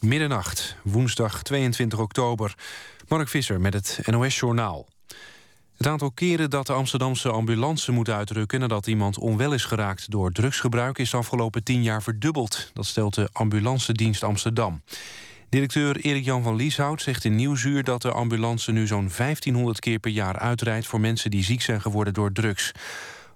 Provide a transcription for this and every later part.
Middernacht, woensdag 22 oktober. Mark Visser met het NOS-journaal. Het aantal keren dat de Amsterdamse ambulance moet uitrukken... nadat iemand onwel is geraakt door drugsgebruik... is de afgelopen tien jaar verdubbeld. Dat stelt de Ambulancedienst Amsterdam. Directeur Erik-Jan van Lieshout zegt in Nieuwsuur... dat de ambulance nu zo'n 1500 keer per jaar uitrijdt... voor mensen die ziek zijn geworden door drugs.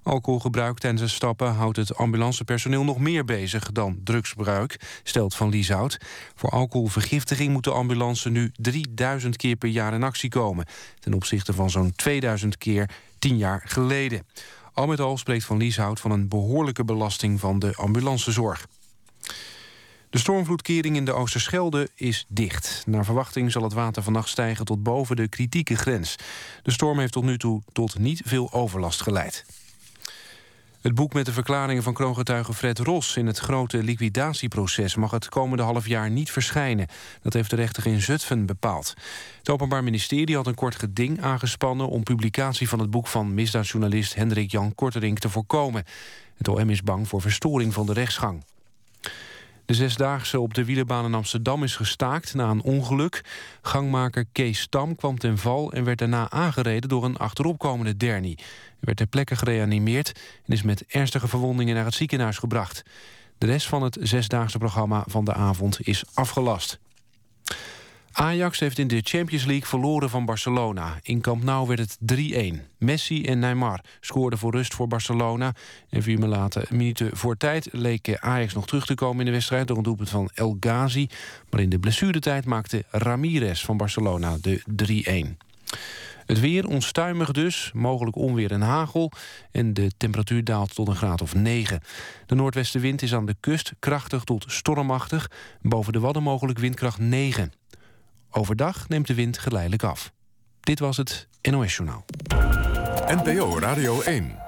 Alcoholgebruik tijdens het stappen houdt het ambulancepersoneel nog meer bezig dan drugsgebruik, stelt Van Lieshout. Voor alcoholvergiftiging moet de ambulance nu 3000 keer per jaar in actie komen, ten opzichte van zo'n 2000 keer tien jaar geleden. Al met al spreekt Van Lieshout van een behoorlijke belasting van de ambulancezorg. De stormvloedkering in de Oosterschelde is dicht. Naar verwachting zal het water vannacht stijgen tot boven de kritieke grens. De storm heeft tot nu toe tot niet veel overlast geleid. Het boek met de verklaringen van kroongetuige Fred Ros... in het grote liquidatieproces mag het komende half jaar niet verschijnen. Dat heeft de rechter in Zutphen bepaald. Het Openbaar Ministerie had een kort geding aangespannen... om publicatie van het boek van misdaadjournalist Hendrik Jan Korterink te voorkomen. Het OM is bang voor verstoring van de rechtsgang. De zesdaagse op de wielerbaan in Amsterdam is gestaakt na een ongeluk. Gangmaker Kees Stam kwam ten val en werd daarna aangereden door een achteropkomende dernie. Hij werd ter plekke gereanimeerd en is met ernstige verwondingen naar het ziekenhuis gebracht. De rest van het zesdaagse programma van de avond is afgelast. Ajax heeft in de Champions League verloren van Barcelona. In Camp Nou werd het 3-1. Messi en Neymar scoorden voor rust voor Barcelona. En vier minuten voor tijd leek Ajax nog terug te komen in de wedstrijd... door een doelpunt van El Ghazi. Maar in de blessuretijd maakte Ramirez van Barcelona de 3-1. Het weer onstuimig dus, mogelijk onweer en hagel... en de temperatuur daalt tot een graad of 9. De noordwestenwind is aan de kust krachtig tot stormachtig. Boven de Wadden mogelijk windkracht 9. Overdag neemt de wind geleidelijk af. Dit was het NOS Journaal. NPO Radio 1.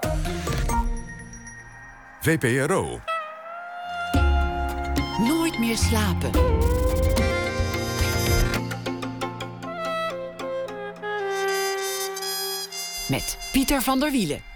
VPRO. Nooit meer slapen. Met Pieter van der Wielen.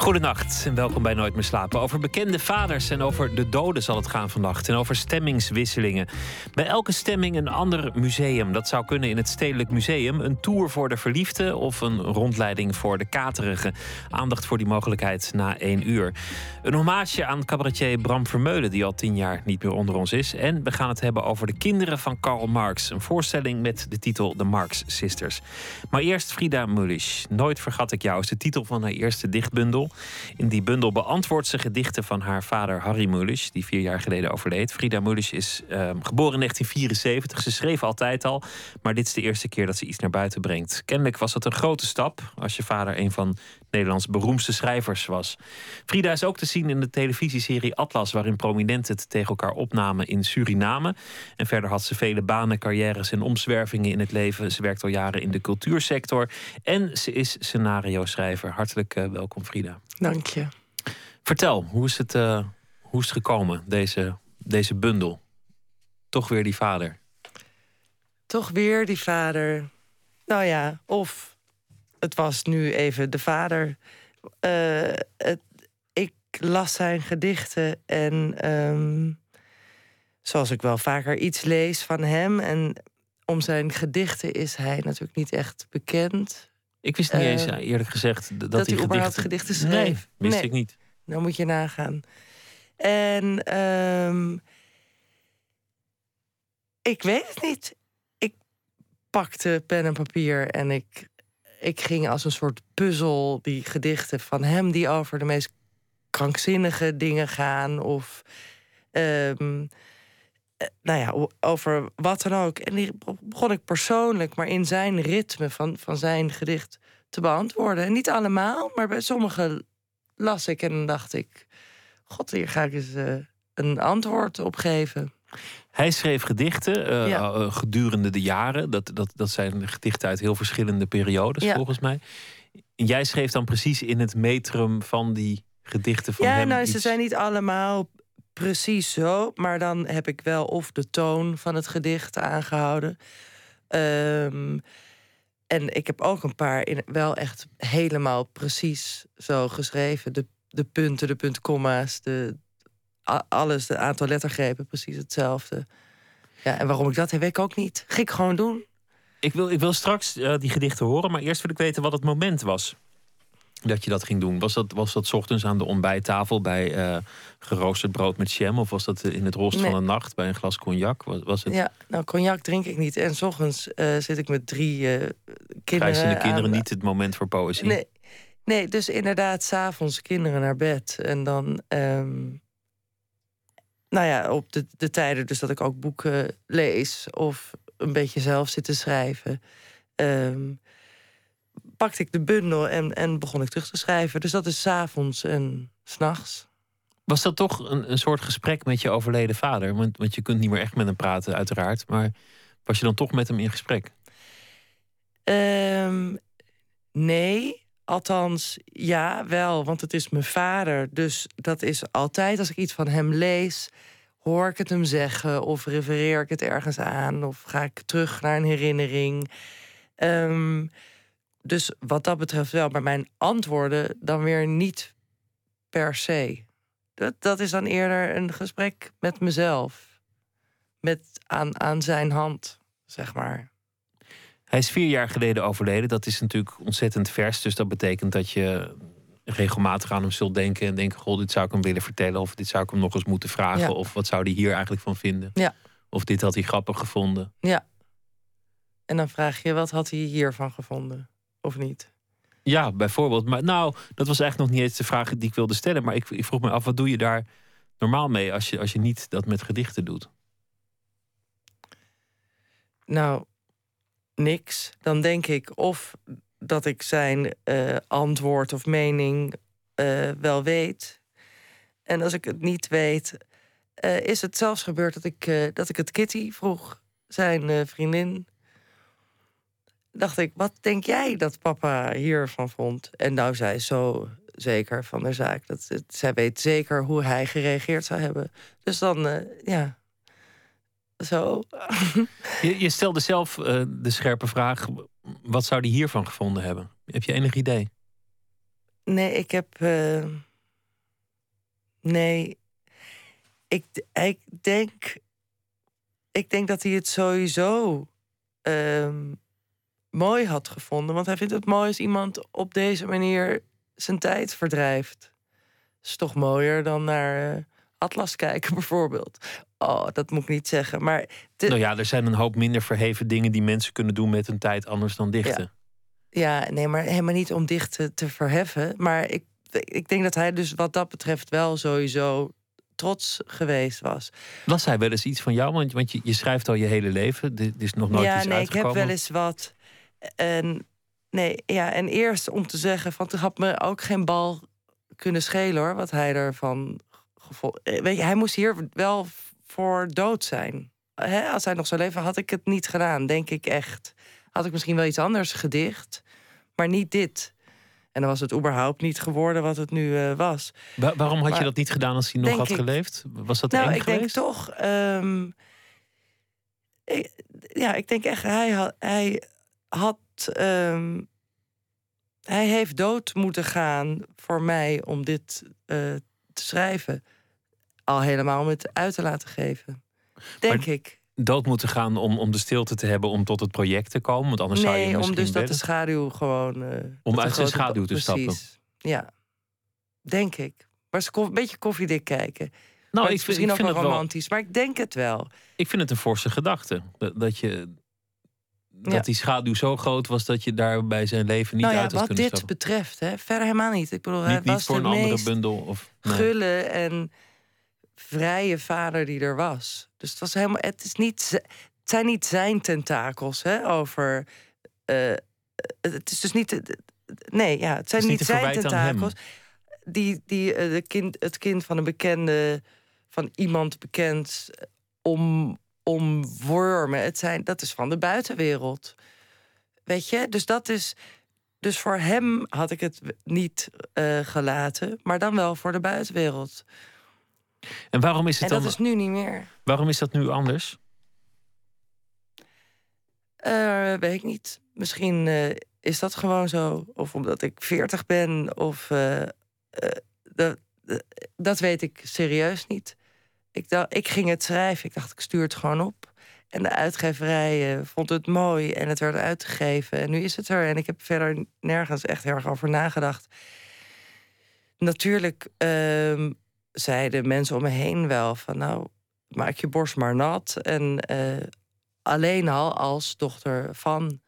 Goedenacht en welkom bij Nooit meer slapen. Over bekende vaders en over de doden zal het gaan vannacht. En over stemmingswisselingen. Bij elke stemming een ander museum. Dat zou kunnen in het Stedelijk Museum. Een tour voor de verliefde of een rondleiding voor de katerige. Aandacht voor die mogelijkheid na één uur. Een hommage aan cabaretier Bram Vermeulen... die al tien jaar niet meer onder ons is. En we gaan het hebben over de kinderen van Karl Marx. Een voorstelling met de titel The Marx Sisters. Maar eerst Frida Mulisch. Nooit vergat ik jou is de titel van haar eerste dichtbundel. In die bundel beantwoordt ze gedichten van haar vader Harry Mulisch, die vier jaar geleden overleed. Frida Mulisch is ehm, geboren in 1974. Ze schreef altijd al, maar dit is de eerste keer dat ze iets naar buiten brengt. Kennelijk was dat een grote stap als je vader een van Nederlands beroemdste schrijvers was. Frida is ook te zien in de televisieserie Atlas, waarin prominenten het tegen elkaar opnamen in Suriname. En verder had ze vele banen, carrières en omzwervingen in het leven. Ze werkt al jaren in de cultuursector en ze is scenario-schrijver. Hartelijk uh, welkom, Frida. Dank je. Vertel, hoe is het, uh, hoe is het gekomen, deze, deze bundel? Toch weer die vader. Toch weer die vader. Nou ja, of het was nu even de vader. Uh, het, ik las zijn gedichten en um, zoals ik wel vaker iets lees van hem. En om zijn gedichten is hij natuurlijk niet echt bekend. Ik wist niet eens, uh, eerlijk gezegd, dat, dat hij gedichten... gedichten schreef. Nee, wist ik niet. Nou moet je nagaan. En um, ik weet het niet. Ik pakte pen en papier en ik ik ging als een soort puzzel die gedichten van hem die over de meest krankzinnige dingen gaan of um, nou ja, over wat dan ook. En die begon ik persoonlijk, maar in zijn ritme van, van zijn gedicht te beantwoorden. En niet allemaal, maar bij sommige las ik en dacht ik: God, hier ga ik eens uh, een antwoord op geven. Hij schreef gedichten uh, ja. gedurende de jaren. Dat, dat, dat zijn gedichten uit heel verschillende periodes, ja. volgens mij. En jij schreef dan precies in het metrum van die gedichten van ja, hem. Ja, nou, iets... ze zijn niet allemaal precies zo. Maar dan heb ik wel of de toon van het gedicht aangehouden. Um, en ik heb ook een paar in, wel echt helemaal precies zo geschreven. De, de punten, de puntkomma's, de, alles, het aantal lettergrepen, precies hetzelfde. Ja, en waarom ik dat heb, weet ik ook niet. Ging ik gewoon doen. Ik wil, ik wil straks uh, die gedichten horen, maar eerst wil ik weten wat het moment was dat je dat ging doen. Was dat, was dat ochtends aan de ontbijttafel bij uh, geroosterd brood met jam? Of was dat in het rost nee. van de nacht bij een glas cognac? Was, was het... Ja, nou, cognac drink ik niet. En s ochtends uh, zit ik met drie uh, kinderen. Zijn de kinderen niet het moment voor poëzie? Nee, nee dus inderdaad, s'avonds kinderen naar bed. En dan, um, nou ja, op de, de tijden dus dat ik ook boeken lees. Of een beetje zelf zit te schrijven. Um, pakte ik de bundel en, en begon ik terug te schrijven. Dus dat is s'avonds en s'nachts. Was dat toch een, een soort gesprek met je overleden vader? Want, want je kunt niet meer echt met hem praten, uiteraard. Maar was je dan toch met hem in gesprek? Um, nee, althans ja, wel. Want het is mijn vader. Dus dat is altijd als ik iets van hem lees hoor ik het hem zeggen of refereer ik het ergens aan of ga ik terug naar een herinnering. Um, dus wat dat betreft wel, maar mijn antwoorden dan weer niet per se. Dat, dat is dan eerder een gesprek met mezelf. Met aan, aan zijn hand, zeg maar. Hij is vier jaar geleden overleden. Dat is natuurlijk ontzettend vers. Dus dat betekent dat je regelmatig aan hem zult denken. En denken: Goh, dit zou ik hem willen vertellen. Of dit zou ik hem nog eens moeten vragen. Of wat zou hij hier eigenlijk van vinden? Ja. Of dit had hij grappig gevonden. Ja. En dan vraag je: wat had hij hiervan gevonden? Of niet? Ja, bijvoorbeeld. Maar nou, dat was eigenlijk nog niet eens de vraag die ik wilde stellen. Maar ik, ik vroeg me af, wat doe je daar normaal mee als je, als je niet dat met gedichten doet? Nou, niks. Dan denk ik of dat ik zijn uh, antwoord of mening uh, wel weet. En als ik het niet weet, uh, is het zelfs gebeurd dat ik, dat ik het Kitty vroeg, zijn vriendin dacht ik, wat denk jij dat papa hiervan vond? En nou, zij is zo zeker van de zaak. Dat het, zij weet zeker hoe hij gereageerd zou hebben. Dus dan, uh, ja, zo. je, je, stelde zelf uh, de scherpe vraag, wat zou hij hiervan gevonden hebben? Heb je enig idee? Nee, ik heb... Uh, nee, ik, ik denk... Ik denk dat hij het sowieso... Uh, mooi had gevonden. Want hij vindt het mooi als iemand op deze manier zijn tijd verdrijft. Is toch mooier dan naar uh, Atlas kijken, bijvoorbeeld. Oh, dat moet ik niet zeggen. Maar Nou ja, er zijn een hoop minder verheven dingen die mensen kunnen doen met hun tijd anders dan dichten. Ja, ja nee, maar helemaal niet om dichten te verheffen. Maar ik, ik denk dat hij dus wat dat betreft wel sowieso trots geweest was. Was hij wel eens iets van jou? Want, want je, je schrijft al je hele leven. Dit is nog nooit ja, iets nee, uitgekomen. ik heb wel eens wat. En nee, ja, en eerst om te zeggen van het had me ook geen bal kunnen schelen hoor, wat hij ervan gevoeld. Eh, weet je, hij moest hier wel voor dood zijn. als hij nog zou leven, had ik het niet gedaan, denk ik echt. Had ik misschien wel iets anders gedicht, maar niet dit. En dan was het überhaupt niet geworden wat het nu uh, was. waarom had je dat niet gedaan als hij nog had ik, geleefd? Was dat nou, eng ik geweest? denk toch. Um, ik, ja, ik denk echt, hij had, hij had. Um, hij heeft dood moeten gaan voor mij om dit uh, te schrijven. Al helemaal om het uit te laten geven. Denk maar ik. Dood moeten gaan om, om de stilte te hebben om tot het project te komen? Want anders nee, zou je om misschien dus dat de schaduw gewoon. Uh, om uit zijn schaduw te precies. stappen. Ja, denk ik. Maar eens een beetje koffiedik kijken. Nou, ik vind, misschien ik vind ook wel wel- romantisch, maar ik denk het wel. Ik vind het een forse gedachte. Dat je. Dat Ja. die schaduw zo groot was dat je daar bij zijn leven niet nou ja, uit had wat kunnen dit stappen. betreft, hè, verder helemaal niet. Ik bedoel, hij Niet, niet was voor de een andere bundel. Of, nee. gulle en vrije vader die er was. Dus het was helemaal. Het, is niet, het zijn niet zijn tentakels hè, over. eh, het is dus niet. Nee, ja, het zijn niet niet zijn tentakels. Die, die eh, de kind, het kind van een bekende, van iemand bekend, eh, om, omwormen. Het zijn, dat is van de buitenwereld. Weet je, dus dat is. Dus voor hem had ik het niet eh, gelaten, maar dan wel voor de buitenwereld. En waarom is En het dat dan? is nu niet meer. Waarom is dat nu anders? Eh, weet ik niet. Misschien eh, is dat gewoon zo. Of omdat ik 40 ben. Of dat, dat weet ik serieus niet. Ik, dacht, ik ging het schrijven. Ik dacht, ik stuur het gewoon op. En de uitgeverij vond het mooi en het werd uitgegeven. En nu is het er. En ik heb verder nergens echt heel erg over nagedacht. Natuurlijk um, zeiden mensen om me heen wel van... nou, maak je borst maar nat. En uh, alleen al als dochter van...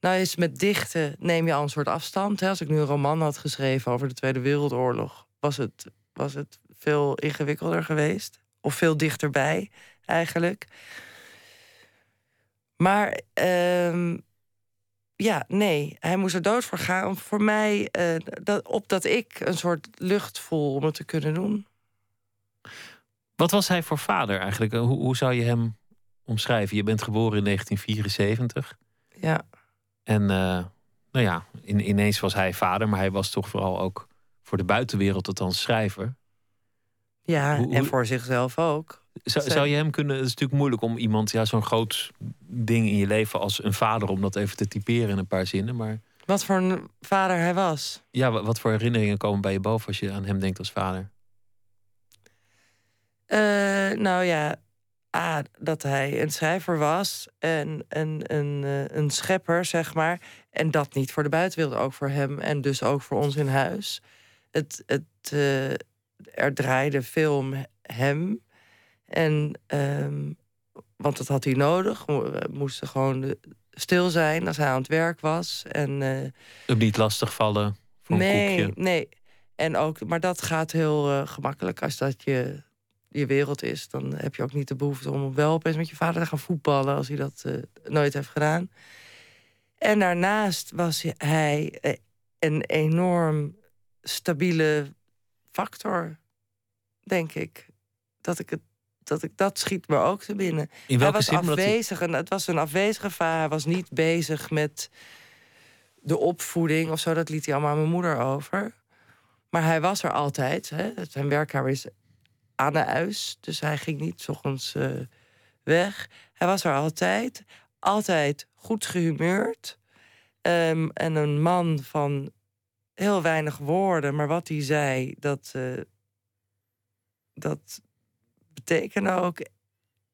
Nou, is met dichten neem je al een soort afstand. Hè? Als ik nu een roman had geschreven over de Tweede Wereldoorlog... was het, was het veel ingewikkelder geweest. Of veel dichterbij, eigenlijk. Maar um, ja, nee, hij moest er dood voor gaan. Voor mij, uh, dat, opdat ik een soort lucht voel om het te kunnen doen. Wat was hij voor vader eigenlijk? Hoe, hoe zou je hem omschrijven? Je bent geboren in 1974. Ja. En uh, nou ja, in, ineens was hij vader, maar hij was toch vooral ook voor de buitenwereld althans schrijver. Ja, en voor zichzelf ook. Zou, zou je hem kunnen. Het is natuurlijk moeilijk om iemand, ja, zo'n groot ding in je leven als een vader, om dat even te typeren in een paar zinnen. Maar. Wat voor een vader hij was. Ja, wat, voor herinneringen komen bij je boven als je aan hem denkt als vader? Uh, nou ja, A, dat hij een schrijver was en een, een, eh, een schepper, zeg maar. En dat niet voor de buitenwereld, ook voor hem en dus ook voor ons in huis. Het, het, uh, er draaide veel om hem. En, um, want dat had hij nodig. We moesten gewoon stil zijn als hij aan het werk was. En, uh, niet lastig vallen voor nee, een koekje. Nee, en ook, maar dat gaat heel uh, gemakkelijk als dat je, je wereld is. Dan heb je ook niet de behoefte om wel opeens met je vader te gaan voetballen... als hij dat uh, nooit heeft gedaan. En daarnaast was hij een enorm stabiele factor, denk ik. Dat ik het dat, ik, dat schiet me ook te binnen. In hij was afwezig. En het was een afwezige vader. Hij was niet bezig met de opvoeding of zo. Dat liet hij allemaal aan mijn moeder over. Maar hij was er altijd. Hè. Zijn werkkamer is aan de huis. Dus hij ging niet s ochtends uh, weg. Hij was er altijd. Altijd goed gehumeurd. Um, en een man van heel weinig woorden. Maar wat hij zei, dat... Uh, dat betekenen ook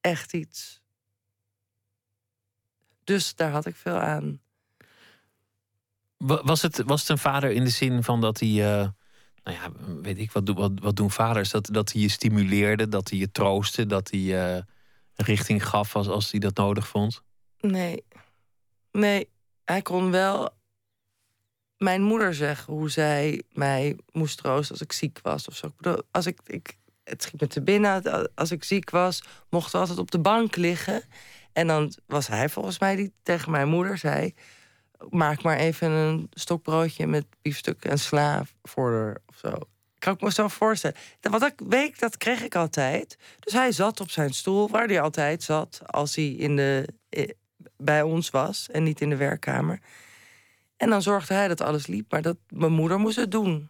echt iets. Dus daar had ik veel aan. Was het, was het een vader in de zin van dat hij. Uh, nou ja, weet ik, wat, wat, wat doen vaders? Dat, dat hij je stimuleerde, dat hij je troostte, dat hij uh, richting gaf als, als hij dat nodig vond? Nee. Nee, hij kon wel mijn moeder zeggen hoe zij mij moest troosten als ik ziek was of zo. Als ik, ik, het schiet me te binnen. Als ik ziek was, mochten we altijd op de bank liggen. En dan was hij volgens mij die tegen mijn moeder zei... maak maar even een stokbroodje met biefstuk en sla voor haar of zo. Kan ik me zo voorstellen. Wat ik weet, dat kreeg ik altijd. Dus hij zat op zijn stoel, waar hij altijd zat... als hij in de, bij ons was en niet in de werkkamer. En dan zorgde hij dat alles liep, maar dat, mijn moeder moest het doen.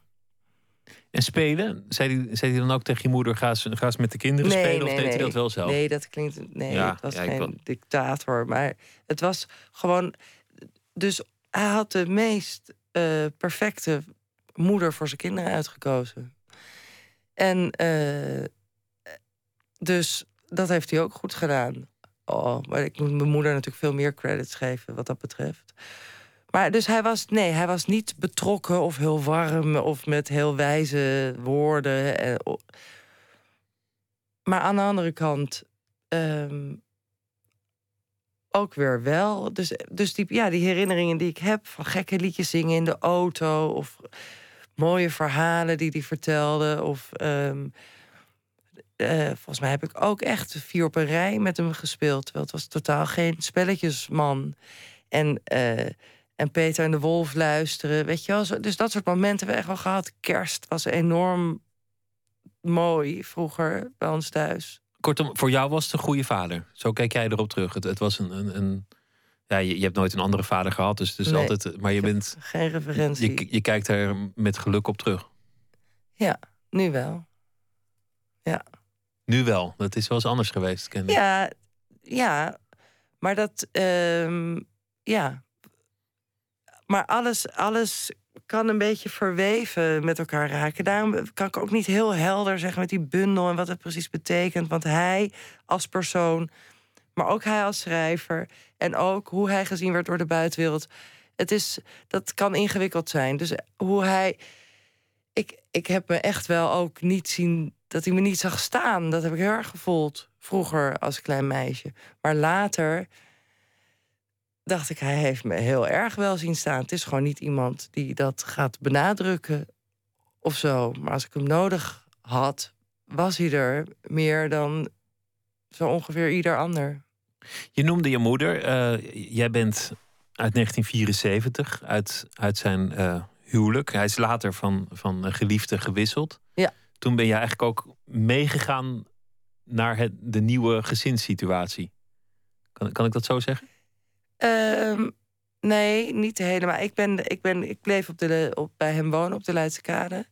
En spelen? Zei hij, zei hij dan ook tegen je moeder: ga eens, ga eens met de kinderen spelen? Of deed hij dat wel zelf? Nee, dat klinkt. Nee, het was geen dictator. Maar het was gewoon. Dus hij had de meest uh, perfecte moeder voor zijn kinderen uitgekozen. En uh, dus dat heeft hij ook goed gedaan. Oh, maar ik moet mijn moeder natuurlijk veel meer credits geven wat dat betreft. Maar dus hij was, nee, hij was niet betrokken of heel warm of met heel wijze woorden. En, maar aan de andere kant um, ook weer wel. Dus, dus die, ja, die herinneringen die ik heb van gekke liedjes zingen in de auto of mooie verhalen die hij vertelde. Of um, uh, volgens mij heb ik ook echt vier op een rij met hem gespeeld. Terwijl het was totaal geen spelletjesman. En uh, en Peter en de Wolf luisteren. Weet je wel? Dus dat soort momenten hebben we echt wel gehad. Kerst was enorm mooi vroeger bij ons thuis. Kortom, voor jou was het een goede vader. Zo kijk jij erop terug. Het, het was een, een, een ja, je, je, hebt nooit een andere vader gehad, dus, dus altijd. Maar je bent geen referentie. Je, je kijkt er met geluk op terug. Ja, nu wel. Ja. Nu wel. Dat is wel eens anders geweest. Ken ja, ja, maar dat, um, ja, Maar alles, alles kan een beetje verweven met elkaar raken. Daarom kan ik ook niet heel helder zeggen met die bundel en wat het precies betekent. Want hij als persoon, maar ook hij als schrijver en ook hoe hij gezien werd door de buitenwereld. Het is, dat kan ingewikkeld zijn. Dus hoe hij. Ik, ik heb me echt wel ook niet zien dat hij me niet zag staan. Dat heb ik heel erg gevoeld vroeger als klein meisje. Maar later dacht ik, hij heeft me heel erg wel zien staan. Het is gewoon niet iemand die dat gaat benadrukken of zo. Maar als ik hem nodig had, was hij er meer dan zo ongeveer ieder ander. Je noemde je moeder. Uh, jij bent uit 1974, uit, uit zijn uh, huwelijk. Hij is later van, van geliefde gewisseld. Ja. Toen ben je eigenlijk ook meegegaan naar het, de nieuwe gezinssituatie. Kan, kan ik dat zo zeggen? Um, nee, niet helemaal. Ik, ben, ik, ben, ik bleef op de, op, bij hem wonen op de Leidse Kade.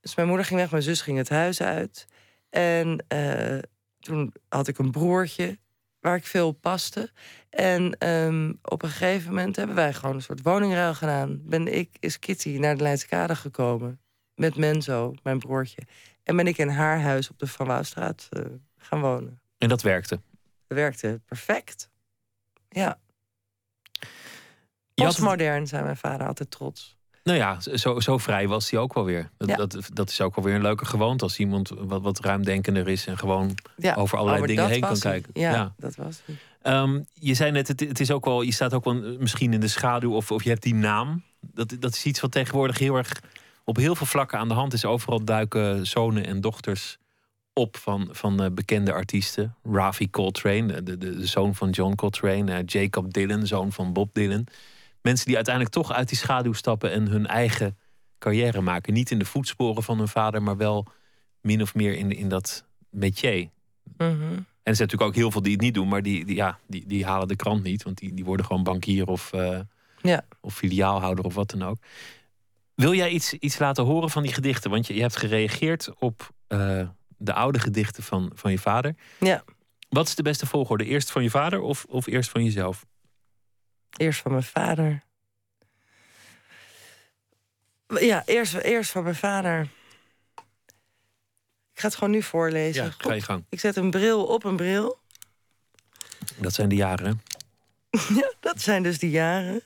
Dus mijn moeder ging weg, mijn zus ging het huis uit. En uh, toen had ik een broertje waar ik veel op paste. En um, op een gegeven moment hebben wij gewoon een soort woningruil gedaan. Ben ik, is Kitty naar de Leidse Kade gekomen. Met Menzo, mijn broertje. En ben ik in haar huis op de Van Wouwstraat uh, gaan wonen. En dat werkte? Dat werkte perfect. Ja. Postmodern, zei mijn vader altijd trots. Nou ja, zo, zo vrij was hij ook wel weer. Dat, ja. dat, dat, is ook wel weer een leuke gewoonte als iemand wat, wat ruimdenkender is en gewoon ja. over allerlei dingen heen kan kijken. Ja, ja, dat was um, je zei net, het, het, is ook wel, je staat ook wel misschien in de schaduw of, of je hebt die naam. Dat, dat is iets wat tegenwoordig heel erg op heel veel vlakken aan de hand is. Overal duiken zonen en dochters op van, van uh, bekende artiesten. Ravi Coltrane, de, de, de zoon van John Coltrane. Uh, Jacob Dylan, zoon van Bob Dylan. Mensen die uiteindelijk toch uit die schaduw stappen en hun eigen carrière maken. Niet in de voetsporen van hun vader, maar wel min of meer in, in dat métier. Mm -hmm. En er zijn natuurlijk ook heel veel die het niet doen, maar die, die, ja, die, die halen de krant niet. Want die, die worden gewoon bankier of, uh, ja. of filiaalhouder of wat dan ook. Wil jij iets, iets laten horen van die gedichten? Want je, je hebt gereageerd op de oude gedichten van, van je vader. Ja. Wat is de beste volgorde? Eerst van je vader of, of eerst van jezelf? Eerst van mijn vader. Ja, eerst, eerst van mijn vader. Ik ga het gewoon nu voorlezen. Ja, ga je gang. Ik zet een bril op een bril. Dat zijn de jaren, ja, dat zijn dus de jaren.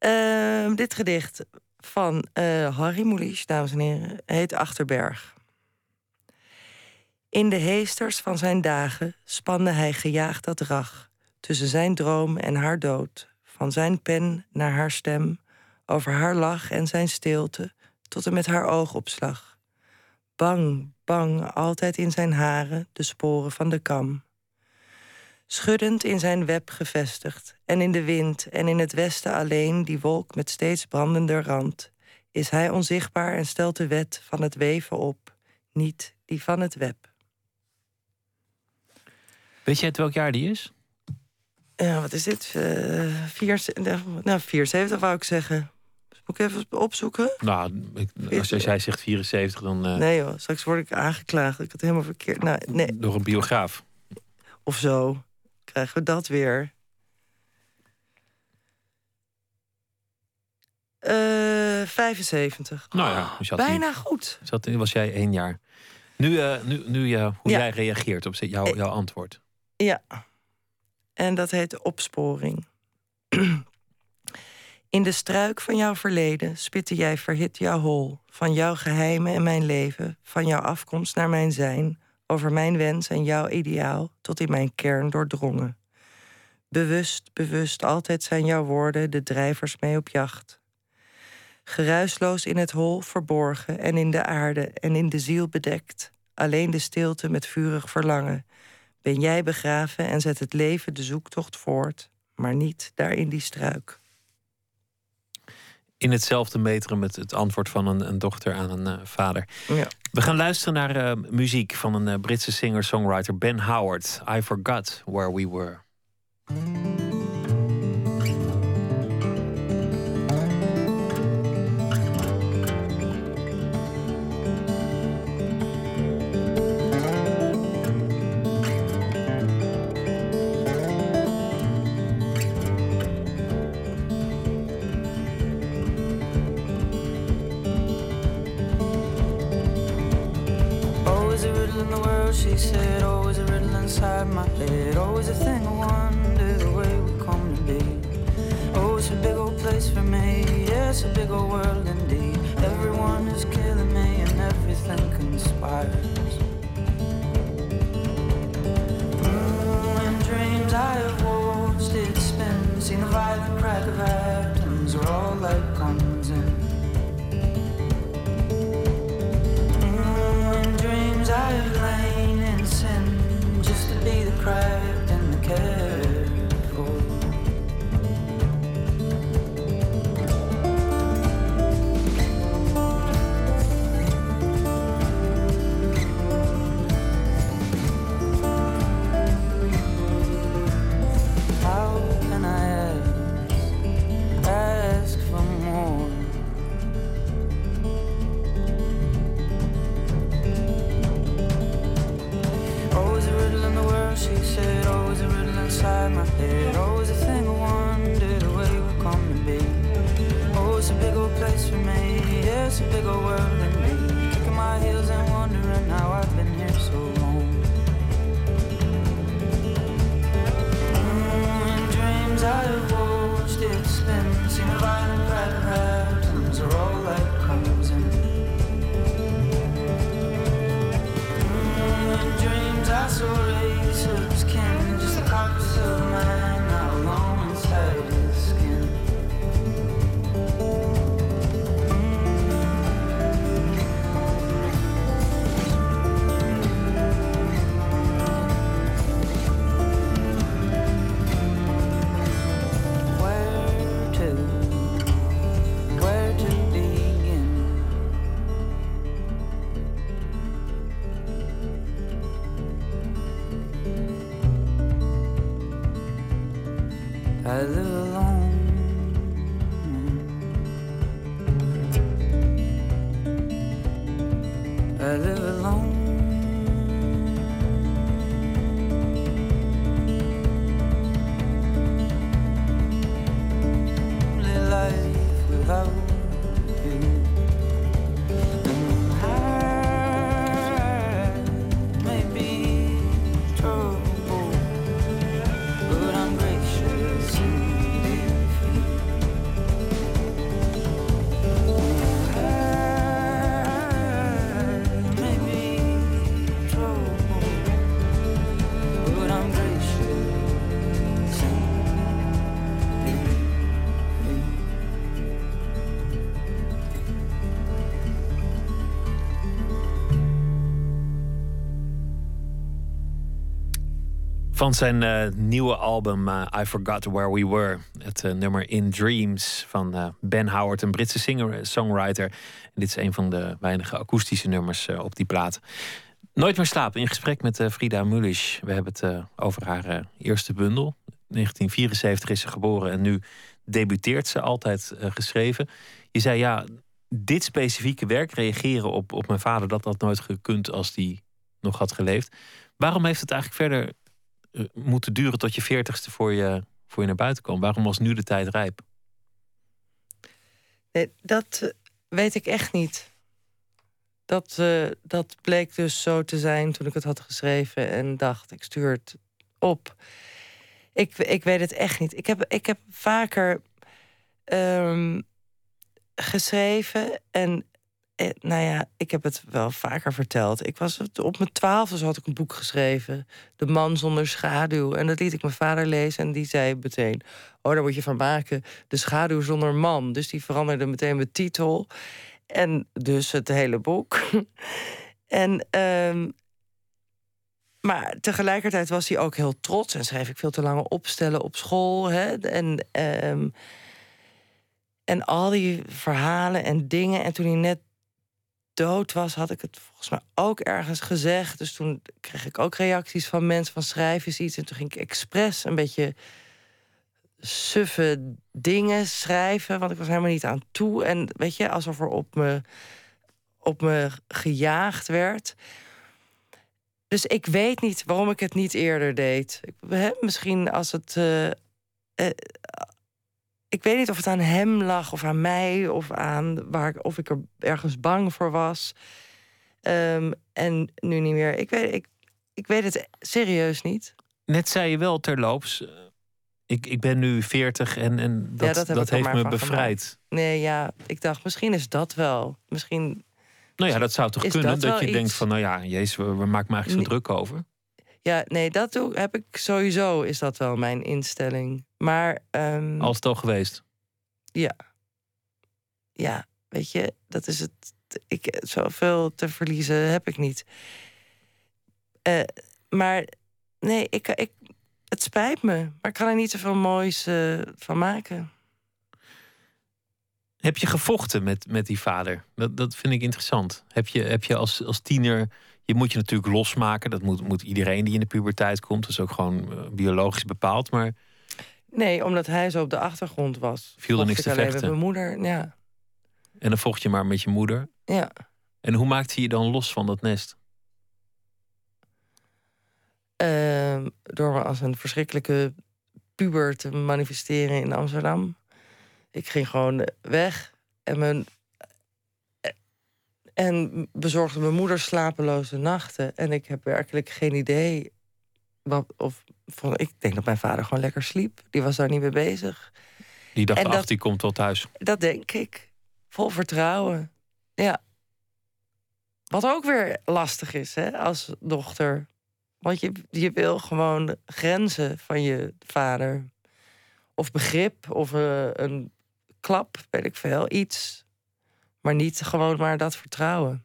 Uh, dit gedicht van uh, Harry Mulisch, dames en heren, heet Achterberg. In de heesters van zijn dagen spande hij gejaagd dat rag, tussen zijn droom en haar dood, van zijn pen naar haar stem, over haar lach en zijn stilte, tot en met haar oogopslag. Bang, bang, altijd in zijn haren de sporen van de kam. Schuddend in zijn web gevestigd, en in de wind en in het westen alleen die wolk met steeds brandender rand, is hij onzichtbaar en stelt de wet van het weven op, niet die van het web. Weet jij het welk jaar die is? Ja, wat is dit? Uh, vier, nou, 74 wou ik zeggen. Moet ik even opzoeken? Nou, als, jij zegt 74, dan... Uh... Nee joh, straks word ik aangeklaagd. Ik had het helemaal verkeerd. Nou, nee. Door een biograaf? Of zo. Krijgen we dat weer. Uh, 75. Nou ja, dus bijna goed. Zat, was jij één jaar. Nu, uh, nu, nu uh, hoe jij reageert op jou, jouw antwoord. Ja, en dat heet opsporing. In de struik van jouw verleden spitte jij verhit jouw hol. Van jouw geheimen en mijn leven, van jouw afkomst naar mijn zijn, over mijn wens en jouw ideaal, tot in mijn kern doordrongen. Bewust, bewust, altijd zijn jouw woorden de drijvers mee op jacht. Geruisloos in het hol verborgen en in de aarde en in de ziel bedekt, alleen de stilte met vurig verlangen ben jij begraven en zet het leven de zoektocht voort, maar niet daar in die struik. In hetzelfde metrum met het antwoord van een, een dochter aan een uh, vader. Ja. We gaan luisteren naar uh, muziek van een uh, Britse singer-songwriter Ben Howard. I Forgot Where We Were. Big old world indeed. Everyone is killing me and everything conspires. Mm, in dreams I have watched it spin. Seen the violent crack of atoms where all light Van zijn eh, nieuwe album eh, I Forgot Where We Were. Het eh, nummer In Dreams van Ben Howard, een Britse singer-songwriter. Dit is een van de weinige akoestische nummers op die plaat. Nooit meer slapen in gesprek met Frida Mulisch. We hebben het over haar eerste bundel. 1974 is ze geboren en nu debuteert ze altijd geschreven. Je zei ja, dit specifieke werk, reageren op, op mijn vader, dat had nooit gekund als die nog had geleefd. Waarom heeft het eigenlijk verder moeten duren tot je veertigste voor je, voor je naar buiten kwam? Waarom was nu de tijd rijp? Nee, dat eh, weet ik echt niet. Dat, eh, dat bleek dus zo te zijn toen ik het had geschreven en dacht, ik stuur het op. Ik, ik weet het echt niet. Ik heb, ik heb vaker ehm, geschreven en eh, nou ja, ik heb het wel vaker verteld. Ik was op mijn twaalfde dus had ik een boek geschreven, De Man zonder schaduw. En dat liet ik mijn vader lezen en die zei meteen: Oh, daar moet je van maken. De schaduw zonder man. Dus die veranderde meteen mijn titel. En dus het hele boek. en, ehm, maar tegelijkertijd was hij ook heel trots en schreef ik veel te lange opstellen op school. Hè? En, ehm, en al die verhalen en dingen. En toen hij net dood was, had ik het volgens mij ook ergens gezegd. Dus toen kreeg ik ook reacties van mensen van schrijf eens iets. En toen ging ik expres een beetje suffe dingen schrijven, want ik was helemaal niet aan toe. En weet je, alsof er op me, op me gejaagd werd. Dus ik weet niet waarom ik het niet eerder deed. Ik, hè, misschien als het. eh, eh, ik weet niet of het aan hem lag of aan mij of aan waar ik, of ik er ergens bang voor was. Ehm, en nu niet meer. Ik weet, ik, Ik weet het serieus niet. Net zei je wel terloops. eh, Ik, ik ben nu 40 en, en dat, dat heeft maar me bevrijd. Nee, ja, ik dacht misschien is dat wel. Misschien, Nou ja, dat zou toch kunnen? dat je denkt van, nou ja, jezus, maak ik me eigenlijk zo druk over? Ja, nee, dat doe, heb ik sowieso, is dat wel mijn instelling. Maar, ehm, Als het al geweest. ja, weet je, dat is het. Ik, zoveel te verliezen heb ik niet. Eh, maar nee, ik, ik, het spijt me. Maar ik kan er niet zoveel moois eh, van maken. Heb je gevochten met, met die vader? Dat, dat vind ik interessant. Heb je, heb je als, als tiener. Je moet je natuurlijk losmaken. Dat moet, moet iedereen die in de puberteit komt. Dat is ook gewoon eh, biologisch bepaald. Maar Nee, omdat hij zo op de achtergrond was. Viel er niks ik te vechten? Met mijn moeder, ja. en dan vocht je maar met je moeder. ja. En hoe maakt hij je dan los van dat nest? Ehm, door me als een verschrikkelijke puber te manifesteren in Amsterdam. Ik ging gewoon weg en, mijn, en bezorgde mijn moeder slapeloze nachten. En ik heb werkelijk geen idee. Wat, of, van, ik denk dat mijn vader gewoon lekker sliep. Die was daar niet mee bezig. Die dacht, En ach, dat- die komt wel thuis. Dat denk ik. Vol vertrouwen. Ja. Wat ook weer lastig is hè, als dochter. Want je, je wil gewoon grenzen van je vader. Of begrip, of eh, een klap, weet ik veel, iets. Maar niet gewoon maar dat vertrouwen.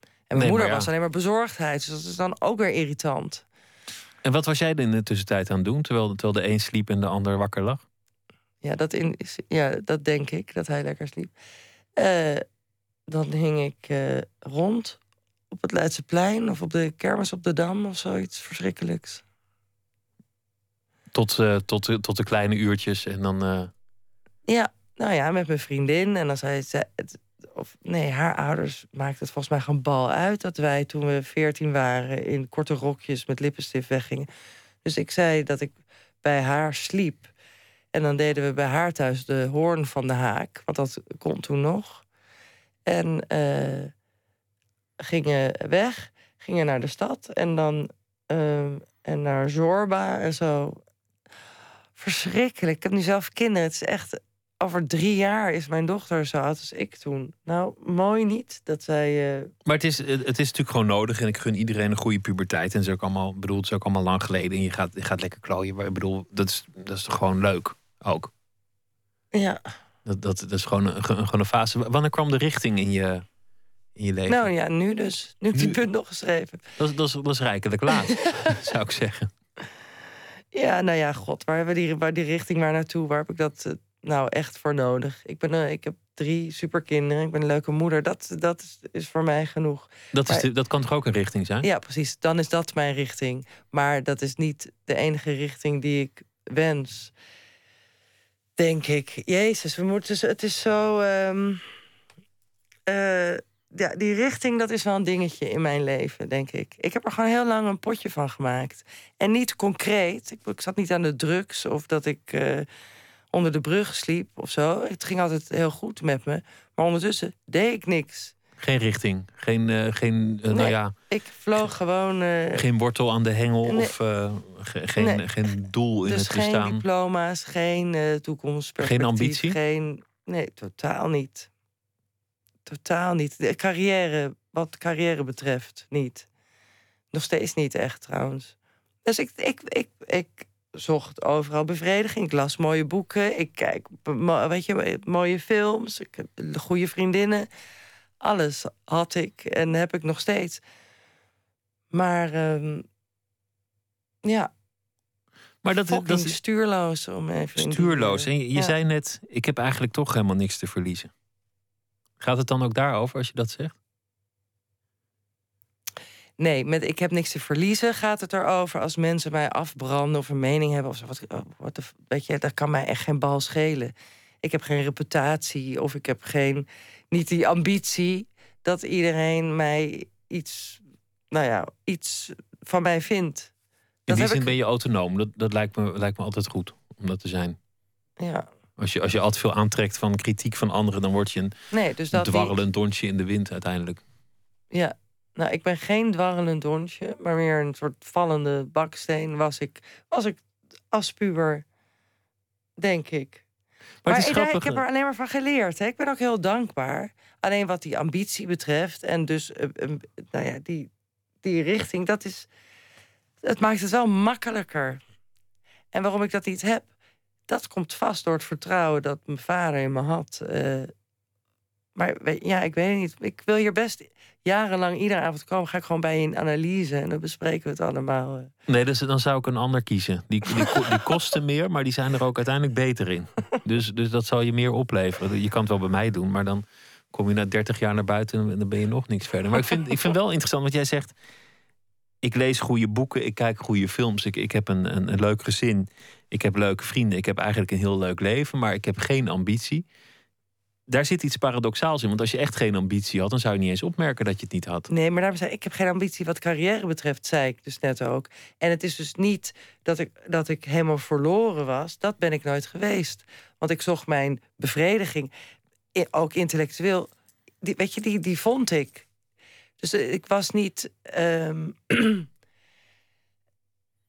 En mijn Nee, moeder ja. was alleen maar bezorgdheid. Dus dat is dan ook weer irritant. En wat was jij in de tussentijd aan het doen? Terwijl, terwijl de een sliep en de ander wakker lag? Ja, dat, in, ja, dat denk ik, dat hij lekker sliep. Eh, dan hing ik eh, rond op het Leidseplein... of op de kermis op de Dam of zoiets verschrikkelijks. Tot, eh, tot, de- tot de kleine uurtjes. En dan. Ja, nou ja, met mijn vriendin. En dan zei ze... Het, of, nee, haar ouders maakten het volgens mij gewoon bal uit... dat wij toen we veertien waren in korte rokjes met lippenstift weggingen. Dus ik zei dat ik bij haar sliep. En dan deden we bij haar thuis de hoorn van de haak. Want dat kon toen nog. En eh, gingen weg, gingen naar de stad. En dan ehm, en naar Zorba en zo. Verschrikkelijk. Ik heb nu zelf kinderen. Het is echt... Over drie jaar is mijn dochter zo oud als ik toen. Nou, mooi niet dat zij... eh, Maar het is, het is natuurlijk gewoon nodig. En ik gun iedereen een goede puberteit. En is ook allemaal, bedoel, het is ook allemaal lang geleden. En je gaat, je gaat lekker klooien. Maar ik bedoel, dat is, dat is toch gewoon leuk ook. ja, Dat, dat, dat is gewoon een, gewoon een fase. Wanneer kwam de richting in je, in je leven? nou ja, nu dus. Nu heb ik die Nu- bundel geschreven. dat, is- dat, is, dat is rijkelijk laat, zou ik zeggen. Ja, nou ja, god, waar hebben we die, waar die richting maar naartoe? Waar heb ik dat eh, nou echt voor nodig? Ik, ben, eh, ik heb drie superkinderen, ik ben een leuke moeder. Dat, dat is, is voor mij genoeg. Dat, is de- dat kan toch ook een richting zijn? Ja, precies. Dan is dat mijn richting. Maar dat is niet de enige richting die ik wens. Denk ik. Jezus, we moeten. Het is zo. ehm, eh, ja, die richting, dat is wel een dingetje in mijn leven, denk ik. Ik heb er gewoon heel lang een potje van gemaakt. En niet concreet. Ik, ik zat niet aan de drugs of dat ik eh, onder de brug sliep of zo. Het ging altijd heel goed met me. Maar ondertussen deed ik niks. Geen richting. Geen, eh, geen, eh, nou ja, Ik vloog gewoon. eh, geen wortel aan de hengel. Nee. Of ge- geen, Nee. geen doel in Dus het geen bestaan. diploma's, geen toekomstperspectief. Geen ambitie? Geen, nee, totaal niet. Totaal niet. De carrière, wat carrière betreft, niet. Nog steeds niet echt, trouwens. Dus ik, ik, ik, ik zocht overal bevrediging. Ik las mooie boeken. Ik kijk, weet je, mooie films. Ik heb goede vriendinnen. Alles had ik en heb ik nog steeds. Maar ehm, ja, Maar dat, fucking dat is stuurloos om even. stuurloos. En je, je ja. zei net, ik heb eigenlijk toch helemaal niks te verliezen. Gaat het dan ook daarover als je dat zegt? Nee, met ik heb niks te verliezen gaat het erover als mensen mij afbranden of een mening hebben of zo. Wat, oh, wat de, weet je, dat kan mij echt geen bal schelen. Ik heb geen reputatie of ik heb geen, niet die ambitie dat iedereen mij iets, nou ja, iets van mij vindt. In Dat die heb zin ik- ben je autonoom. Dat, dat lijkt, me, lijkt me altijd goed om dat te zijn. Ja, Als je, als je altijd veel aantrekt van kritiek van anderen, dan word je een nee, dus dat die- dwarrelend donsje in de wind uiteindelijk. Ja, Nou, ik ben geen dwarrelend donsje, maar meer een soort vallende baksteen was ik, was ik als puber, denk ik. Maar, is ik, ik heb er alleen maar van geleerd. Hè. Ik ben ook heel dankbaar. Alleen wat die ambitie betreft en dus eh, nou ja, die, die richting, dat is. Het maakt het wel makkelijker. En waarom ik dat niet heb, dat komt vast door het vertrouwen dat mijn vader in me had. Eh, maar ja, ik weet het niet. Ik wil hier best jarenlang iedere avond komen. Ga ik gewoon bij je in analyse en dan bespreken we het allemaal. Nee, dus dan zou ik een ander kiezen. Die, die, die kosten meer, maar die zijn er ook uiteindelijk beter in. Dus, dus dat zal je meer opleveren. Je kan het wel bij mij doen, maar dan kom je na 30 jaar naar buiten en dan ben je nog niks verder. Maar ik vind, ik vind wel interessant wat jij zegt. Ik lees goede boeken, ik kijk goede films, ik, ik heb een, een, een leuk gezin, ik heb leuke vrienden, ik heb eigenlijk een heel leuk leven, maar ik heb geen ambitie. Daar zit iets paradoxaals in, want als je echt geen ambitie had, dan zou je niet eens opmerken dat je het niet had. Nee, maar daarom zei ik, ik heb geen ambitie wat carrière betreft, zei ik dus net ook. En het is dus niet dat ik, dat ik helemaal verloren was. Dat ben ik nooit geweest. Want ik zocht mijn bevrediging, ook intellectueel. Die, weet je, die, die vond ik. Dus eh, ik was niet. ehm,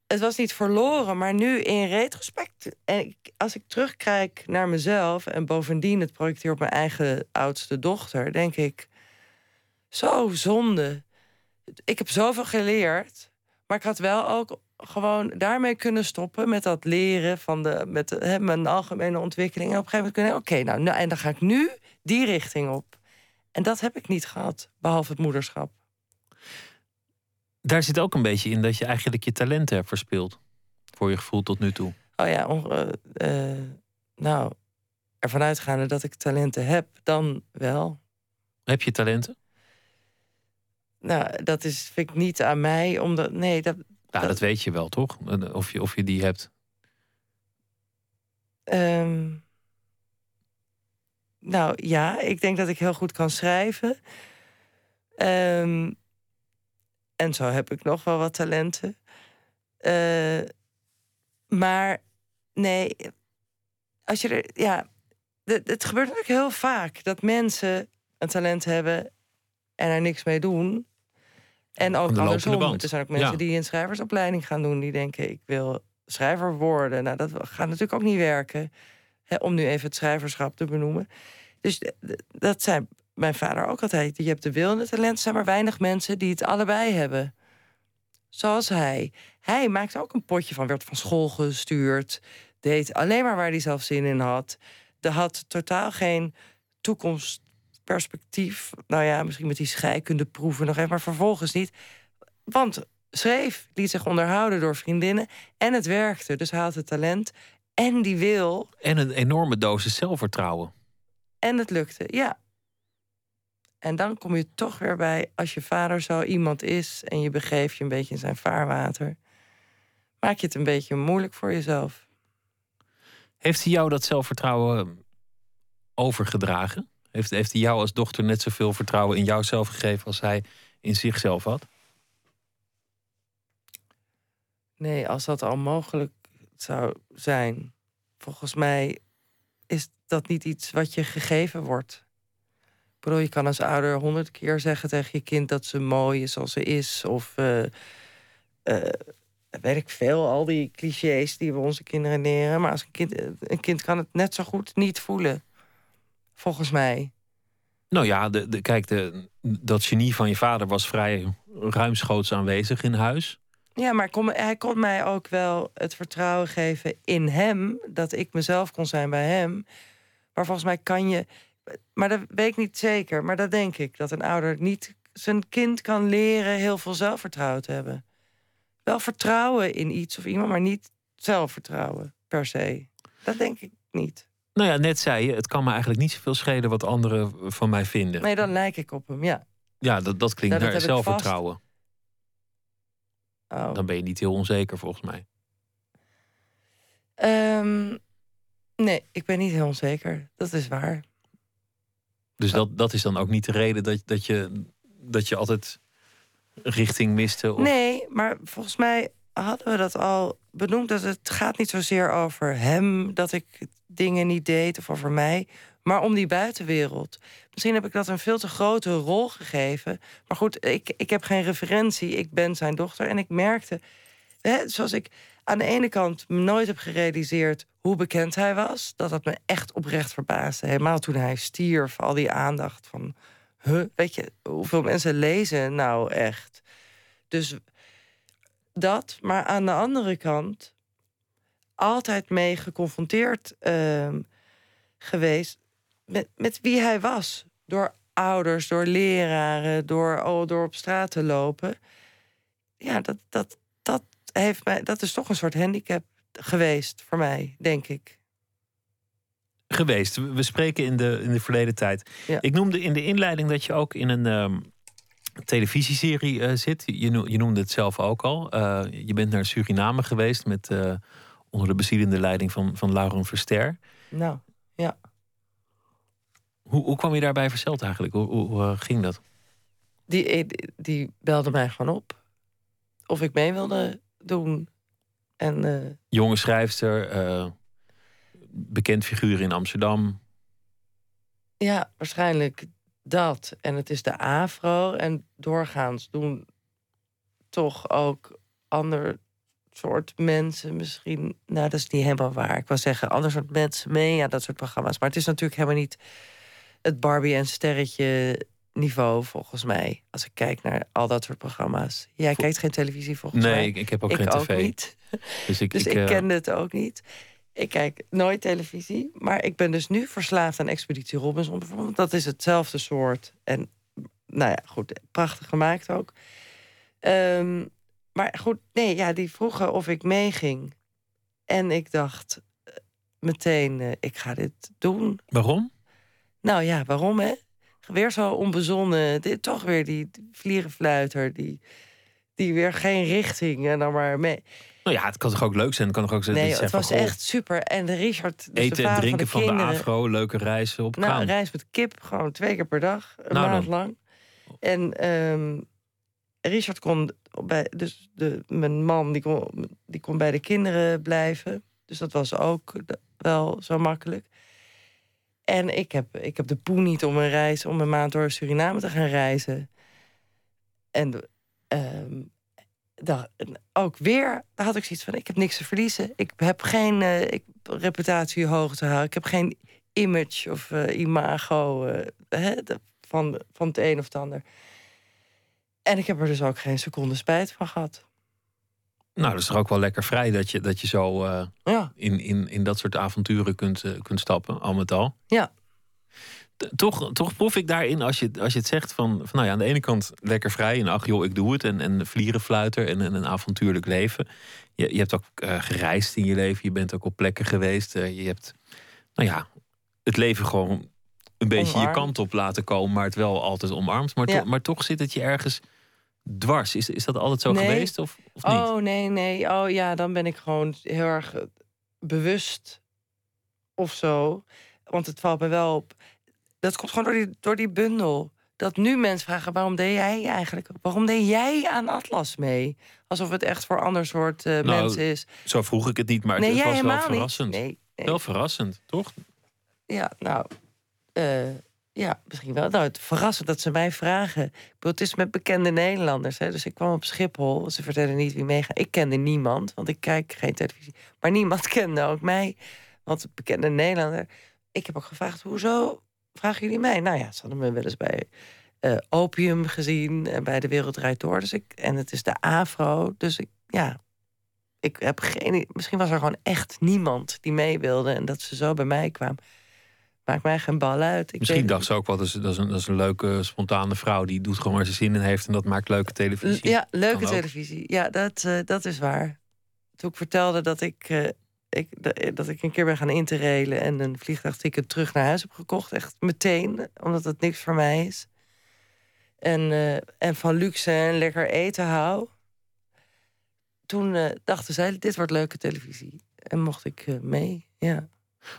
het was niet verloren, maar nu in retrospect. En als ik terugkijk naar mezelf en bovendien het projecteer op mijn eigen oudste dochter, denk ik. Zo zonde. Ik heb zoveel geleerd. Maar ik had wel ook gewoon daarmee kunnen stoppen met dat leren van de, met hè, mijn algemene ontwikkeling. En op een gegeven moment kunnen, oké, nou, nou, en dan ga ik nu die richting op. En dat heb ik niet gehad, behalve het moederschap. Daar zit ook een beetje in dat je eigenlijk je talenten hebt verspeeld. Voor je gevoel tot nu toe. Oh ja, eh, eh, nou, ervan uitgaande dat ik talenten heb, dan wel. Heb je talenten? Nou, dat is, vind ik niet aan mij, omdat, nee, dat, Nou, dat weet je wel, toch? Of je, of je die hebt. Ehm, nou ja, ik denk dat ik heel goed kan schrijven. Ehm, en zo heb ik nog wel wat talenten. Eh, maar nee, als je er. Ja, het gebeurt natuurlijk heel vaak dat mensen een talent hebben en er niks mee doen. En ook andersom. band. Er zijn ook mensen Ja. die een schrijversopleiding gaan doen, die denken: ik wil schrijver worden. Nou, dat gaat natuurlijk ook niet werken. Hè, om nu even het schrijverschap te benoemen. Dus dat zei mijn vader ook altijd. Je hebt de wil en het talent. Zijn maar weinig mensen die het allebei hebben. Zoals hij. Hij maakte ook een potje van, werd van school gestuurd. Deed alleen maar waar hij zelf zin in had. Er had totaal geen toekomstperspectief. Nou ja, misschien met die scheikundeproeven nog even, maar vervolgens niet. Want schreef, liet zich onderhouden door vriendinnen. En het werkte. Dus hij had het talent en die wil. En een enorme dosis zelfvertrouwen. En het lukte, ja. En dan kom je toch weer bij, als je vader zo iemand is en je begeeft je een beetje in zijn vaarwater, maak je het een beetje moeilijk voor jezelf. Heeft hij jou dat zelfvertrouwen overgedragen? Heeft, heeft hij jou als dochter net zoveel vertrouwen in jouzelf gegeven als hij in zichzelf had? Nee, als dat al mogelijk zou zijn, volgens mij is dat niet iets wat je gegeven wordt. Ik bedoel, je kan als ouder honderd keer zeggen tegen je kind dat ze mooi is zoals ze is. Of eh, eh, weet ik veel, al die clichés die we onze kinderen leren. Maar als een kind, een kind kan het net zo goed niet voelen. Volgens mij. Nou ja, de, de, kijk, de, dat genie van je vader was vrij ruimschoots aanwezig in huis. Ja, maar kon, hij kon mij ook wel het vertrouwen geven in hem. Dat ik mezelf kon zijn bij hem. Maar volgens mij kan je. Maar dat weet ik niet zeker. Maar dat denk ik. Dat een ouder niet zijn kind kan leren heel veel zelfvertrouwen te hebben. Wel vertrouwen in iets of iemand, maar niet zelfvertrouwen per se. Dat denk ik niet. Nou ja, net zei je, het kan me eigenlijk niet zoveel schelen wat anderen van mij vinden. Nee, dan lijk ik op hem, ja. Ja, dat, dat klinkt dat naar zelfvertrouwen. Oh. Dan ben je niet heel onzeker volgens mij. Ehm, nee, ik ben niet heel onzeker. Dat is waar. Dus dat, dat is dan ook niet de reden dat, dat, je, dat je altijd richting miste. Of... Nee, maar volgens mij hadden we dat al benoemd. Dat het gaat niet zozeer over hem dat ik dingen niet deed of over mij, maar om die buitenwereld. Misschien heb ik dat een veel te grote rol gegeven. Maar goed, ik, ik heb geen referentie. Ik ben zijn dochter. En ik merkte, hè, zoals ik aan de ene kant nooit heb gerealiseerd hoe bekend hij was. Dat dat me echt oprecht verbaasde. Helemaal toen hij stierf, al die aandacht van... Huh, weet je, hoeveel mensen lezen nou echt? Dus dat, maar aan de andere kant altijd mee geconfronteerd ehm, geweest met, met wie hij was. Door ouders, door leraren, door, oh, door op straat te lopen. Ja, dat, dat, heeft mij, dat is toch een soort handicap geweest voor mij, denk ik. Geweest. We spreken in de, in de verleden tijd. Ja. Ik noemde in de inleiding dat je ook in een ehm, televisieserie eh, zit. Je, je noemde het zelf ook al. Eh, je bent naar Suriname geweest met eh, onder de bezielende leiding van, van Lauren Verster. Nou, ja. Hoe, hoe kwam je daarbij verzeld eigenlijk? Hoe, hoe ging dat? Die, die, die belde mij gewoon op. Of ik mee wilde doen. En eh, Jonge schrijfster, eh, bekend figuur in Amsterdam. Ja, waarschijnlijk dat. En het is de afro. En doorgaans doen toch ook ander soort mensen misschien... Nou, dat is niet helemaal waar. Ik wil zeggen, ander soort mensen mee aan dat soort programma's. Maar het is natuurlijk helemaal niet het Barbie en Sterretje niveau, volgens mij. Als ik kijk naar al dat soort programma's. Jij kijkt geen televisie, volgens mij. Nee, ik, ik heb ook ik geen ook tv. niet. Dus ik, Dus ik, ik, eh, kende het ook niet. Ik kijk nooit televisie, maar ik ben dus nu verslaafd aan Expeditie Robinson bijvoorbeeld. Dat is hetzelfde soort. En nou ja, goed, prachtig gemaakt ook. Ehm, maar goed, nee, ja, die vroegen of ik meeging. En ik dacht eh, meteen, eh, ik ga dit doen. Waarom? Nou ja, waarom hè? Weer zo onbezonnen. Dit, toch weer die vlierenfluiter. Die, die weer geen richting en dan maar mee. Nou ja, het kan toch ook leuk zijn? Het kan toch ook zijn Nee, het was van, echt super. En de Richard, dus de eten en vader drinken van van de de, kinderen... afro, leuke reizen op Nou, gaan. reis met kip, gewoon twee keer per dag, een Nou maand dan. lang. En ehm, Richard kon bij, dus de, mijn man, die kon, die kon bij de kinderen blijven. Dus dat was ook de- wel zo makkelijk. En ik heb, ik heb de poen niet om een reis, om een maand door Suriname te gaan reizen. En ehm, ook weer, daar had ik zoiets van: ik heb niks te verliezen. Ik heb geen eh, reputatie hoog te houden. Ik heb geen image of eh, imago eh, van, van het een of het ander. En ik heb er dus ook geen seconde spijt van gehad. Nou, dat is toch ook wel lekker vrij dat je, dat je zo eh, Ja, in, in, in dat soort avonturen kunt, eh, kunt stappen, al met al. ja. T- Toch, toch proef ik daarin, als je, als je het zegt van, van nou ja, aan de ene kant lekker vrij en ach joh, ik doe het en, en vlierenfluiter en, en een avontuurlijk leven. Je, je hebt ook eh, gereisd in je leven, je bent ook op plekken geweest. je hebt, nou ja, het leven gewoon een beetje je kant op laten komen, maar het wel altijd omarmd. Maar, Ja. maar toch zit het je ergens dwars. Is, is dat altijd zo Nee. geweest of, of niet? Oh nee, nee. Oh ja, dan ben ik gewoon heel erg eh, bewust of zo. Want het valt me wel op. Dat komt gewoon door die, door die bundel. Dat nu mensen vragen: waarom deed jij eigenlijk? Waarom deed jij aan Atlas mee? Alsof het echt voor ander soort eh, Nou, mensen is. Zo vroeg ik het niet, maar nee, het was wel verrassend. niet. Nee, nee. Wel verrassend, toch? Ja, nou, eh, ja, misschien wel. Nou, het verrassend dat ze mij vragen. Ik het is met bekende Nederlanders. Hè? Dus ik kwam op Schiphol. Ze vertellen niet wie meegaat. Ik kende niemand, want ik kijk geen televisie. Maar niemand kende ook mij. Want bekende Nederlander. Ik heb ook gevraagd, hoezo vragen jullie mij? Nou ja, ze hadden me wel eens bij eh, Opium gezien. En bij De Wereld Draait Door. Dus ik, en het is de AFRO. Dus ik, ja... Ik heb geen... Misschien was er gewoon echt niemand die mee wilde. En dat ze zo bij mij kwam. Maakt mij geen bal uit. Ik Misschien dacht ze ook wel, dat is, dat, is een, dat is een leuke, spontane vrouw. Die doet gewoon waar ze zin in heeft en dat maakt leuke televisie. Ja, leuke televisie. Ja, dat, eh, dat is waar. Toen ik vertelde dat ik, eh, ik, da- dat ik een keer ben gaan interrailen... en een vliegtuigticket terug naar huis heb gekocht. Echt meteen, omdat het niks voor mij is. En, eh, en van luxe en lekker eten hou. Toen eh, dachten zij, dit wordt leuke televisie. En mocht ik eh, mee, ja.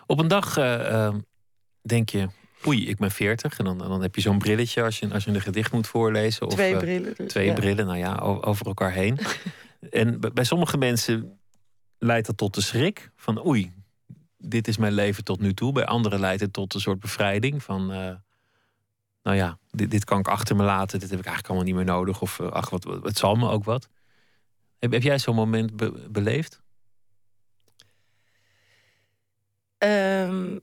Op een dag eh, eh, denk je, oei, ik ben 40. En dan, dan heb je zo'n brilletje als je, als je een gedicht moet voorlezen. Of, Twee eh, brillen. dus, Twee ja. brillen, nou ja, over elkaar heen. en bij sommige mensen leidt dat tot de schrik van oei, dit is mijn leven tot nu toe. Bij anderen leidt het tot een soort bevrijding van, eh, nou ja, dit, dit kan ik achter me laten, dit heb ik eigenlijk allemaal niet meer nodig. Of eh, ach, wat, wat, het zal me ook wat. Heb, heb jij zo'n moment be- beleefd? Ehm,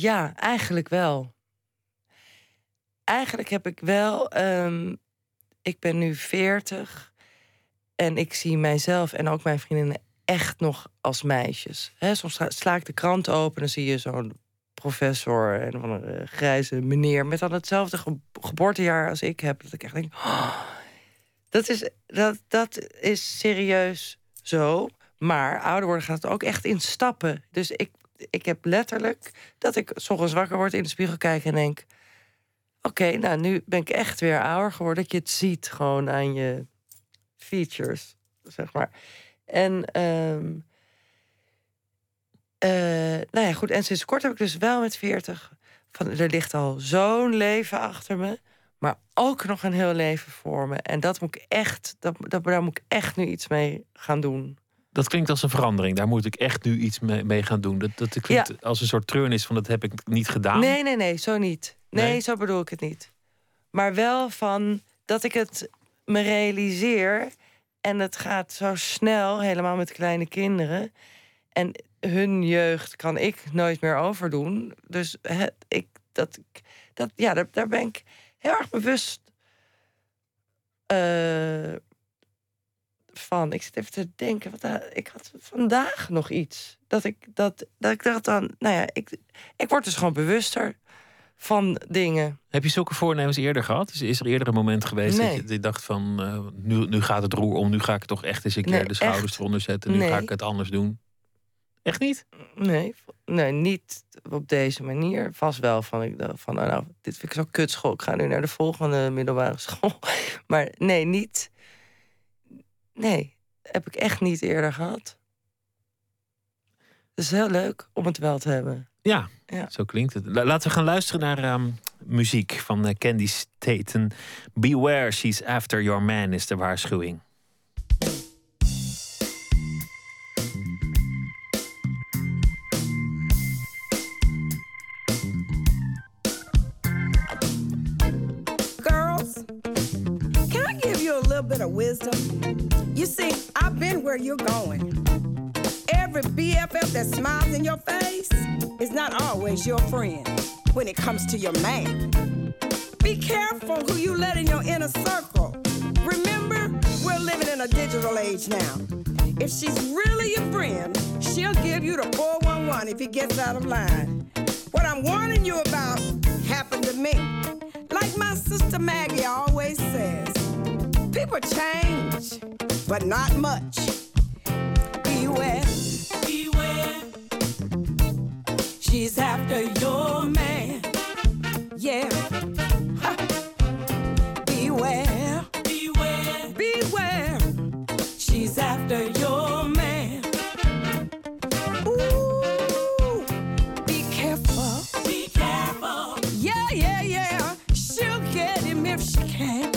ja, eigenlijk wel. Eigenlijk heb ik wel. ehm, ik ben nu 40 en ik zie mijzelf en ook mijn vriendinnen echt nog als meisjes. Soms sla- ik de krant open en zie je zo'n professor en een eh, grijze meneer met dan hetzelfde ge- geboortejaar als ik heb. Dat ik echt denk, "Oh, dat, is, dat, dat is serieus zo. Maar ouder worden gaat het ook echt in stappen. Dus ik, ik heb letterlijk dat ik 's ochtends wakker word in de spiegel kijk en denk: Oké, nou nu ben ik echt weer ouder geworden. Dat je het ziet gewoon aan je features, zeg maar. En ehm, eh, nou ja, goed. En sinds kort heb ik dus wel met 40 van er ligt al zo'n leven achter me, maar ook nog een heel leven voor me. En dat moet ik echt, dat, dat, daar moet ik echt nu iets mee gaan doen. Dat klinkt als een verandering. Daar moet ik echt nu iets mee, gaan doen. Dat, dat klinkt als een soort treurnis van dat heb ik niet gedaan. Nee, nee, nee, zo niet. Nee, Nee? zo bedoel ik het niet. Maar wel van dat ik het me realiseer en het gaat zo snel, helemaal met kleine kinderen. En hun jeugd kan ik nooit meer overdoen. Dus ik, dat, dat, ja, daar, daar ben ik heel erg bewust eh, van. Ik zit even te denken, wat, ik had vandaag nog iets. Dat ik, dat, dat ik dacht dan, nou ja, ik, ik word dus gewoon bewuster van dingen. Heb je zulke voornemens eerder gehad? Is, is er eerder een moment geweest dat je, dat je dacht van... eh, nu, nu gaat het roer om, nu ga ik toch echt eens een keer Nee, de schouders echt. eronder zetten. Nu ga Nee. ik het anders doen. Echt niet? Nee, nee, niet op deze manier. Vast wel van, ik van oh, nou, dit vind ik zo kutschool. Ik ga nu naar de volgende middelbare school. Maar nee, niet. Nee, heb ik echt niet eerder gehad. Het is heel leuk om het wel te hebben. Ja, Ja. zo klinkt het. La- Laten we gaan luisteren naar ehm, muziek van eh, Candy Staten. Beware, she's after your man is de waarschuwing. Where you're going. Every BFF that smiles in your face is not always your friend when it comes to your man. Be careful who you let in your inner circle. Remember, we're living in a digital age now. If she's really your friend, she'll give you the 411 if he gets out of line. What I'm warning you about happened to me. Like my sister Maggie always says, people change, but not much. Beware. Beware. She's after your man. Yeah. Ha. Beware. Beware. Beware. She's after your man. Ooh. Be careful. Be careful. Yeah, yeah, yeah. She'll get him if she can.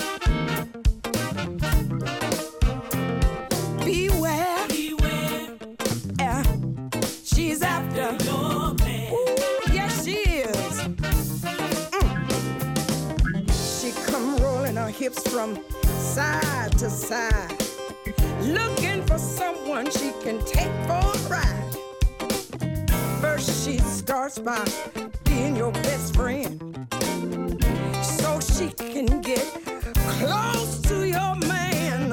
From side to side, looking for someone she can take for a ride. First, she starts by being your best friend, so she can get close to your man.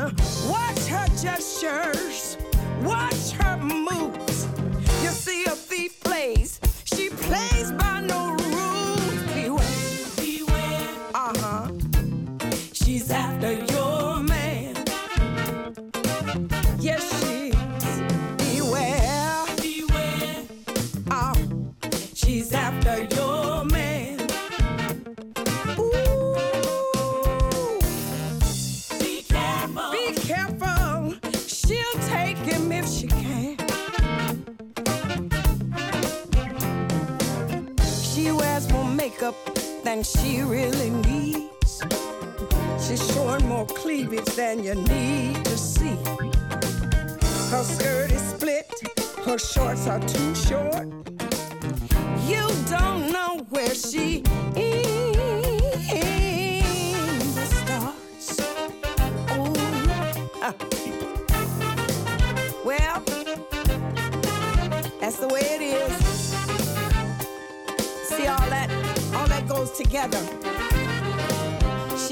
Watch her gestures, watch her moves. You see a thief plays, she plays by no She's man. Yes, she is. Beware, beware. Oh, she's after your man. Ooh. Be careful. Be careful. She'll take him if she can. She wears more makeup than she really needs. Showing more cleavage than you need to see. Her skirt is split, her shorts are too short. You don't know where she is. The stars. Uh. well, that's the way it is. See all that, all that goes together.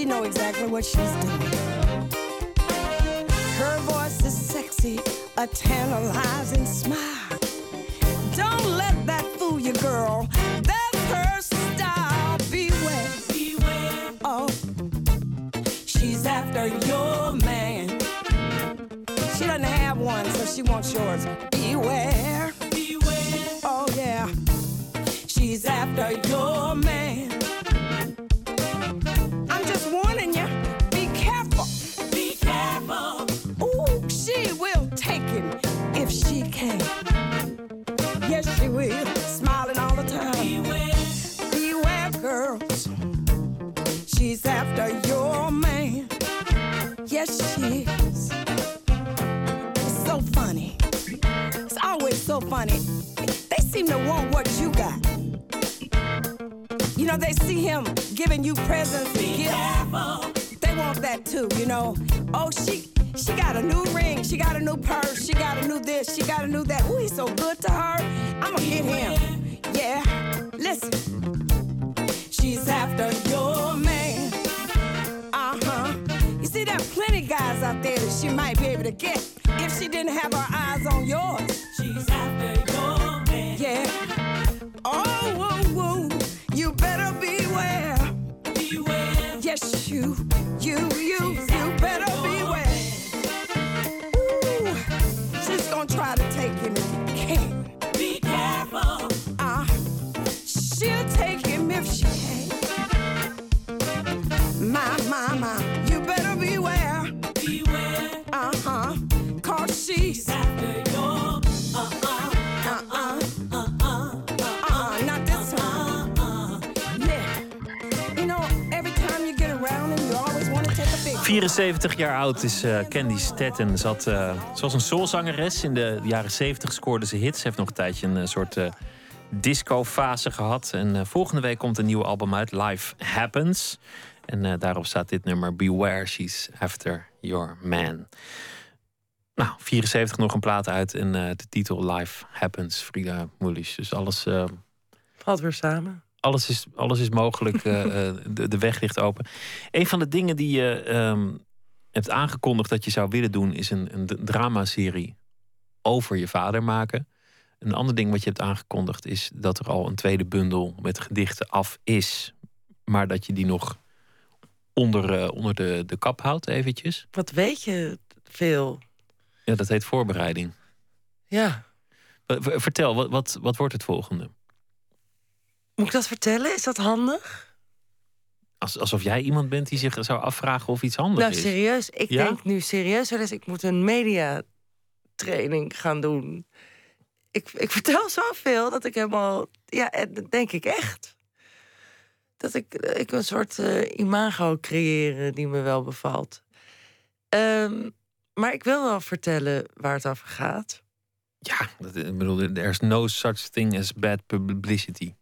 She know exactly what she's doing. Her voice is sexy, a tantalizing smile. Don't let that fool you, girl. That's her style. Beware. Beware. Oh, she's after your man. She doesn't have one, so she wants yours. Beware. Beware. Oh, yeah. She's after your man. Can. Yes, she will. Smiling all the time. Beware. Beware, girls. She's after your man. Yes, she is. It's so funny. It's always so funny. They seem to want what you got. You know, they see him giving you presents and gifts. They want that too, you know. Oh, she she got a new ring, she got a new purse, she got a new this, she got a new that. Ooh, he's so good to her. I'ma get him. Yeah, listen. She's after your man. Uh-huh. You see, there are plenty guys out there that she might be able to get if she didn't have her eyes on yours. 74 jaar oud is eh, Candy Statten. Ze, had, eh, was een soulzangeres. In de jaren 70 scoorde ze hits. Ze heeft nog een tijdje een eh, soort eh, disco-fase gehad. En volgende week komt een nieuw album uit, Life Happens. En daarop staat dit nummer, Beware, She's After Your Man. Nou, 74 nog een plaat uit en de titel Life Happens, Frida Moelis. Dus alles... Valt weer samen. Alles is, alles is mogelijk. eh, eh, de, de weg ligt open. Een van de dingen die je ehm, hebt aangekondigd dat je zou willen doen, is een, een dramaserie over je vader maken. Een ander ding wat je hebt aangekondigd is dat er al een tweede bundel met gedichten af is. Maar dat je die nog onder, eh, onder de, de kap houdt, eventjes. Wat weet je veel? Ja, dat heet voorbereiding. Ja. Vertel, wat, wat, wat wordt het volgende? Moet ik dat vertellen? Is dat handig? Als, alsof jij iemand bent die zich zou afvragen of iets handig nou, is. serieus. Ik Ja? denk nu serieus wel eens, ik moet een mediatraining gaan doen. Ik, ik vertel zoveel dat ik helemaal... Ja, en dat denk ik echt. Dat ik, ik een soort eh, imago creëren die me wel bevalt. Ehm, maar ik wil wel vertellen waar het over gaat. Ja, dat, ik bedoel, there's no such thing as bad publicity.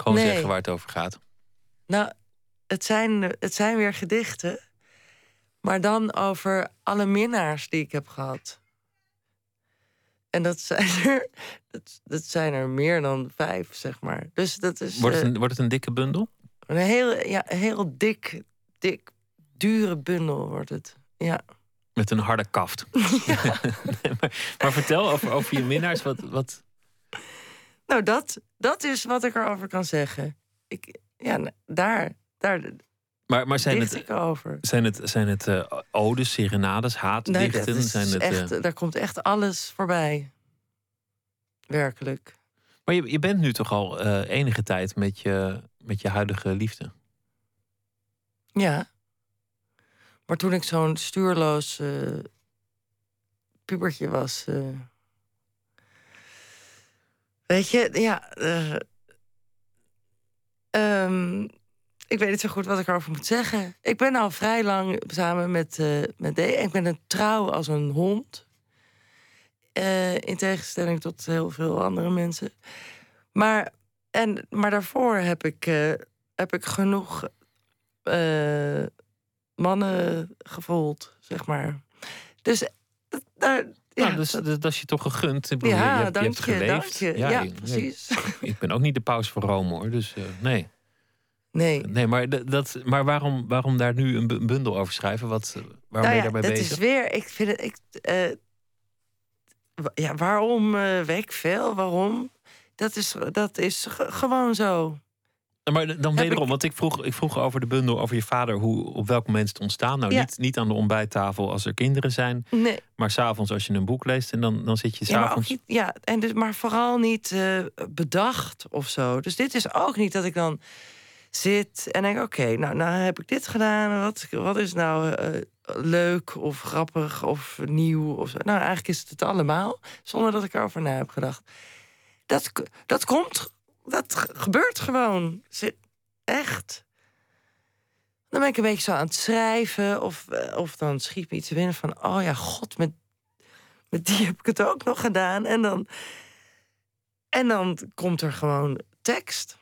Gewoon Nee. zeggen waar het over gaat. Nou, het zijn, het zijn weer gedichten. Maar dan over alle minnaars die ik heb gehad. En dat zijn er, dat, dat zijn er meer dan vijf, zeg maar. Dus dat is Wordt het eh, een, wordt het een dikke bundel? een heel, ja, heel dik, dik, dure bundel wordt het. Ja. Met een harde kaft. Nee, maar, maar vertel over, over je minnaars. Wat, wat, Nou, dat, dat is wat ik erover kan zeggen. Ik, ja, nou, daar, daar maar, maar zijn het, over. zijn het, zijn het eh, odes, serenades, Nee, haatdichten? dat is zijn het, eh, echt, daar komt echt alles voorbij. Werkelijk. maar je, je bent nu toch al eh, enige tijd met je, met je huidige liefde. Ja. Maar toen ik zo'n stuurloos pubertje was. Weet je, ja. eh, ehm, ik weet niet zo goed wat ik erover moet zeggen. Ik ben al vrij lang samen met, eh met D. Ik ben een trouw als een hond. eh, in tegenstelling tot heel veel andere mensen. Maar, en, maar daarvoor heb ik, heb ik genoeg mannen gevoeld, zeg maar. Dus daar. Ja, nou, dus, dat- dat, dat is je toch gegund. Ik bedoel, Ja, je, je hebt, je dank hebt je, geleefd. dank je. Ja, precies. Ik, ik ben ook niet de paus van Rome hoor. Dus eh, nee. nee. nee maar, dat, maar waarom, waarom daar nu een bu- bundel over schrijven? Wat, eh, waarom ben nou je ja, daarbij dat bezig? is weer. Ik vind het. Ik, wa- ja, waarom veel? Waarom? Dat is, dat is ge- gewoon zo. Maar dan wederom, want ik vroeg, ik vroeg over de bundel over je vader. Hoe, op welk moment het ontstaan? Nou, Ja. niet, niet aan de ontbijttafel als er kinderen zijn. Nee. Maar s'avonds als je een boek leest. En dan, dan zit je Ja, maar, s'avonds... ja, en dus, maar vooral niet eh, bedacht of zo. Dus dit is ook niet dat ik dan zit en denk: oké, nou, nou heb ik dit gedaan. Wat, wat is nou eh, leuk of grappig of nieuw? Of zo. Nou, eigenlijk is het het allemaal, zonder dat ik erover na heb gedacht. Dat, dat komt, dat gebeurt gewoon. Zit- Echt. Dan ben ik een beetje zo aan het schrijven. Of, eh, of dan schiet me iets binnen van... oh ja, god, met met die heb ik het ook nog gedaan. En dan, en dan komt er gewoon tekst.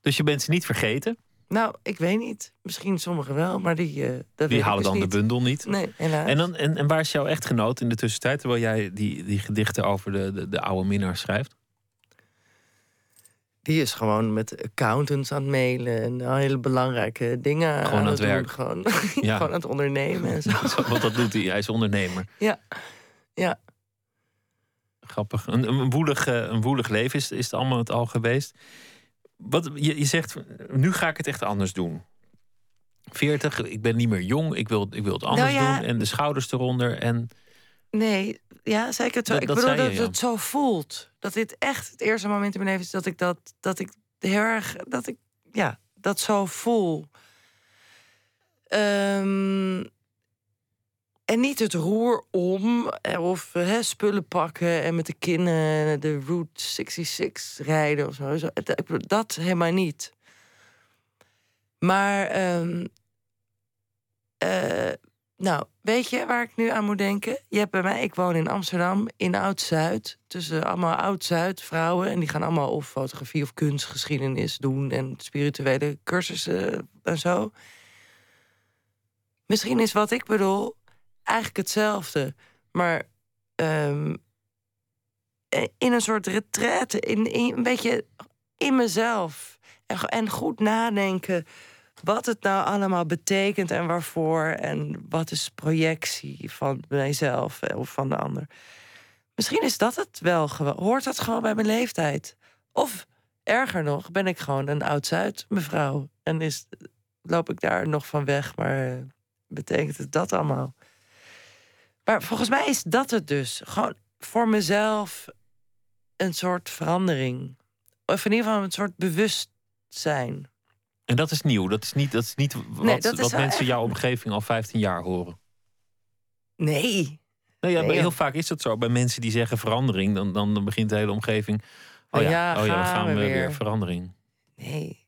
Dus je bent ze niet vergeten. Nou, ik weet niet. Misschien sommigen wel, maar die, eh dat Die halen dus dan niet. de bundel niet. Nee, helaas. En, dan, en, en waar is jouw echtgenoot in de tussentijd... terwijl jij die, die gedichten over de, de, de oude minnaar schrijft? Die is gewoon met accountants aan het mailen en hele belangrijke dingen Gewoon aan het werk. Gewoon, Ja. gewoon aan het ondernemen en zo. Want dat doet hij. Hij is ondernemer. Ja, ja. Grappig. Een, een, woelig, eh, een woelig leven is, is het allemaal het al geweest. Wat, je, je zegt, nu ga ik het echt anders doen. 40, ik ben niet meer jong, ik wil, ik wil het anders Nou ja. doen. En de schouders eronder. En Nee, ja, zei ik het zo. Dat- ik dat bedoel je, dat ja. het zo voelt. Dat dit echt het eerste moment in mijn leven is dat ik dat, dat ik heel erg, dat ik, ja, dat zo voel. Ehm, en niet het roer om, eh, of hè, spullen pakken en met de kinderen de Route 66 rijden of zo. Dat helemaal niet. Maar ehm, eh, nou, weet je waar ik nu aan moet denken? Je hebt bij mij, ik woon in Amsterdam, in Oud-Zuid. Tussen allemaal Oud-Zuid vrouwen. En die gaan allemaal of fotografie of kunstgeschiedenis doen. En spirituele cursussen en zo. Misschien is wat ik bedoel eigenlijk hetzelfde. Maar ehm, in een soort retraite, in, in, een beetje in mezelf. En, en goed nadenken wat het nou allemaal betekent en waarvoor. En wat is projectie van mijzelf of van de ander. Misschien is dat het wel. Hoort dat gewoon bij mijn leeftijd? Of erger nog, ben ik gewoon een oud-Zuid mevrouw. En is, loop ik daar nog van weg, maar eh, betekent het dat allemaal? Maar volgens mij is dat het dus. Gewoon voor mezelf een soort verandering. Of in ieder geval een soort bewustzijn. En dat is nieuw. Dat is niet, dat is niet wat, Nee, dat is wat wel mensen echt- jouw omgeving al 15 jaar horen. Nee. Nou ja, Nee, heel vaak is dat zo. Bij mensen die zeggen verandering, dan, dan, dan begint de hele omgeving. Oh ja, Ja, oh ja gaan we we weer. weer. verandering. Nee.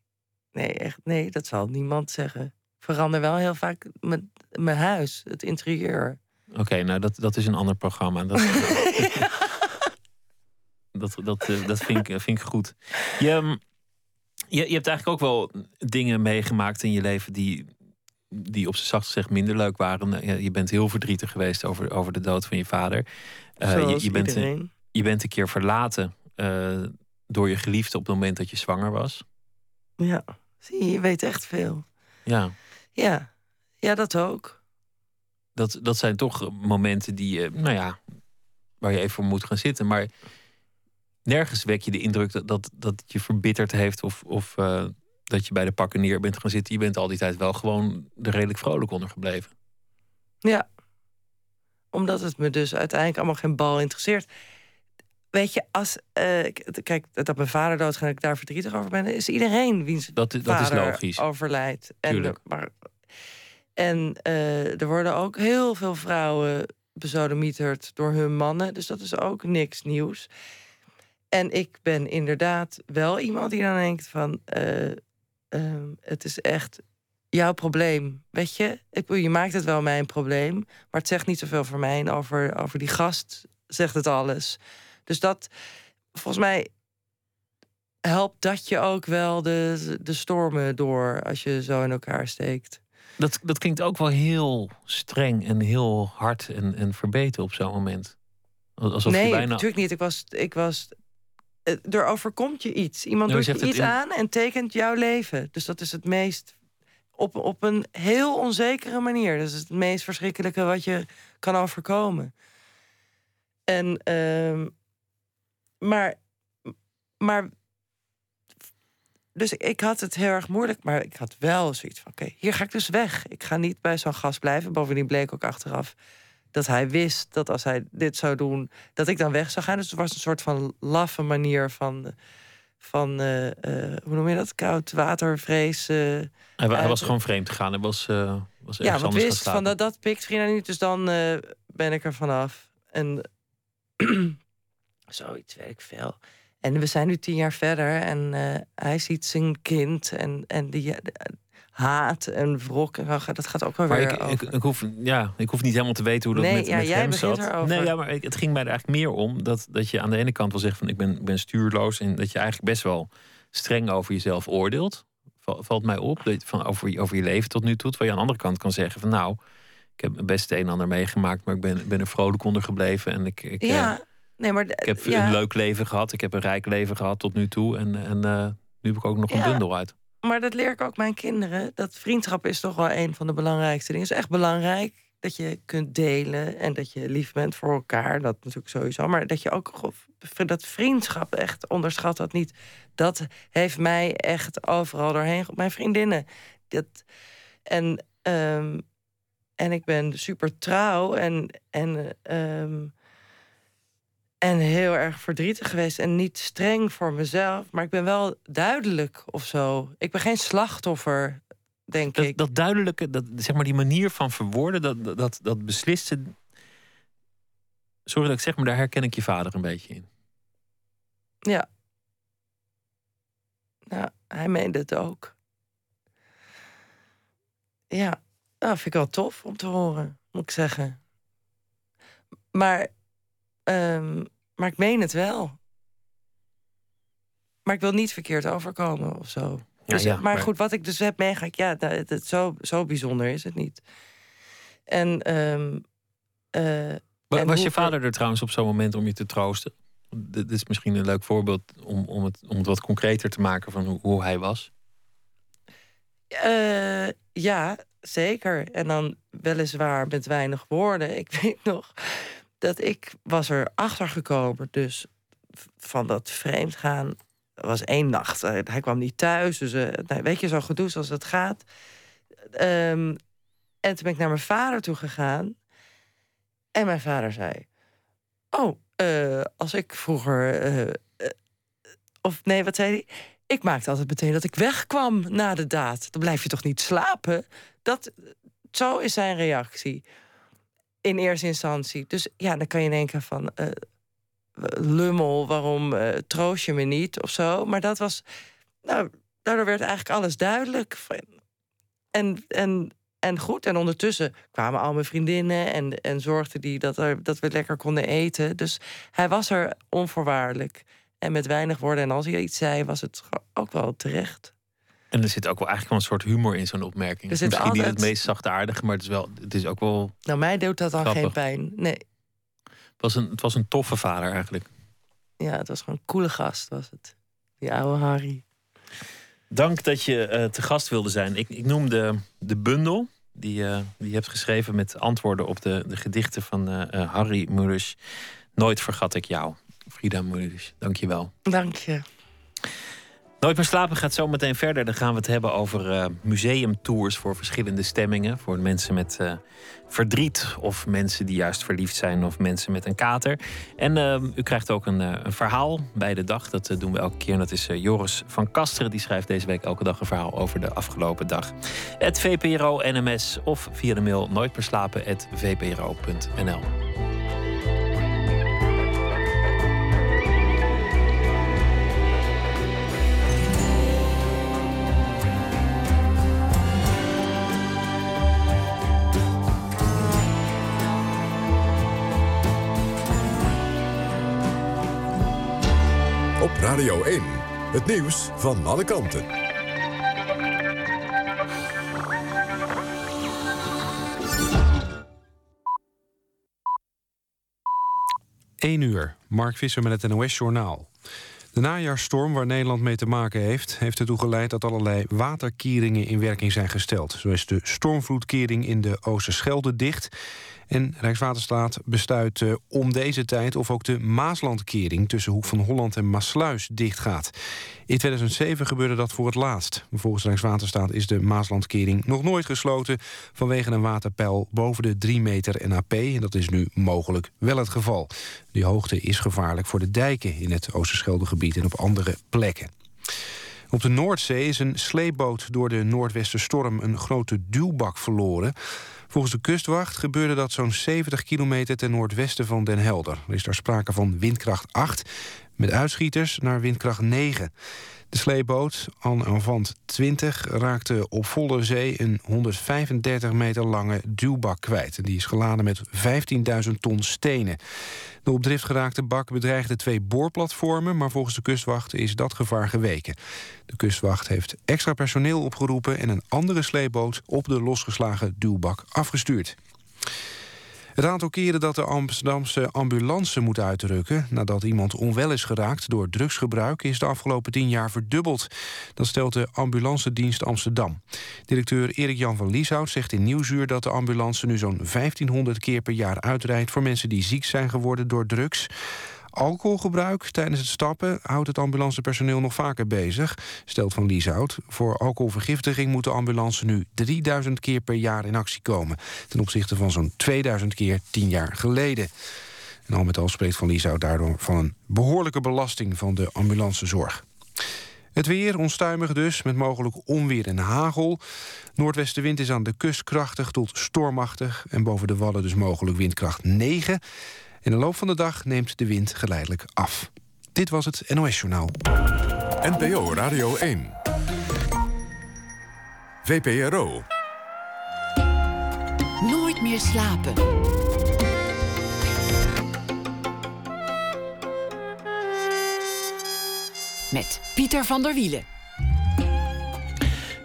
Nee, echt. Nee, dat zal niemand zeggen. Verander wel heel vaak mijn, mijn huis, het interieur. Oké, nou dat, dat is een ander programma. Dat, dat, dat, eh, dat vind, ik, vind ik goed. Je, ehm, je, je hebt eigenlijk ook wel dingen meegemaakt in je leven die, die op z'n zacht gezegd minder leuk waren. Je bent heel verdrietig geweest over, over de dood van je vader. Eh, je, je, bent, een- je bent een keer verlaten eh, door je geliefde op het moment dat je zwanger was. Ja, zie je, je weet echt veel. Ja, Ja, ja dat ook. dat, dat zijn toch momenten die, nou ja, waar je even voor moet gaan zitten. Maar nergens wek je de indruk dat, dat, dat het je verbitterd heeft of, of eh, dat je bij de pakken neer bent gaan zitten. Je bent al die tijd wel gewoon er redelijk vrolijk onder gebleven. Ja. Omdat het me dus uiteindelijk allemaal geen bal interesseert. Weet je, als. k- kijk, dat mijn vader doodgaat en ik daar verdrietig over ben, is iedereen wiens Dat, dat is vader logisch. overlijdt. En, Tuurlijk. maar, en eh, er worden ook heel veel vrouwen besodemieterd door hun mannen. Dus dat is ook niks nieuws. En ik ben inderdaad wel iemand die dan denkt van... eh, ehm, het is echt jouw probleem. Weet je, ik, je maakt het wel mijn probleem. Maar het zegt niet zoveel voor mij en over, over die gast zegt het alles. Dus dat, volgens mij, helpt dat je ook wel de, de stormen door als je zo in elkaar steekt. Dat, dat klinkt ook wel heel streng en heel hard en, en verbeten op zo'n moment. Alsof nee, je bijna... natuurlijk niet. Ik was, ik was, er overkomt je iets. Iemand Nou, doet je iets in- aan en tekent jouw leven. Dus dat is het meest op, op een heel onzekere manier. Dat is het meest verschrikkelijke wat je kan overkomen. En, ehm, maar, maar, dus ik, ik had het heel erg moeilijk, maar ik had wel zoiets van: oké, hier ga ik dus weg. Ik ga niet bij zo'n gast blijven. Bovendien bleek ook achteraf dat hij wist dat als hij dit zou doen, dat ik dan weg zou gaan. Dus het was een soort van laffe manier van, van eh, eh, hoe noem je dat? Koud watervrees. eh, Hij, was gewoon vreemd gegaan. Hij was, uh, was ja, want wist van dat, dat pikt niet, dus dan eh, ben ik er vanaf. En zoiets, weet ik veel. En we zijn nu tien jaar verder en eh, hij ziet zijn kind en, en die eh, haat en wrok. Dat gaat ook wel Maar weer ik, ik, over. ik, hoef, ja, ik hoef niet helemaal te weten hoe dat Nee, met, ja, met jij hem begint zat. erover. Nee, ja, maar het ging mij er eigenlijk meer om dat, dat je aan de ene kant wel zegt van ik ben, ben stuurloos en dat je eigenlijk best wel streng over jezelf oordeelt. Val- Valt mij op dat, van over, je- over je leven tot nu toe. Terwijl je aan de andere kant kan zeggen van nou, ik heb best een en ander meegemaakt, maar ik ben, ben er vrolijk onder gebleven en ik, ik, eh, ja, nee, maar ik heb ja, een leuk leven gehad, ik heb een rijk leven gehad tot nu toe en, en eh, nu heb ik ook nog een bundel uit. Maar dat leer ik ook mijn kinderen. Dat vriendschap is toch wel een van de belangrijkste dingen. Het is echt belangrijk dat je kunt delen en dat je lief bent voor elkaar. Dat natuurlijk sowieso. Maar dat je ook dat vriendschap echt onderschat dat niet. Dat heeft mij echt overal doorheen. Mijn vriendinnen. Dat, en, ehm, en ik ben super trouw en, en, ehm, en heel erg verdrietig geweest. En niet streng voor mezelf. Maar ik ben wel duidelijk of zo. Ik ben geen slachtoffer, denk Dat, ik. dat duidelijke, dat, zeg maar die manier van verwoorden, dat, dat- dat, besliste. Sorry dat ik zeg, maar daar herken ik je vader een beetje in. Ja. Ja, hij meende het ook. Ja, dat vind ik wel tof om te horen, moet ik zeggen. Maar, ehm, maar ik meen het wel. Maar ik wil niet verkeerd overkomen of zo. Ja, Dus, ja, maar, maar- goed, wat ik dus heb meegemaakt, ja, dat, het- zo, zo bijzonder is het niet. En, ehm, eh, Wa- en Was je vader er trouwens op zo'n moment om je te troosten? Dit is misschien een leuk voorbeeld om, om, het, om het wat concreter te maken van hoe, hoe hij was. Eh, ja, zeker. En dan weliswaar met weinig woorden. Ik weet nog dat ik was er achter gekomen. Dus van dat vreemdgaan was één nacht. Eh, Hij kwam niet thuis. Dus eh, nou, weet je, zo gedoe zoals het gaat. Ehm, en toen ben ik naar mijn vader toe gegaan. En mijn vader zei... Oh, eh, als ik vroeger... of nee, wat zei hij? Ik maakte altijd meteen dat ik wegkwam na de daad. Dan blijf je toch niet slapen? Dat, zo is zijn reactie. In eerste instantie. Dus ja, dan kan je denken van... eh, lummel, waarom eh, troost je me niet of zo? Maar dat was... Nou, daardoor werd eigenlijk alles duidelijk. En, en, en goed, en ondertussen kwamen al mijn vriendinnen... en, en zorgden die dat, er, dat we lekker konden eten. Dus hij was er onvoorwaardelijk. En met weinig woorden. En als hij iets zei, was het ook wel terecht. En er zit ook wel eigenlijk wel een soort humor in zo'n opmerking. Er zit Misschien niet het altijd- meest zachtaardige, maar het is, wel, het is ook wel. Nou, mij doet dat dan Grappig. geen pijn. Nee, Het was, een, het was een toffe vader eigenlijk. ja, het was gewoon een coole gast, was het. Die oude Harry. Dank dat je eh, te gast wilde zijn. Ik, ik noem de, de bundel die, eh, die je hebt geschreven met antwoorden op de, de gedichten van eh, Harry Mulisch. Nooit vergat ik jou. Frida Mulisch, dank je wel. Dank je. Nooit meer slapen gaat zo meteen verder. Dan gaan we het hebben over eh, museumtours voor verschillende stemmingen. Voor mensen met eh, verdriet of mensen die juist verliefd zijn of mensen met een kater. En eh, u krijgt ook een, een verhaal bij de dag. Dat doen we elke keer. En dat is Joris van Kasteren. Die schrijft deze week elke dag een verhaal over de afgelopen dag. Het VPRO NMS of via de mail nooitmerslapen@vpro.nl. Radio 1. Het nieuws van alle kanten. 1 uur, Mark Visser met het NOS-journaal. De najaarstorm waar Nederland mee te maken heeft... heeft ertoe geleid dat allerlei waterkeringen in werking zijn gesteld. Zo is de stormvloedkering in de Oosterschelde dicht... En Rijkswaterstaat bestuit uh, om deze tijd of ook de Maaslandkering tussen Hoek van Holland en Maasluis dichtgaat. In 2007 gebeurde dat voor het laatst. Volgens Rijkswaterstaat is de Maaslandkering nog nooit gesloten vanwege een waterpeil boven de 3 meter NAP. En dat is nu mogelijk wel het geval. Die hoogte is gevaarlijk voor de dijken in het Oosterscheldegebied en op andere plekken. Op de Noordzee is een sleepboot door de noordwesterstorm een grote duwbak verloren. Volgens de kustwacht gebeurde dat zo'n 70 kilometer ten noordwesten van Den Helder. Er is daar sprake van windkracht 8 met uitschieters naar windkracht 9. De sleepboot An Avant 20 raakte op volle zee een 135 meter lange duwbak kwijt. Die is geladen met 15.000 ton stenen. De op drift geraakte bak bedreigde twee boorplatformen... maar volgens de kustwacht is dat gevaar geweken. De kustwacht heeft extra personeel opgeroepen... en een andere sleepboot op de losgeslagen duwbak afgestuurd. Het aantal keren dat de Amsterdamse ambulance moet uitrukken... nadat iemand onwel is geraakt door drugsgebruik... is de afgelopen tien jaar verdubbeld. Dat stelt de Ambulancedienst Amsterdam. Directeur Erik-Jan van Lieshout zegt in Nieuwsuur... dat de ambulance nu zo'n 1500 keer per jaar uitrijdt... voor mensen die ziek zijn geworden door drugs. Alcoholgebruik tijdens het stappen houdt het ambulancepersoneel nog vaker bezig, stelt Van Lieshout. Voor alcoholvergiftiging moet de ambulance nu 3000 keer per jaar in actie komen, ten opzichte van zo'n 2000 keer tien jaar geleden. En al met al spreekt Van Lieshout daardoor van een behoorlijke belasting van de ambulancezorg. Het weer onstuimig dus, met mogelijk onweer en hagel. Noordwestenwind is aan de kust krachtig tot stormachtig... en boven de wallen dus mogelijk windkracht 9. In de loop van de dag neemt de wind geleidelijk af. Dit was het NOS Journaal. NPO Radio 1. VPRO. Nooit meer slapen. Met Pieter van der Wielen.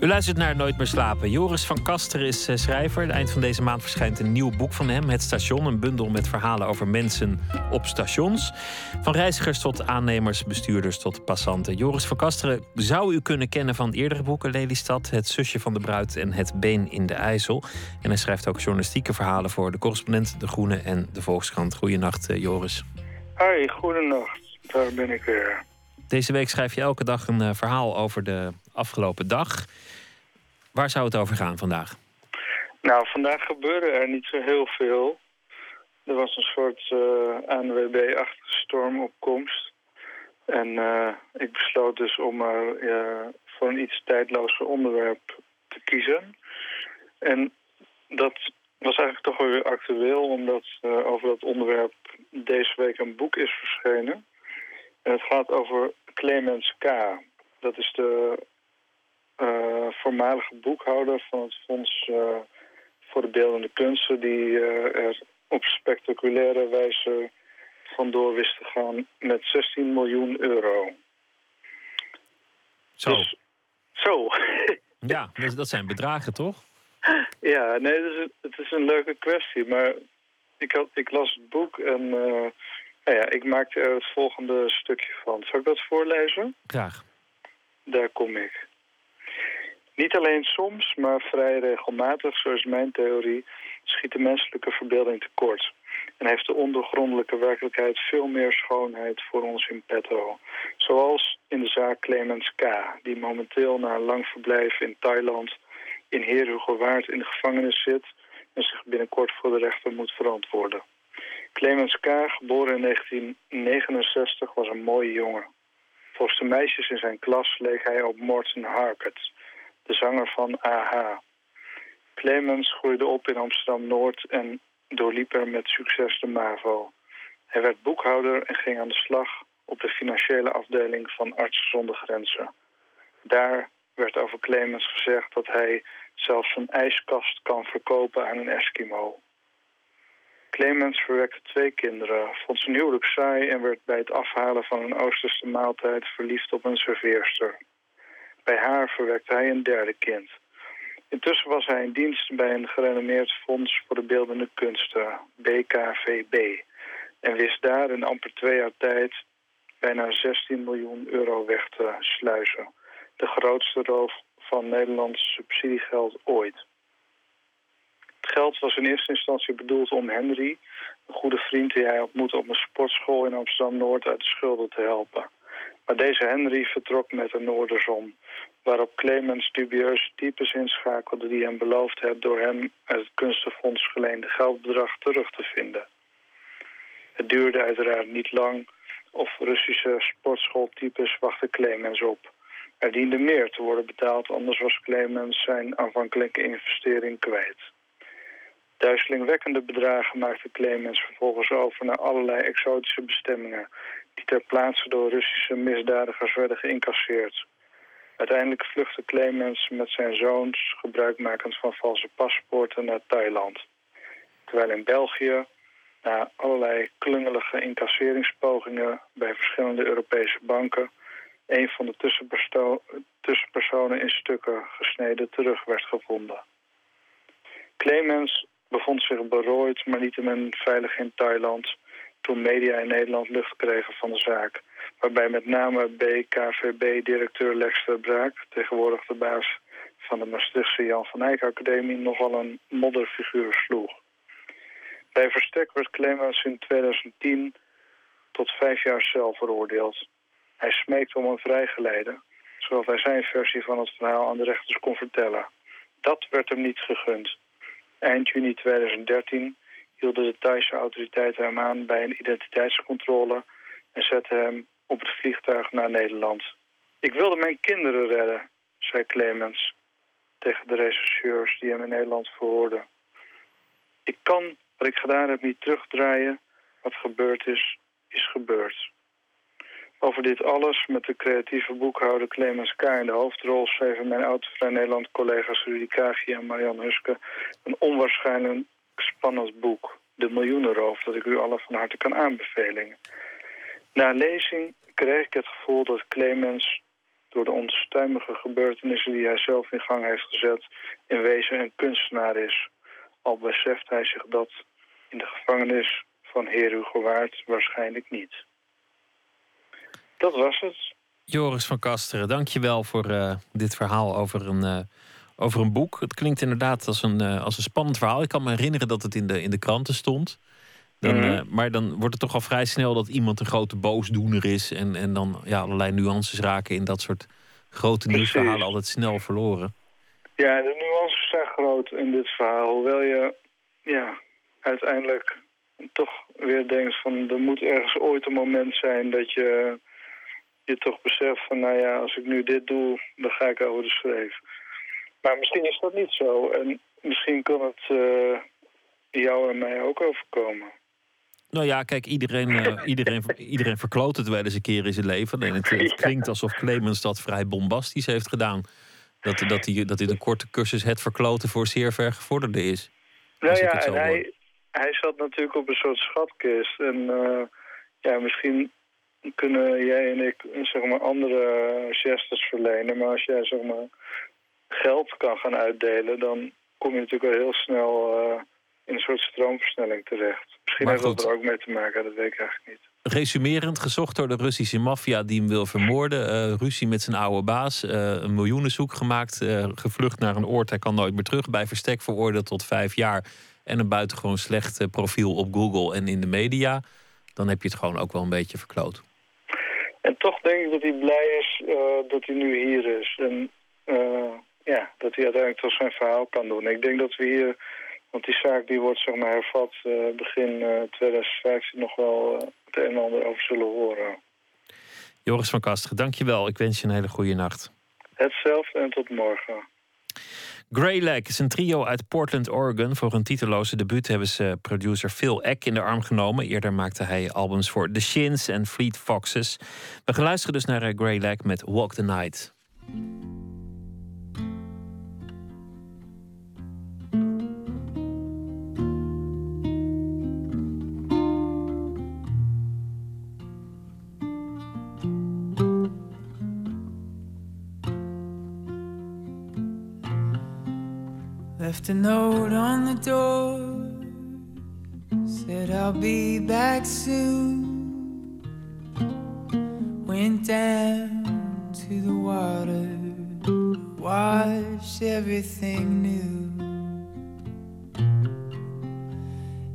U luistert naar Nooit meer slapen. Joris van Kaster is uh, schrijver. Eind van deze maand verschijnt een nieuw boek van hem, Het Station. Een bundel met verhalen over mensen op stations. Van reizigers tot aannemers, bestuurders tot passanten. Joris van Kasteren zou u kunnen kennen van eerdere boeken: Lelystad, Het zusje van de bruid en Het been in de IJssel. En hij schrijft ook journalistieke verhalen voor de correspondent, De Groene en de Volkskrant. Goedenacht, uh, Joris. Hoi, goedenacht. Daar ben ik weer. Deze week schrijf je elke dag een uh, verhaal over de afgelopen dag. Waar zou het over gaan vandaag? Nou, vandaag gebeurde er niet zo heel veel. Er was een soort uh, ANWB-achtige stormopkomst. En uh, ik besloot dus om uh, voor een iets tijdlozer onderwerp te kiezen. En dat was eigenlijk toch wel weer actueel, omdat over dat onderwerp deze week een boek is verschenen. En het gaat over Clemens K. Dat is de uh, voormalige boekhouder van het Fonds uh, voor de Beeldende Kunsten... die uh, er op spectaculaire wijze vandoor wist te gaan met 16 miljoen euro. Zo. Dus, zo. ja, dat zijn bedragen, toch? Ja, nee, het is, het is een leuke kwestie. Maar ik, had, ik las het boek en nou ja, ik maakte er het volgende stukje van. Zal ik dat voorlezen? Graag. Daar kom ik. Niet alleen soms, maar vrij regelmatig, zo is mijn theorie, schiet de menselijke verbeelding tekort. En heeft de ondergrondelijke werkelijkheid veel meer schoonheid voor ons in petto. Zoals in de zaak Clemens K., die momenteel na een lang verblijf in Thailand in Heerhugowaard in de gevangenis zit en zich binnenkort voor de rechter moet verantwoorden. Clemens K., geboren in 1969, was een mooie jongen. Volgens de meisjes in zijn klas leek hij op Morton Harket, de zanger van AHA. Clemens groeide op in Amsterdam-Noord en doorliep er met succes de MAVO. Hij werd boekhouder en ging aan de slag op de financiële afdeling van Artsen zonder Grenzen. Daar werd over Clemens gezegd dat hij zelfs een ijskast kan verkopen aan een Eskimo. Clemens verwekte twee kinderen, vond zijn huwelijk saai en werd bij het afhalen van een Oosterse maaltijd verliefd op een serveerster. Bij haar verwekte hij een derde kind. Intussen was hij in dienst bij een gerenommeerd fonds voor de beeldende kunsten, BKVB, en wist daar in amper twee jaar tijd bijna 16 miljoen euro weg te sluizen. De grootste roof van Nederlands subsidiegeld ooit. Het geld was in eerste instantie bedoeld om Henry, een goede vriend die hij ontmoette op een sportschool in Amsterdam-Noord, uit de schulden te helpen. Maar deze Henry vertrok met een Noorderzon, waarop Clemens dubieuze types inschakelde die hem beloofd hebben door hem uit het kunstenfonds geleende geldbedrag terug te vinden. Het duurde uiteraard niet lang of Russische sportschooltypes wachten Clemens op. Er diende meer te worden betaald, anders was Clemens zijn aanvankelijke investering kwijt. Duizelingwekkende bedragen maakte Clemens vervolgens over naar allerlei exotische bestemmingen... die ter plaatse door Russische misdadigers werden geïncasseerd. Uiteindelijk vluchtte Clemens met zijn zoons, gebruikmakend van valse paspoorten, naar Thailand. Terwijl in België, na allerlei klungelige incasseringspogingen bij verschillende Europese banken... een van de tussenpersonen in stukken gesneden terug werd gevonden. Clemens bevond zich berooid, maar niettemin veilig in Thailand... toen media in Nederland lucht kregen van de zaak... waarbij met name BKVB-directeur Lex Braak... tegenwoordig de baas van de Maastrichtse Jan van Eyck Academie... nogal een modderfiguur sloeg. Bij verstek werd Clemens in 2010 tot vijf jaar cel veroordeeld. Hij smeekte om een vrijgeleide, zodat hij zijn versie van het verhaal aan de rechters kon vertellen. Dat werd hem niet gegund. Eind juni 2013 hielden de Thaise autoriteiten hem aan bij een identiteitscontrole en zetten hem op het vliegtuig naar Nederland. Ik wilde mijn kinderen redden, zei Clemens tegen de rechercheurs die hem in Nederland verhoorden. Ik kan wat ik gedaan heb niet terugdraaien. Wat gebeurd is, is gebeurd. Over dit alles met de creatieve boekhouder Clemens K. in de hoofdrol... schreven mijn oud-vrij Nederland collega's Rudy Kagi en Marian Huske... een onwaarschijnlijk spannend boek, De Miljoenenroof... dat ik u allen van harte kan aanbevelen. Na lezing kreeg ik het gevoel dat Clemens door de onstuimige gebeurtenissen die hij zelf in gang heeft gezet... in wezen een kunstenaar is. Al beseft hij zich dat in de gevangenis van Heer Hugo Waard waarschijnlijk niet. Dat was het. Joris van Kasteren, dank je wel voor uh, dit verhaal over een, uh, over een boek. Het klinkt inderdaad als een, uh, als een spannend verhaal. Ik kan me herinneren dat het in de, in de kranten stond. Dan, mm. maar dan wordt het toch al vrij snel dat iemand een grote boosdoener is. En, en dan ja, allerlei nuances raken in dat soort grote nieuwsverhalen altijd snel verloren. Ja, de nuances zijn groot in dit verhaal. Hoewel je ja, uiteindelijk toch weer denkt van... er moet ergens ooit een moment zijn dat je je toch beseft van... nou ja, als ik nu dit doe, dan ga ik over de schreef. Maar misschien is dat niet zo. En misschien kan het uh, jou en mij ook overkomen. Nou ja, kijk, iedereen, uh, iedereen, iedereen verkloot het wel eens een keer in zijn leven. Alleen het, het klinkt alsof Clemens dat vrij bombastisch heeft gedaan. Dat, dat, hij, dat dit een korte cursus het verkloten voor zeer ver gevorderde is. Nou ja, en hij, hij zat natuurlijk op een soort schatkist. En uh, ja, misschien kunnen jij en ik zeg maar, andere gestes verlenen. Maar als jij zeg maar, geld kan gaan uitdelen, dan kom je natuurlijk wel heel snel uh, in een soort stroomversnelling terecht. Misschien heeft dat er ook mee te maken, dat weet ik eigenlijk niet. Resumerend, gezocht door de Russische maffia die hem wil vermoorden. Uh, ruzie met zijn oude baas. Uh, een miljoenenzoek gemaakt. Gevlucht naar een oord. Hij kan nooit meer terug. Bij verstek veroordeeld tot vijf jaar. En een buitengewoon slecht profiel op Google en in de media. Dan heb je het gewoon ook wel een beetje verkloot. En toch denk ik dat hij blij is dat hij nu hier is. En ja, dat hij uiteindelijk toch zijn verhaal kan doen. Ik denk dat we hier want die zaak die wordt zeg maar, hervat uh, begin uh, 2015 nog wel uh, het een en ander over zullen horen. Joris van Kasteren, dankjewel. Ik wens je een hele goede nacht. Hetzelfde en tot morgen. Grey is een trio uit Portland, Oregon. Voor hun titeloze debuut hebben ze producer Phil Eck in de arm genomen. Eerder maakte hij albums voor The Shins en Fleet Foxes. We gaan luisteren dus naar Grey met Walk the Night. Left a note on the door. Said I'll be back soon. Went down to the water. Wash everything new.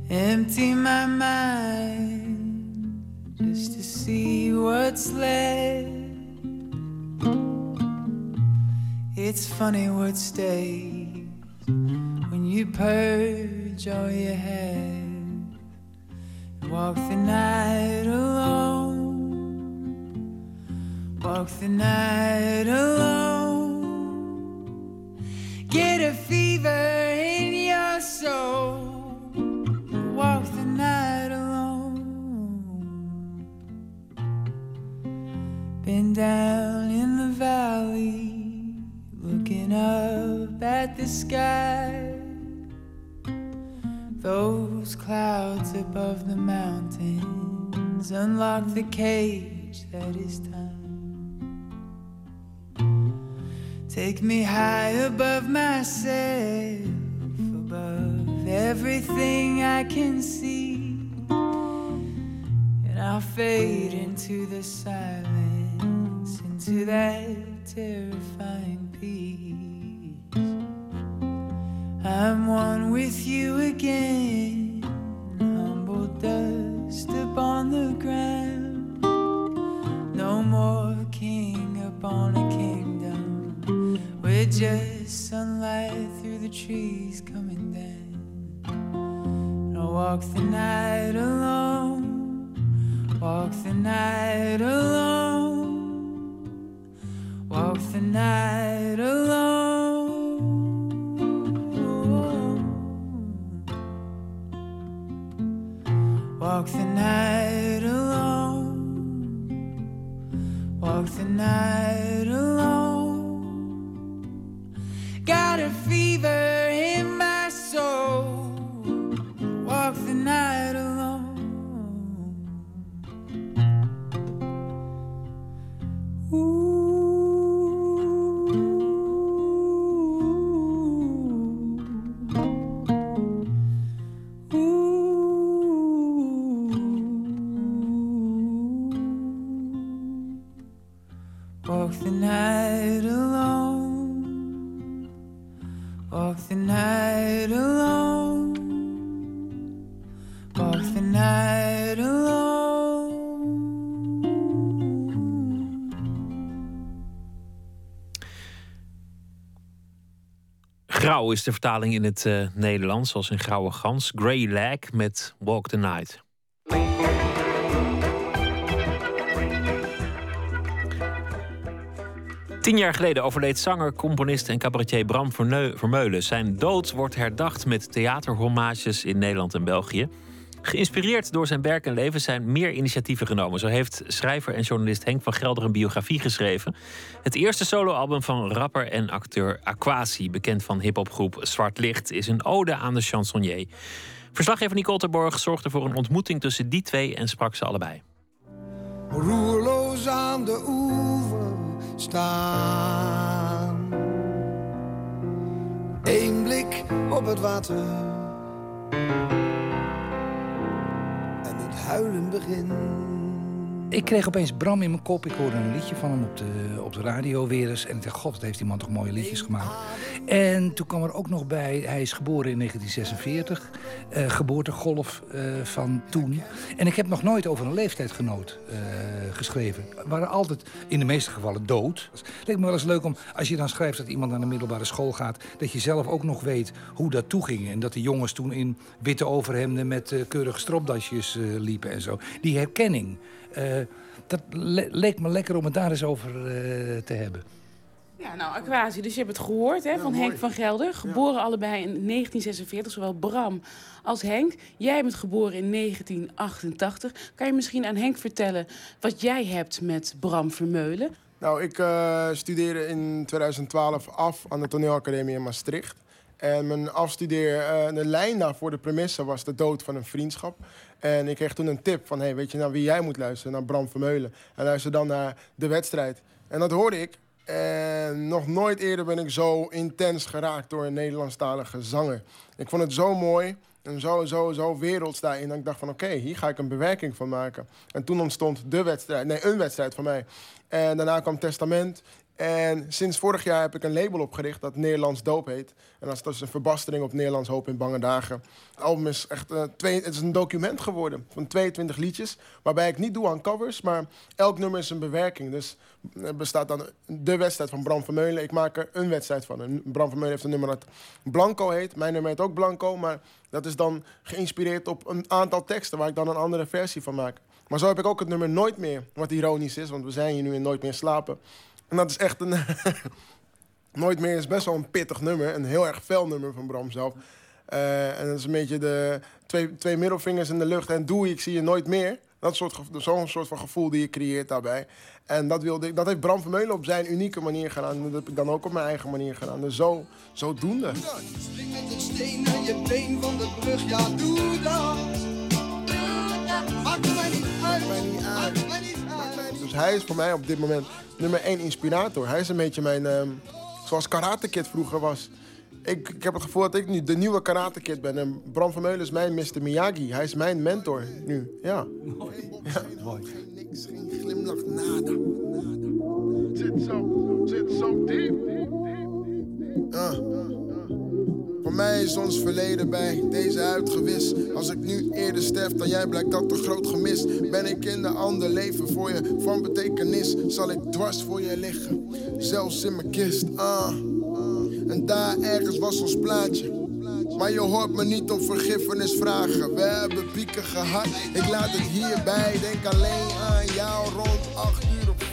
Empty my mind just to see what's left. It's funny what stays you purge all you have. Walk the night alone. Walk the night alone. Get a fever in your soul. Walk the night alone. Been down in the valley, looking up at the sky. Those clouds above the mountains unlock the cage that is time. Take me high above myself, above everything I can see. And I'll fade into the silence, into that terrifying peace. I'm one with you again, humble dust upon the ground. No more king upon a kingdom. We're just sunlight through the trees coming down. I'll walk the night alone, walk the night alone, walk the night alone. Walk the night alone. Walk the night Is de vertaling in het eh, Nederlands, zoals een grauwe gans. Grey Lag met Walk the Night. Tien jaar geleden overleed zanger, componist en cabaretier Bram Vermeulen. Zijn dood wordt herdacht met theaterhommages in Nederland en België. Geïnspireerd door zijn werk en leven zijn meer initiatieven genomen. Zo heeft schrijver en journalist Henk van Gelder een biografie geschreven. Het eerste soloalbum van rapper en acteur Aquasi, bekend van hiphopgroep Zwart Licht, is een ode aan de chansonnier. Verslaggever Nicole Terborg zorgde voor een ontmoeting tussen die twee en sprak ze allebei. roerloos aan de oever staan. Eén blik op het water en het huilen begint. Ik kreeg opeens Bram in mijn kop. Ik hoorde een liedje van hem op de, op de radio weer eens. En ik dacht, god, wat heeft die man toch mooie liedjes gemaakt. En toen kwam er ook nog bij, hij is geboren in 1946. eh, geboortegolf eh, van toen. En ik heb nog nooit over een leeftijdgenoot eh, geschreven. We waren altijd, in de meeste gevallen, dood. Het lijkt me wel eens leuk om, als je dan schrijft dat iemand naar de middelbare school gaat... dat je zelf ook nog weet hoe dat toeging. En dat de jongens toen in witte overhemden met keurige stropdasjes liepen en zo. Die herkenning. Eh, dat le- leek me lekker om het daar eens over eh, te hebben. Ja, nou, Aquasi, dus je hebt het gehoord hè, van Henk van Gelder. Geboren allebei in 1946, zowel Bram als Henk. Jij bent geboren in 1988. Kan je misschien aan Henk vertellen wat jij hebt met Bram Vermeulen? Nou, ik eh, studeerde in 2012 af aan de toneelacademie in Maastricht. En mijn afstudeer, eh, de lijn daarvoor, de premisse, was de dood van een vriendschap. En ik kreeg toen een tip van, hey, weet je naar wie jij moet luisteren? Naar Bram Vermeulen. En luister dan naar de wedstrijd. En dat hoorde ik. En nog nooit eerder ben ik zo intens geraakt door een Nederlandstalige zanger. Ik vond het zo mooi en zo, zo, zo werelds daarin. Dat ik dacht van oké, hier ga ik een bewerking van maken. En toen ontstond de wedstrijd, nee, een wedstrijd van mij. En daarna kwam Testament. En sinds vorig jaar heb ik een label opgericht dat Nederlands Doop heet. En dat is een verbastering op Nederlands Hoop in Bange Dagen. Het album is echt uh, twee, het is een document geworden van 22 liedjes. Waarbij ik niet doe aan covers, maar elk nummer is een bewerking. Dus er bestaat dan de wedstrijd van Bram Vermeulen. Ik maak er een wedstrijd van. Bram Vermeulen heeft een nummer dat Blanco heet. Mijn nummer heet ook Blanco, maar dat is dan geïnspireerd op een aantal teksten waar ik dan een andere versie van maak. Maar zo heb ik ook het nummer Nooit meer, wat ironisch is, want we zijn hier nu in Nooit meer slapen. En dat is echt een. Nooit meer is best wel een pittig nummer. Een heel erg fel nummer van Bram zelf. Uh, en dat is een beetje de twee, twee middelvingers in de lucht en doe ik zie je nooit meer. Dat soort, zo'n soort van gevoel die je creëert daarbij. En dat, wilde, dat heeft Bram Vermeulen op zijn unieke manier gedaan. En dat heb ik dan ook op mijn eigen manier gedaan. Dus zo, zodoende. Spring met een steen naar je been van de brug, ja doe dat. Maakt mij niet uit, mij niet uit. Mij niet uit. Dus hij is voor mij op dit moment nummer één inspirator. Hij is een beetje mijn, um, zoals Karate Kid vroeger was. Ik, ik, heb het gevoel dat ik nu de nieuwe Karate Kid ben. En Bram Vermeulen is mijn Mr. Miyagi. Hij is mijn mentor nu. Ja. Mooi. Ja. Mooi. Niks, geen glimlach, nada. Zit zo, zit zo diep. Ah. Voor mij is ons verleden bij deze uitgewist. Als ik nu eerder sterf dan jij, blijkt dat een groot gemis. Ben ik in de ander leven voor je van betekenis, zal ik dwars voor je liggen. Zelfs in mijn kist, ah. En daar ergens was ons plaatje. Maar je hoort me niet om vergiffenis vragen. We hebben pieken gehad, ik laat het hierbij. Denk alleen aan jou rond 8 uur op 4 mei.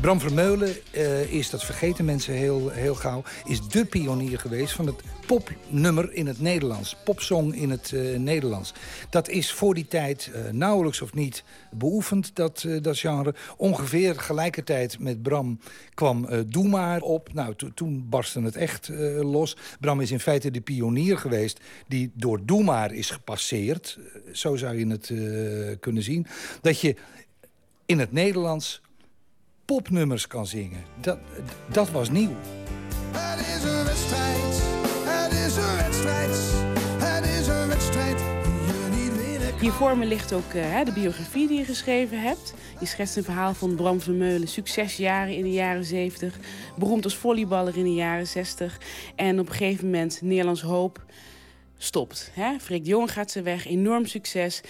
Bram Vermeulen uh, is, dat vergeten mensen heel, heel gauw... is de pionier geweest van het popnummer in het Nederlands. Popsong in het uh, Nederlands. Dat is voor die tijd uh, nauwelijks of niet beoefend, dat, dat genre. Ongeveer gelijkertijd met Bram kwam Doe Maar op. Nou, to toen barstte het echt los. Bram is in feite de pionier geweest die door Doe Maar is gepasseerd. zo zou je het kunnen zien. Dat je in het Nederlands popnummers kan zingen. Dat, dat was nieuw. Het is een wedstrijd is een wedstrijd, het is een wedstrijd die je niet winnen Hier voor me ligt ook uh, de biografie die je geschreven hebt. Je schetst een verhaal van Bram Vermeulen, succesjaren in de jaren 70, beroemd als volleyballer in de jaren 60 en op een gegeven moment Nederlands hoop stopt. Hè? Freek de Jong gaat ze weg, enorm succes.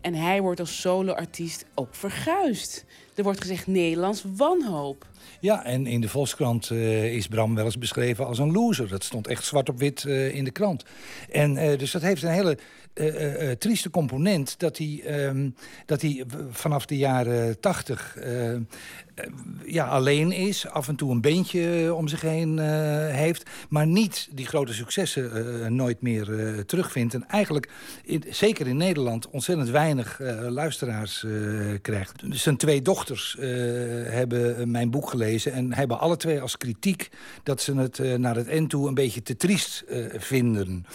En hij wordt als solo-artiest ook verguisd. Er wordt gezegd Nederlands wanhoop. Ja, en in de Volkskrant uh, is Bram wel eens beschreven als een loser. Dat stond echt zwart op wit uh, in de krant. En uh, dus dat heeft een hele trieste component... dat hij, um, dat hij vanaf de jaren tachtig ja, alleen is. Af en toe een beentje om zich heen heeft. Maar niet die grote successen nooit meer terugvindt. En eigenlijk, in, zeker in Nederland, ontzettend weinig luisteraars krijgt. Zijn twee dochters hebben mijn boek gelezen... en hebben alle twee als kritiek dat ze het naar het eind toe een beetje te triest vinden.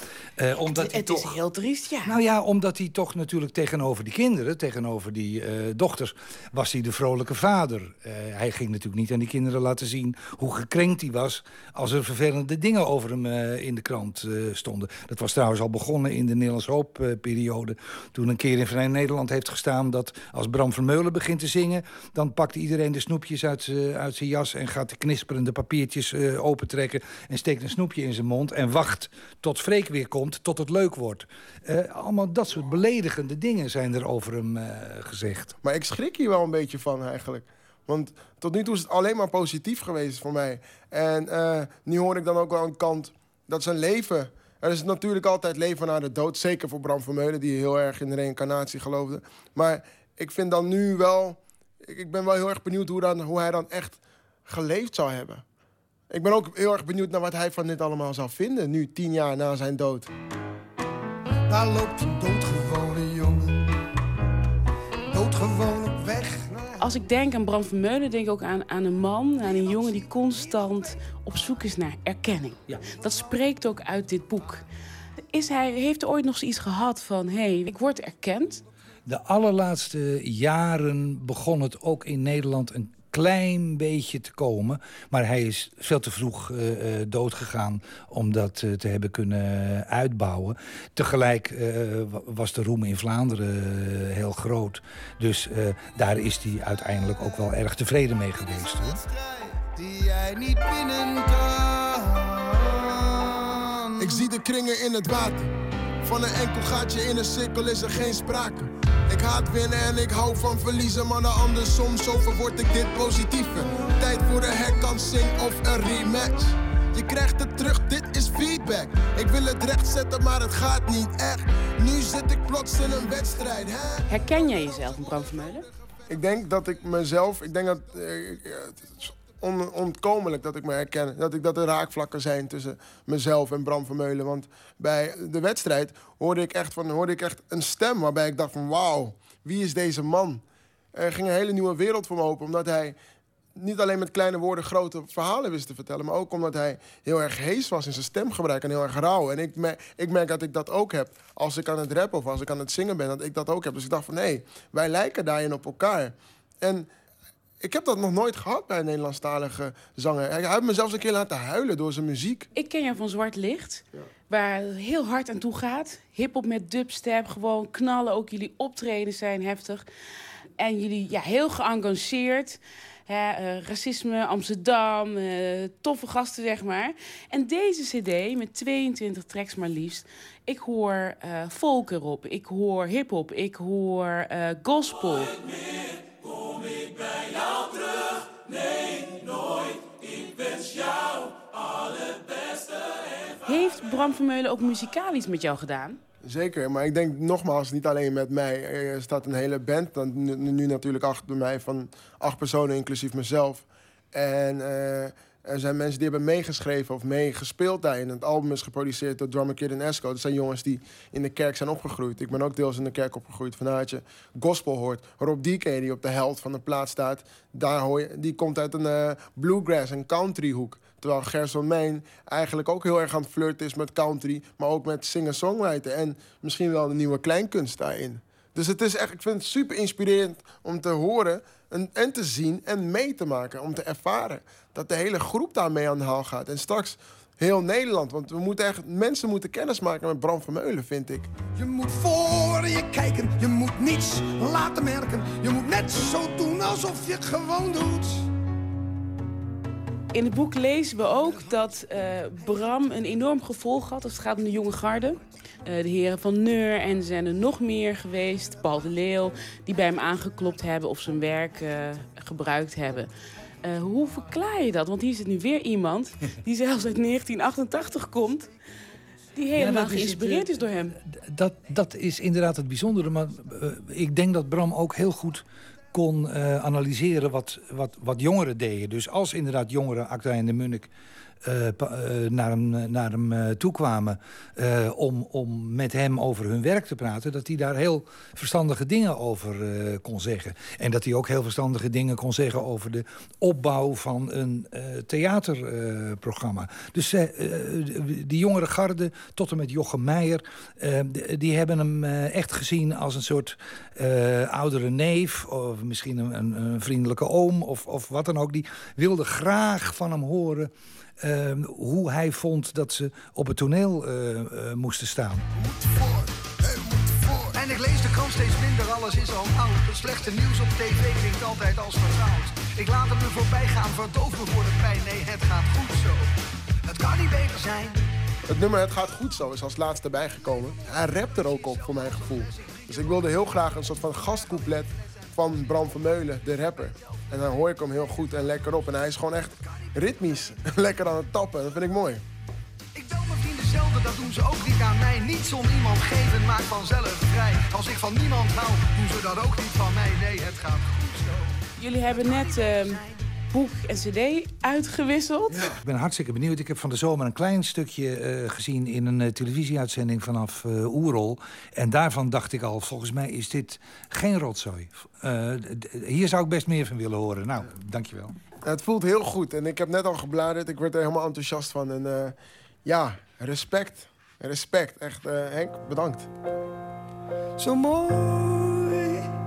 Omdat het, het toch, is heel triest, ja. Nou ja, omdat hij toch natuurlijk tegenover die kinderen... tegenover die dochters, was hij de vrolijke vader. Hij ging natuurlijk niet aan die kinderen laten zien... hoe gekrenkt hij was als er vervelende dingen over hem in de krant stonden. Dat was trouwens al begonnen in de Nederlands Hoop-periode... toen een keer in Vrij Nederland heeft gestaan... dat als Bram Vermeulen begint te zingen... dan pakt iedereen de snoepjes uit, uit zijn jas... en gaat de knisperende papiertjes opentrekken... en steekt een snoepje in zijn mond en wacht tot Freek weer komt... tot het leuk wordt. Uh, allemaal dat soort beledigende dingen zijn er over hem gezegd. Maar ik schrik hier wel een beetje van eigenlijk. Want tot nu toe is het alleen maar positief geweest voor mij. En nu hoor ik dan ook wel een kant dat zijn leven... Er is natuurlijk altijd leven na de dood. Zeker voor Bram Vermeulen, die heel erg in de reïncarnatie geloofde. Maar ik vind dan nu wel ik ben wel heel erg benieuwd hoe, dan, hoe hij dan echt geleefd zou hebben. Ik ben ook heel erg benieuwd naar wat hij van dit allemaal zou vinden, nu tien jaar na zijn dood. Daar loopt een doodgewone Als ik denk aan Bram Vermeulen, denk ik ook aan, aan een man, aan een jongen die constant op zoek is naar erkenning. Ja. Dat spreekt ook uit dit boek. Is hij, heeft hij ooit nog zoiets gehad van: hé, hey, ik word erkend? De allerlaatste jaren begon het ook in Nederland een klein beetje te komen. Maar hij is veel te vroeg uh, doodgegaan om dat uh, te hebben kunnen uitbouwen. Tegelijk was de roem in Vlaanderen heel groot. Dus daar is hij uiteindelijk ook wel erg tevreden mee geweest. Hoor. Die jij niet binnen kan. Ik zie de kringen in het water. Van een enkel gaatje in een cirkel is er geen sprake. Ik haat winnen en ik hou van verliezen, maar de andersom, zo verword ik dit positieve. Tijd voor een herkansing of een rematch. Je krijgt het terug, dit is feedback. Ik wil het recht zetten, maar het gaat niet echt. Nu zit ik plots in een wedstrijd, hè? Herken jij jezelf, Bram Vermeulen? Ik denk dat ik mezelf, ik denk dat uh, het is on, ontkomelijk dat ik me herken. Dat, ik, dat er raakvlakken zijn tussen mezelf en Bram Vermeulen. Want bij de wedstrijd hoorde ik echt, van, hoorde ik echt een stem waarbij ik dacht van wauw, wie is deze man? Er ging een hele nieuwe wereld voor me open, omdat hij niet alleen met kleine woorden grote verhalen wist te vertellen, maar ook omdat hij heel erg hees was in zijn stemgebruik en heel erg rauw. En ik, ik merk dat ik dat ook heb als ik aan het rappen of als ik aan het zingen ben, dat ik dat ook heb. Dus ik dacht van nee, wij lijken daarin op elkaar. En ik heb dat nog nooit gehad bij een Nederlandstalige zanger. Hij heeft me zelfs een keer laten huilen door zijn muziek. Ik ken jou van Zwart Licht, ja. waar het heel hard aan toe gaat. Hip-hop met dubstep, gewoon knallen. Ook jullie optreden zijn heftig. En jullie ja, heel geëngageerd. Hè, uh, racisme, Amsterdam, uh, toffe gasten, zeg maar. En deze CD met 22 tracks maar liefst. Ik hoor uh, folk erop, ik hoor hip-hop, ik hoor gospel. Kom ik bij jou terug? Nee, nooit. Ik wens jou alle beste. Heeft Bram Vermeulen ook muzikaal iets met jou gedaan? Zeker, maar ik denk nogmaals, niet alleen met mij. Er staat een hele band, dan, nu, natuurlijk achter mij, van acht personen, inclusief mezelf. En uh, er zijn mensen die hebben meegeschreven of meegespeeld daarin. Het album is geproduceerd door Drummer Kid en Esco. Dat zijn jongens die in de kerk zijn opgegroeid. Ik ben ook deels in de kerk opgegroeid. Vanuit je gospel hoort. Rob DK, die op de held van de plaat staat, daar hoor je, die komt uit een uh, bluegrass en country hoek. Terwijl Gerson Main eigenlijk ook heel erg aan het flirten is met country, maar ook met singer-songwriter. En misschien wel de nieuwe kleinkunst daarin. Dus het is echt, ik vind het super inspirerend om te horen en, en te zien en mee te maken. Om te ervaren dat de hele groep daarmee aan de haal gaat. En straks heel Nederland. Want we moeten echt, mensen moeten kennis maken met Bram Vermeulen, vind ik. Je moet voor je kijken, je moet niets laten merken. Je moet net zo doen alsof je het gewoon doet. In het boek lezen we ook dat uh, Bram een enorm gevolg had als het gaat om de jonge garde. Uh, de heren van Neur en zijn er nog meer geweest. Paul de Leeuw, die bij hem aangeklopt hebben of zijn werk uh, gebruikt hebben. hoe verklaar je dat? Want hier zit nu weer iemand die zelfs uit 1988 komt. Die helemaal ja, geïnspireerd is, is, door hem. Dat, dat is inderdaad het bijzondere. Maar ik denk dat Bram ook heel goed kon uh, analyseren wat, wat, wat jongeren deden. Dus als inderdaad jongeren, Acta en de Munnik... Uh, naar hem, naar hem toekwamen om, om met hem over hun werk te praten... dat hij daar heel verstandige dingen over kon zeggen. En dat hij ook heel verstandige dingen kon zeggen over de opbouw van een theaterprogramma. dus die jongere garde, tot en met Jochem Meijer... die hebben hem echt gezien als een soort oudere neef... of misschien een, een, vriendelijke oom of, of wat dan ook. Die wilde graag van hem horen uh, hoe hij vond dat ze op het toneel uh, uh, moesten staan. Moet voor, moet voor. En ik lees de krant steeds minder, alles is al oud. Het slechte nieuws op tv klinkt altijd als vertrouwd. Ik laat het me voorbij gaan, verdoof me voor de pijn. Nee, het gaat goed zo. Het kan niet beter zijn. Het nummer Het gaat goed zo is als laatste bijgekomen. Hij rapt er ook op, voor mijn gevoel. Dus ik wilde heel graag een soort van gastcouplet van Bram Vermeulen, de rapper. En dan hoor ik hem heel goed en lekker op. En hij is gewoon echt ritmisch lekker aan het tappen. Dat vind ik mooi. Ik bel mijn vrienden zelden, dat doen ze ook niet aan mij. Niets om iemand geven, maak vanzelf vrij. Als ik van niemand hou, doen ze dat ook niet van mij. Nee, het gaat goed zo. Jullie hebben net... Uh boek en cd uitgewisseld. Ja. Ik ben hartstikke benieuwd. Ik heb van de zomer een klein stukje uh, gezien in een uh, televisieuitzending vanaf uh, Oerol. En daarvan dacht ik al, volgens mij is dit geen rotzooi. hier zou ik best meer van willen horen. Nou, dankjewel. Het voelt heel goed en ik heb net al gebladerd. Ik word er helemaal enthousiast van. En ja, respect. Respect. Echt, Henk, bedankt. Zo mooi.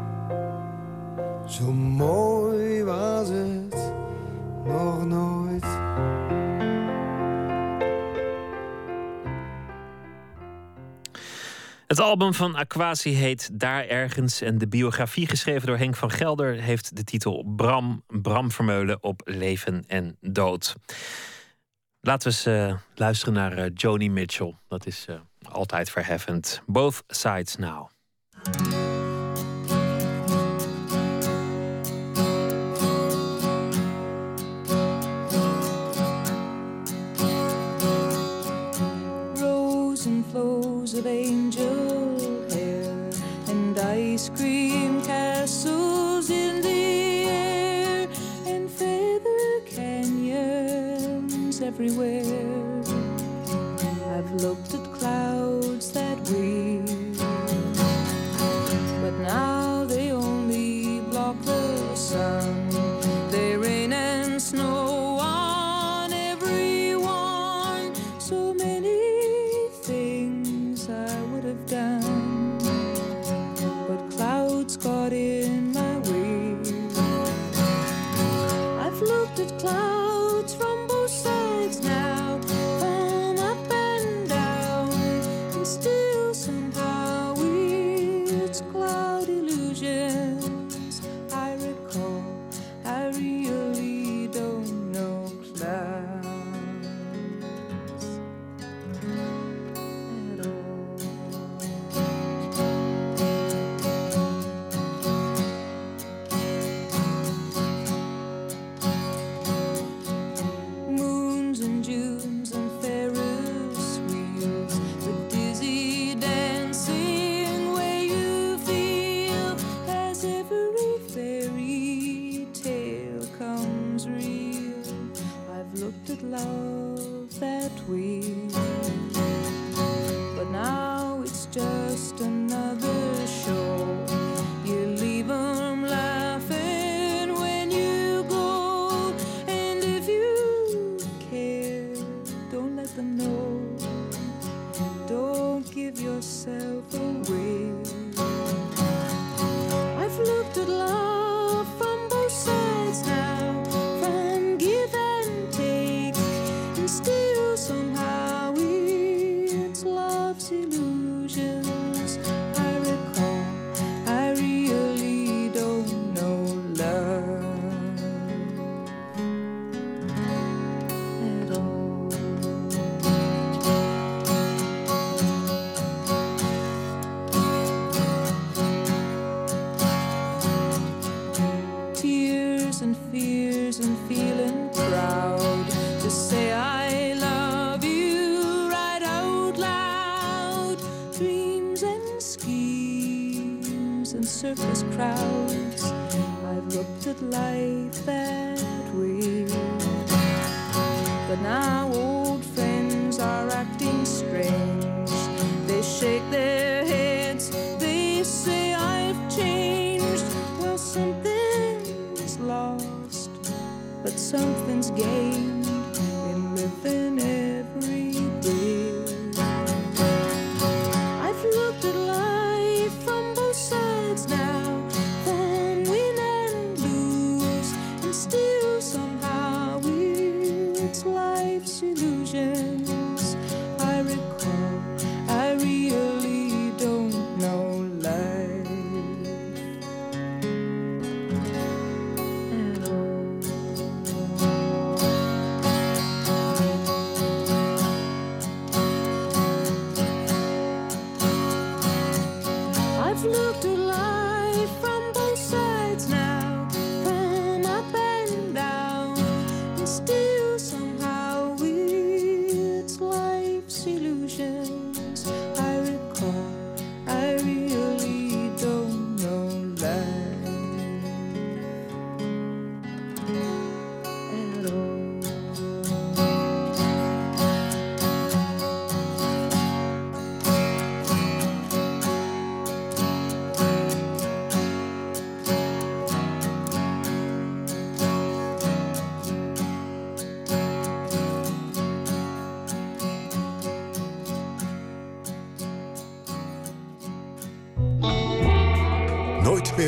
Zo mooi was het nog nooit. Het album van Aquasi heet Daar Ergens en de biografie geschreven door Henk van Gelder heeft de titel Bram, Bram Vermeulen op leven en dood. Laten we eens eh, luisteren naar uh, Joni Mitchell. Dat is eh, altijd verheffend. Both sides now. everywhere.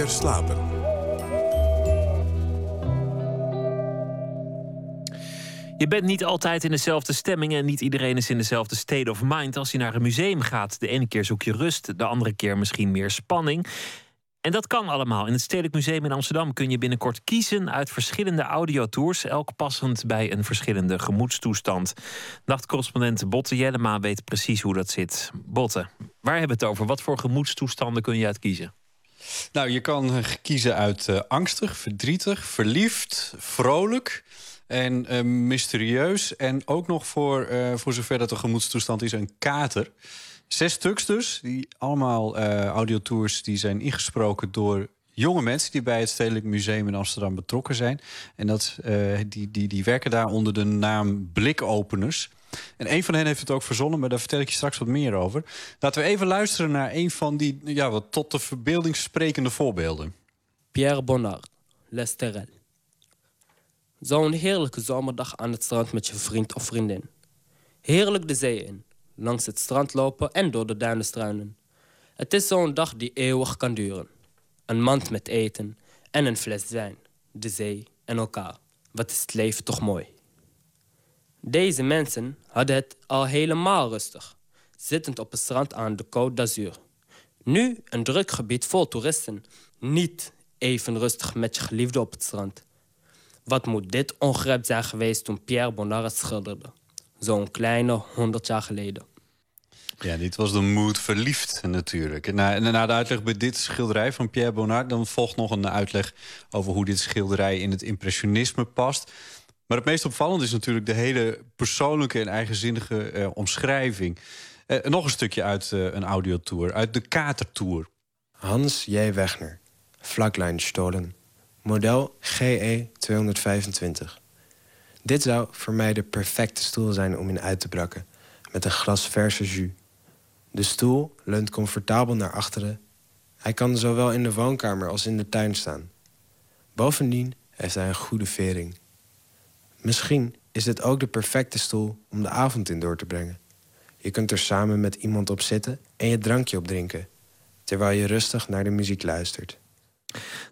slapen. Je bent niet altijd in dezelfde stemming en niet iedereen is in dezelfde state of mind als je naar een museum gaat. De ene keer zoek je rust, de andere keer misschien meer spanning. En dat kan allemaal. In het Stedelijk Museum in Amsterdam kun je binnenkort kiezen uit verschillende audiotours, elk passend bij een verschillende gemoedstoestand. Nachtcorrespondent Botte Jellema weet precies hoe dat zit. Botte, waar hebben we het over? Wat voor gemoedstoestanden kun je uitkiezen? Nou, je kan eh, kiezen uit eh, angstig, verdrietig, verliefd, vrolijk en eh, mysterieus. En ook nog voor, voor zover dat een gemoedstoestand is, een kater. Zes stuks dus, die allemaal audiotours die zijn ingesproken door jonge mensen die bij het Stedelijk Museum in Amsterdam betrokken zijn. En dat, die, die, die werken daar onder de naam Blikopeners. En een van hen heeft het ook verzonnen, maar daar vertel ik je straks wat meer over. Laten we even luisteren naar een van die ja, wat tot de verbeelding sprekende voorbeelden. Pierre Bonnard, Lesterel. Zo'n heerlijke zomerdag aan het strand met je vriend of vriendin. Heerlijk de zee in, langs het strand lopen en door de duinen struinen. Het is zo'n dag die eeuwig kan duren. Een mand met eten en een fles wijn, de zee en elkaar. Wat is het leven toch mooi. Deze mensen hadden het al helemaal rustig, zittend op het strand aan de Côte d'Azur. Nu een druk gebied vol toeristen. Niet even rustig met je geliefde op het strand. Wat moet dit ongrijp zijn geweest toen Pierre Bonnard het schilderde? Zo'n kleine honderd jaar geleden. Ja, dit was de mood verliefd natuurlijk. Na, na de uitleg bij dit schilderij van Pierre Bonnard... dan volgt nog een uitleg over hoe dit schilderij in het impressionisme past. Maar het meest opvallend is natuurlijk de hele persoonlijke en eigenzinnige eh, omschrijving. Eh, nog een stukje uit eh, een audiotour, uit de Katertour. Hans J. Wegner, Vlakleinstolen, model GE 225. Dit zou voor mij de perfecte stoel zijn om in uit te brakken, met een glas verse jus. De stoel leunt comfortabel naar achteren. Hij kan zowel in de woonkamer als in de tuin staan. Bovendien heeft hij een goede vering. Misschien is dit ook de perfecte stoel om de avond in door te brengen. Je kunt er samen met iemand op zitten en je drankje op drinken, terwijl je rustig naar de muziek luistert.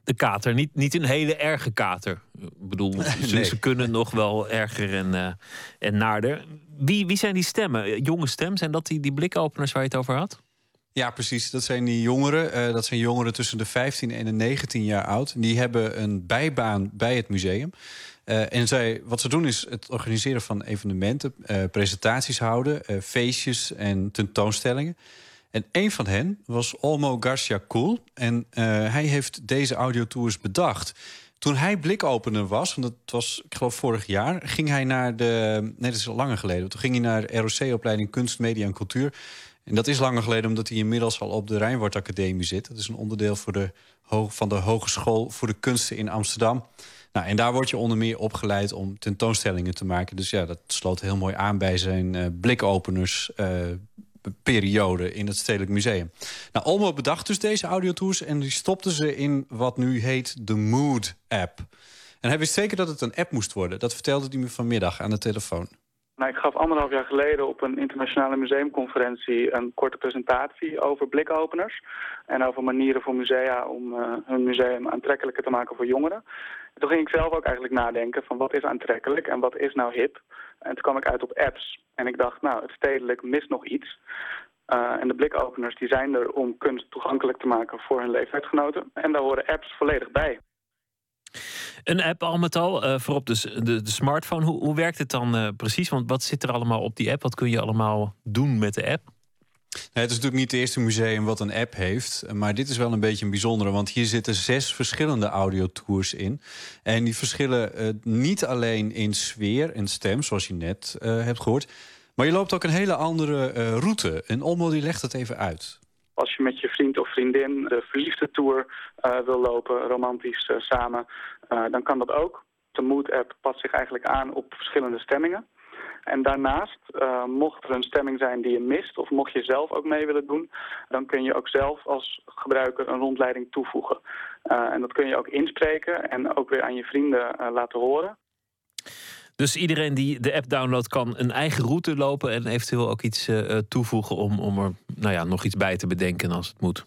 De kater, niet, niet een hele erge kater. Ik bedoel, ze, Nee. ze kunnen nog wel erger en, eh, en naarder. Wie, wie zijn die stemmen? Jonge stem, zijn dat die, die blikopeners waar je het over had? Ja, precies. Dat zijn die jongeren. eh, dat zijn jongeren tussen de 15 en de 19 jaar oud. Die hebben een bijbaan bij het museum. Eh, en zij, wat ze doen is het organiseren van evenementen, eh, presentaties houden, eh, feestjes en tentoonstellingen. En een van hen was Olmo Garcia Cool. En hij heeft deze audiotours bedacht. Toen hij blikopener was, want dat was, ik geloof, vorig jaar, ging hij naar de. Nee, dat is al langer geleden. Toen ging hij naar ROC-opleiding Kunst, Media en Cultuur. En dat is langer geleden omdat hij inmiddels al op de Rijnwaard Academie zit. Dat is een onderdeel voor de, van de Hogeschool voor de Kunsten in Amsterdam. Nou, en daar word je onder meer opgeleid om tentoonstellingen te maken. Dus ja, dat sloot heel mooi aan bij zijn eh blikopeners. eh, periode in het Stedelijk Museum. Nou, Olmo bedacht dus deze audiotours en die stopte ze in wat nu heet de Mood app. En hij wist zeker dat het een app moest worden. Dat vertelde hij me vanmiddag aan de telefoon. Nou, ik gaf anderhalf jaar geleden op een internationale museumconferentie een korte presentatie over blikopeners. En over manieren voor musea om eh, hun museum aantrekkelijker te maken voor jongeren. En toen ging ik zelf ook eigenlijk nadenken van wat is aantrekkelijk en wat is nou hip. En toen kwam ik uit op apps. En ik dacht, nou, het stedelijk mist nog iets. Eh, en de blikopeners die zijn er om kunst toegankelijk te maken voor hun leeftijdsgenoten. En daar horen apps volledig bij. Een app al met al, eh, voorop de, de, de smartphone. Hoe, hoe werkt het dan eh, precies? Want wat zit er allemaal op die app? Wat kun je allemaal doen met de app? Het is natuurlijk niet het eerste museum wat een app heeft. Maar dit is wel een beetje een bijzondere. Want hier zitten zes verschillende audiotours in. En die verschillen eh, niet alleen in sfeer en stem, zoals je net eh, hebt gehoord. Maar je loopt ook een hele andere eh, route. En Olmo die legt het even uit. Als je met je vriend of vriendin de verliefde tour wil lopen, romantisch samen, dan kan dat ook. De Mood-app past zich eigenlijk aan op verschillende stemmingen. En daarnaast, eh, mocht er een stemming zijn die je mist... of mocht je zelf ook mee willen doen... dan kun je ook zelf als gebruiker een rondleiding toevoegen. Eh, en dat kun je ook inspreken en ook weer aan je vrienden eh, laten horen. Dus iedereen die de app downloadt kan een eigen route lopen en eventueel ook iets toevoegen om, om er nou ja, nog iets bij te bedenken als het moet.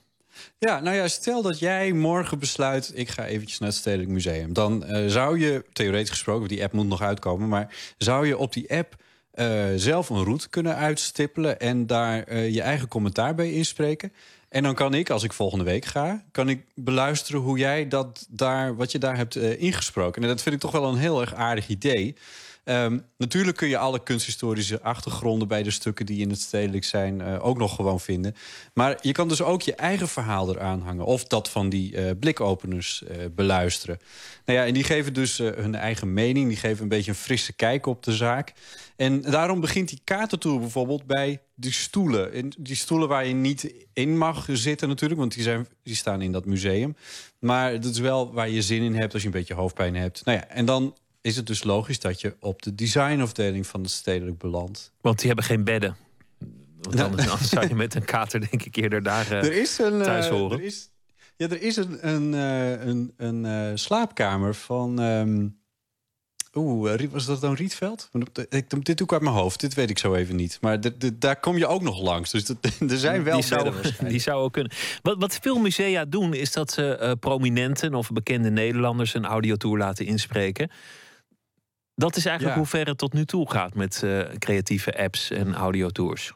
Ja, nou ja, stel dat jij morgen besluit... ik ga eventjes naar het Stedelijk Museum. Dan eh, zou je, theoretisch gesproken, die app moet nog uitkomen... maar zou je op die app eh, zelf een route kunnen uitstippelen... en daar eh, je eigen commentaar bij inspreken... En dan kan ik, als ik volgende week ga, kan ik beluisteren hoe jij dat daar, wat je daar hebt eh, ingesproken. En dat vind ik toch wel een heel erg aardig idee. Ehm, natuurlijk kun je alle kunsthistorische achtergronden bij de stukken die in het stedelijk zijn eh, ook nog gewoon vinden. Maar je kan dus ook je eigen verhaal eraan hangen. Of dat van die eh, blikopeners eh, beluisteren. Nou ja, en die geven dus hun eigen mening. Die geven een beetje een frisse kijk op de zaak. En daarom begint die kaartentour bijvoorbeeld bij die stoelen. En die stoelen waar je niet in mag zitten natuurlijk, want die, zijn, die staan in dat museum. Maar dat is wel waar je zin in hebt als je een beetje hoofdpijn hebt. Nou ja, en dan is het dus logisch dat je op de designafdeling van het stedelijk belandt. Want die hebben geen bedden. Want anders, anders zou je met een kater denk ik eerder daar eh, er is een, thuis eh, horen. Er is, ja, er is een, een, eh, een, een slaapkamer van. ehm Oeh, eh, was dat dan Rietveld? Ik, dit doe ik uit mijn hoofd. Dit weet ik zo even niet. Maar dit- dit- daar kom je ook nog langs. Dus dat, er zijn wel die zou, die zou ook kunnen. Wat, wat veel musea doen, is dat ze eh, prominenten of bekende Nederlanders een audiotour laten inspreken. Dat is eigenlijk Ja. hoe ver het tot nu toe gaat met eh, creatieve apps en audiotours.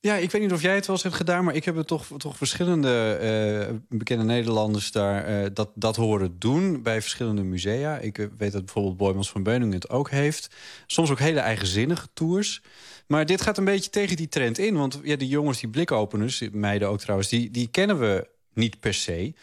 Ja, ik weet niet of jij het wel eens hebt gedaan, maar ik heb het toch, toch verschillende eh, bekende Nederlanders daar eh, dat, dat horen doen bij verschillende musea. Ik weet dat bijvoorbeeld Boymans van Beuningen het ook heeft. Soms ook hele eigenzinnige tours. Maar dit gaat een beetje tegen die trend in. Want ja, die jongens, die blikopeners, meiden ook trouwens, die, die kennen we niet per se.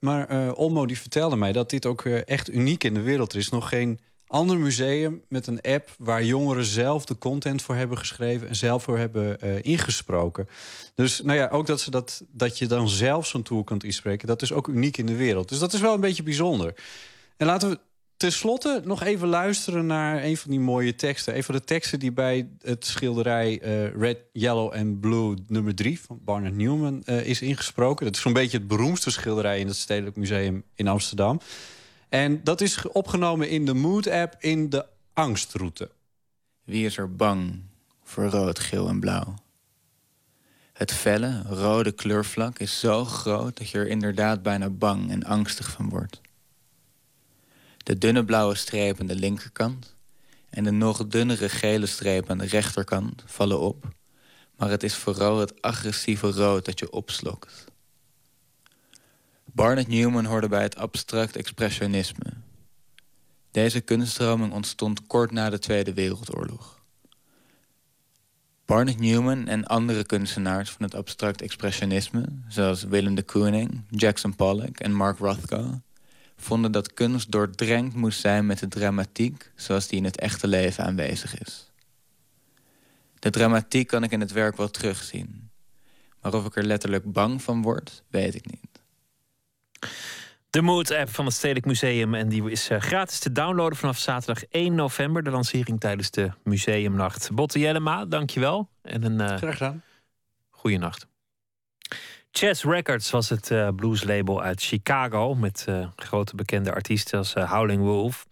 Maar Olmo die vertelde mij dat dit ook echt uniek in de wereld. Er is nog geen ander museum met een app waar jongeren zelf de content voor hebben geschreven en zelf voor hebben eh, ingesproken. Dus nou ja, ook dat, ze dat, dat je dan zelf zo'n tour kunt inspreken, dat is ook uniek in de wereld. Dus dat is wel een beetje bijzonder. En laten we tenslotte nog even luisteren naar een van die mooie teksten. Een van de teksten die bij het schilderij eh, Red, Yellow and Blue nummer 3 van Barnard Newman eh, is ingesproken. Dat is zo'n beetje het beroemdste schilderij in het Stedelijk Museum in Amsterdam. En dat is opgenomen in de Mood-app in de angstroute. Wie is er bang voor rood, geel en blauw? Het felle, rode kleurvlak is zo groot dat je er inderdaad bijna bang en angstig van wordt. De dunne blauwe streep aan de linkerkant en de nog dunnere gele streep aan de rechterkant vallen op, maar het is vooral het agressieve rood dat je opslokt. Barnett Newman hoorde bij het abstract expressionisme. Deze kunststroming ontstond kort na de Tweede Wereldoorlog. Barnett Newman en andere kunstenaars van het abstract expressionisme, zoals Willem de Kooning, Jackson Pollock en Mark Rothko, vonden dat kunst doordrenkt moest zijn met de dramatiek zoals die in het echte leven aanwezig is. De dramatiek kan ik in het werk wel terugzien, maar of ik er letterlijk bang van word, weet ik niet. De Mood-app van het Stedelijk Museum. En die is eh, gratis te downloaden vanaf zaterdag 1 november. De lancering tijdens de Museumnacht. Botte Jellema, dankjewel. En een uh, Graag gedaan. goede nacht. Chess Records was het uh, blueslabel uit Chicago. Met uh, grote bekende artiesten als Howling Wolf.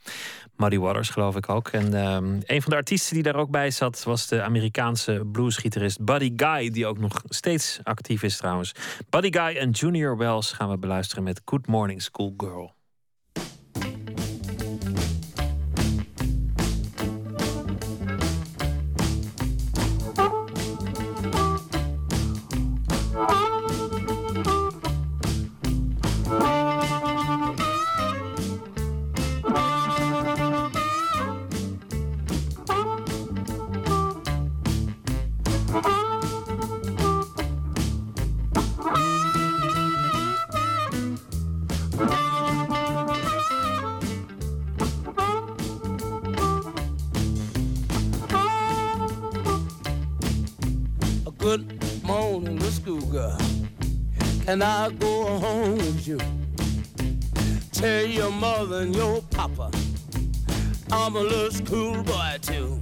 Muddy Waters geloof ik ook. En um, een van de artiesten die daar ook bij zat... was de Amerikaanse bluesgitarist Buddy Guy... die ook nog steeds actief is trouwens. Buddy Guy en Junior Wells gaan we beluisteren met Good Morning School Girl. Can I'll go home with you? Tell your mother and your papa I'm a little schoolboy too.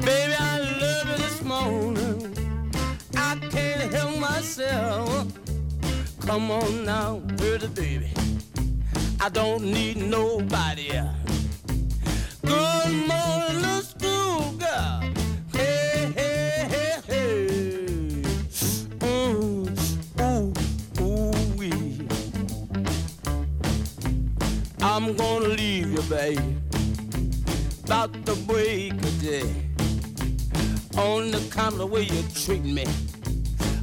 Baby, I love you this morning. I can't help myself. Come on now, pretty baby. I don't need nobody. Good morning, baby, about the break of day. On the count of way you treat me,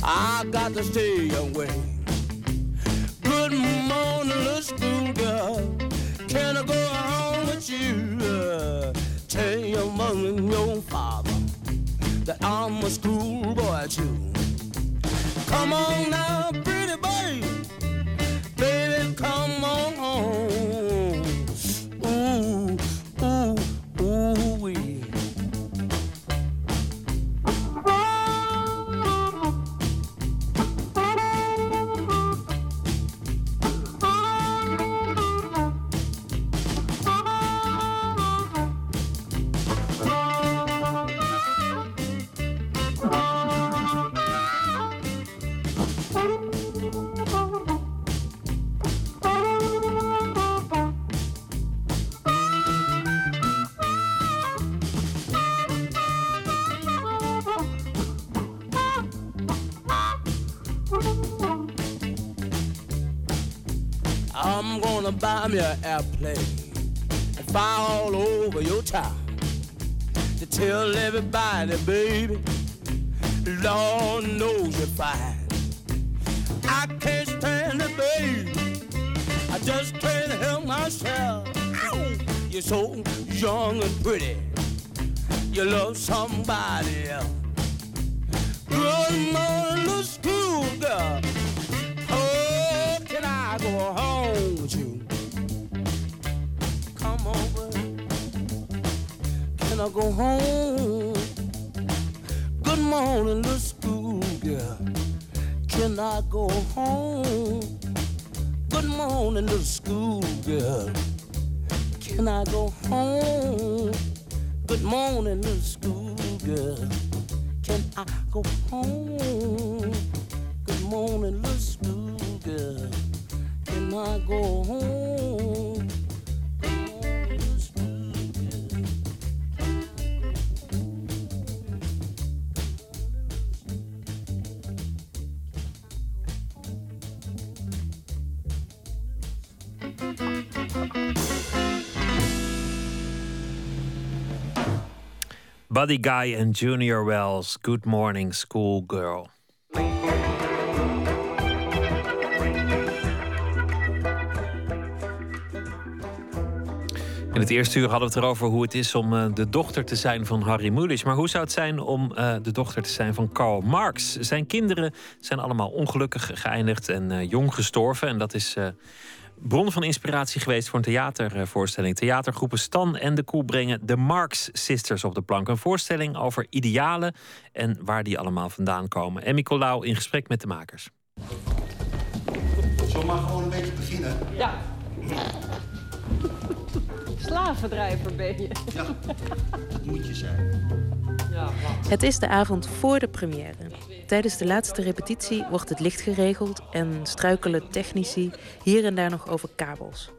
I got to stay away. Good morning, little school girl. Can I go home with you? Tell your mother and your father that I'm a schoolboy too. Come on now, pretty baby, baby, come on home. An airplane and fly all over your town to tell everybody, baby, Lord knows you're fine. I can't stand it, baby. I just can't help myself. Ow! You're so young and pretty. You love somebody else. Good morning, school girl. Oh, can I go home with you? Over. Can I go home? Good morning, little school girl. Can I go home? Good morning, little school girl. Can I go home? Good morning, little school girl. Can I go home? Good morning, little school girl. Can I go home? Buddy Guy en Junior Wells, Good Morning Schoolgirl. In het eerste uur hadden we het erover hoe het is om eh, de dochter te zijn van Harry Mulisch. Maar hoe zou het zijn om eh, de dochter te zijn van Karl Marx? Zijn kinderen zijn allemaal ongelukkig geëindigd en eh, jong gestorven. En dat is bron van inspiratie geweest voor een theatervoorstelling. Theatergroepen Stan en De Koe brengen de Marx Sisters op de plank. Een voorstelling over idealen en waar die allemaal vandaan komen. En Nicolaou in gesprek met de makers. Zullen we maar gewoon een beetje beginnen? Ja. Slavendrijver ben je. Ja, dat moet je zijn. Het is de avond voor de première. Tijdens de laatste repetitie wordt het licht geregeld en struikelen technici hier en daar nog over kabels.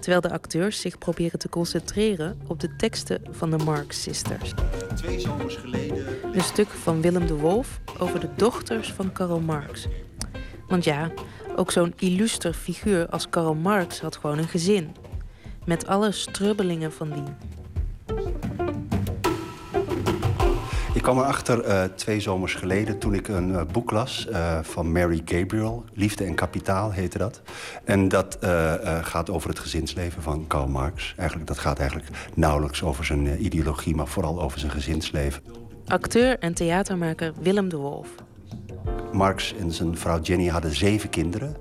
Terwijl de acteurs zich proberen te concentreren op de teksten van de Marx Sisters. Twee zomers geleden... Een stuk van Willem de Wolf over de dochters van Karl Marx. Want ja, ook zo'n illuster figuur als Karl Marx had gewoon een gezin. Met alle strubbelingen van dien. Ik kwam erachter eh, twee zomers geleden toen ik een eh, boek las eh, van Mary Gabriel. Liefde en kapitaal heette dat. En dat gaat over het gezinsleven van Karl Marx. Eigenlijk, dat gaat eigenlijk nauwelijks over zijn ideologie, maar vooral over zijn gezinsleven. Acteur en theatermaker Willem de Wolf. Marx en zijn vrouw Jenny hadden zeven kinderen,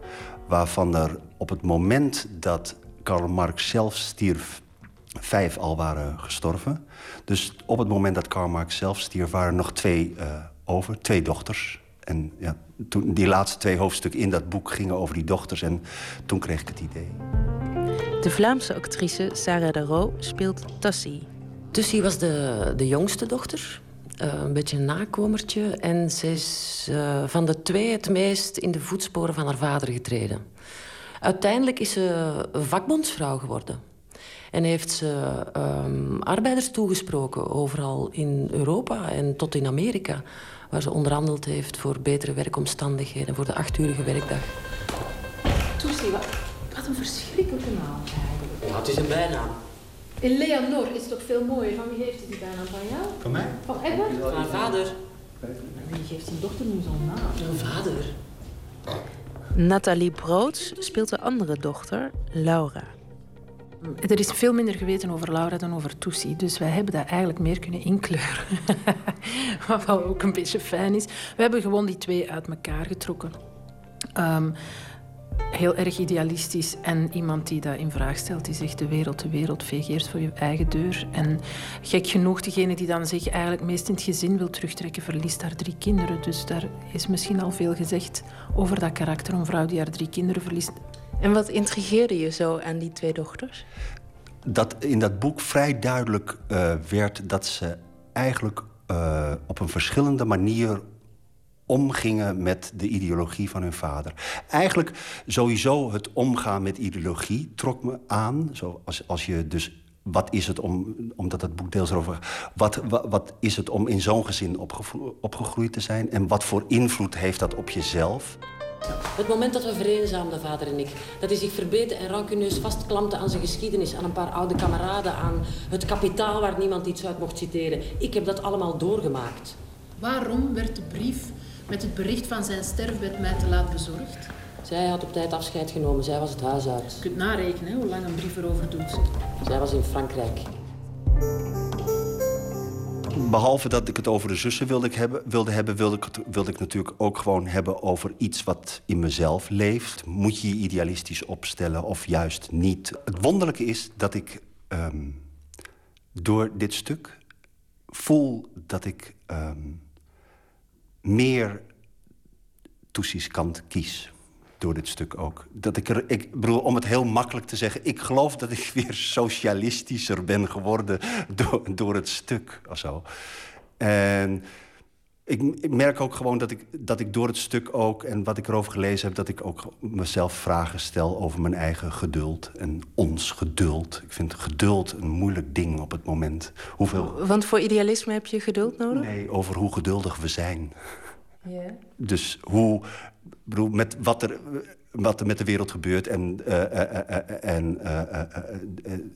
waarvan er op het moment dat Karl Marx zelf stierf, vijf al waren gestorven. Dus op het moment dat Karl Marx zelf stierf, waren er nog twee eh, over, twee dochters. En ja, toen, die laatste twee hoofdstukken in dat boek gingen over die dochters. En toen kreeg ik het idee. De Vlaamse actrice Sarah de Roo speelt Tassie. Tussie was de, de jongste dochter. eh, een beetje een nakomertje. En ze is eh, van de twee het meest in de voetsporen van haar vader getreden. Uiteindelijk is ze vakbondsvrouw geworden. En heeft ze ehm, arbeiders toegesproken, overal in Europa en tot in Amerika. Waar ze onderhandeld heeft voor betere werkomstandigheden, voor de achturige werkdag. Toesie, wat? Wat een verschrikkelijke naam eigenlijk. Ja, het is een bijnaam. Eleanor is toch veel mooier. Van wie heeft hij die bijnaam? Van jou? Van mij? Van Edward? Haar vader. Wie geeft zijn dochter nu zo'n naam? Een vader. Nathalie Broods speelt de andere dochter, Laura. Er is veel minder geweten over Laura dan over Toesie. Dus wij hebben dat eigenlijk meer kunnen inkleuren. Wat wel ook een beetje fijn is. We hebben gewoon die twee uit elkaar getrokken. Ehm, heel erg idealistisch en iemand die dat in vraag stelt. Die zegt de wereld, de wereld, veeg eerst voor je eigen deur. En gek genoeg, degene die dan zich eigenlijk meest in het gezin wil terugtrekken, verliest haar drie kinderen. Dus daar is misschien al veel gezegd over dat karakter. Een vrouw die haar drie kinderen verliest. En wat intrigeerde je zo aan die twee dochters? dat in dat boek vrij duidelijk eh, werd dat ze eigenlijk eh, op een verschillende manier omgingen met de ideologie van hun vader. Eigenlijk sowieso het omgaan met ideologie trok me aan. Zo als, als je dus wat is het om, omdat het boek deels gaat, wat, wat, wat is het om in zo'n gezin opgegroeid te zijn en wat voor invloed heeft dat op jezelf? Het moment dat we vereenzaamden, vader en ik, dat hij zich verbeten en rancuneus vastklampte aan zijn geschiedenis, aan een paar oude kameraden, aan het kapitaal waar niemand iets uit mocht citeren. Ik heb dat allemaal doorgemaakt. Waarom werd de brief met het bericht van zijn sterfbed mij te laat bezorgd? Zij had op tijd afscheid genomen, zij was het huis uit. Je kunt narekenen hè, hoe lang een brief erover doet. Zij was in Frankrijk. Behalve dat ik het over de zussen wilde hebben, wilde, hebben wilde, ik het, wilde ik natuurlijk ook gewoon hebben over iets wat in mezelf leeft. Moet je je idealistisch opstellen of juist niet? Het wonderlijke is dat ik ehm, door dit stuk voel dat ik ehm, meer Toetsies kant kies. Door dit stuk ook. Dat ik er, ik bedoel, om het heel makkelijk te zeggen, ik geloof dat ik weer socialistischer ben geworden door, door het stuk of zo. En ik, ik merk ook gewoon dat ik, dat ik door het stuk ook, en wat ik erover gelezen heb, dat ik ook mezelf vragen stel over mijn eigen geduld en ons geduld. Ik vind geduld een moeilijk ding op het moment. Hoeveel. Want voor idealisme heb je geduld nodig? Nee, over hoe geduldig we zijn. Ja. Dus hoe, bedoel, met wat er, wat er met de wereld gebeurt en, en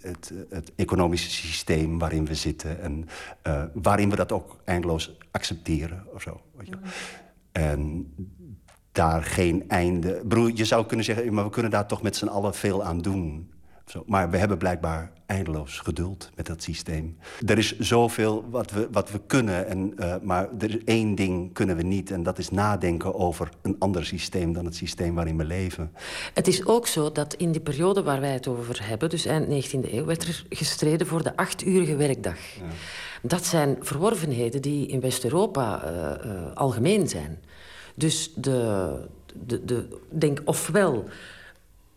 het, het economische systeem waarin we zitten en eh, waarin we dat ook eindeloos accepteren of zo. Weet je. En daar geen einde. Bedoel, je zou kunnen zeggen, maar we kunnen daar toch met z'n allen veel aan doen. Zo, maar we hebben blijkbaar eindeloos geduld met dat systeem. Er is zoveel wat we, wat we kunnen, en, eh, maar er is één ding kunnen we niet. En dat is nadenken over een ander systeem dan het systeem waarin we leven. Het is ook zo dat in die periode waar wij het over hebben, dus eind 19e eeuw, werd er gestreden voor de achturige werkdag. Dat zijn verworvenheden die in West-Europa eh, eh, algemeen zijn. Dus de, de, de, denk ofwel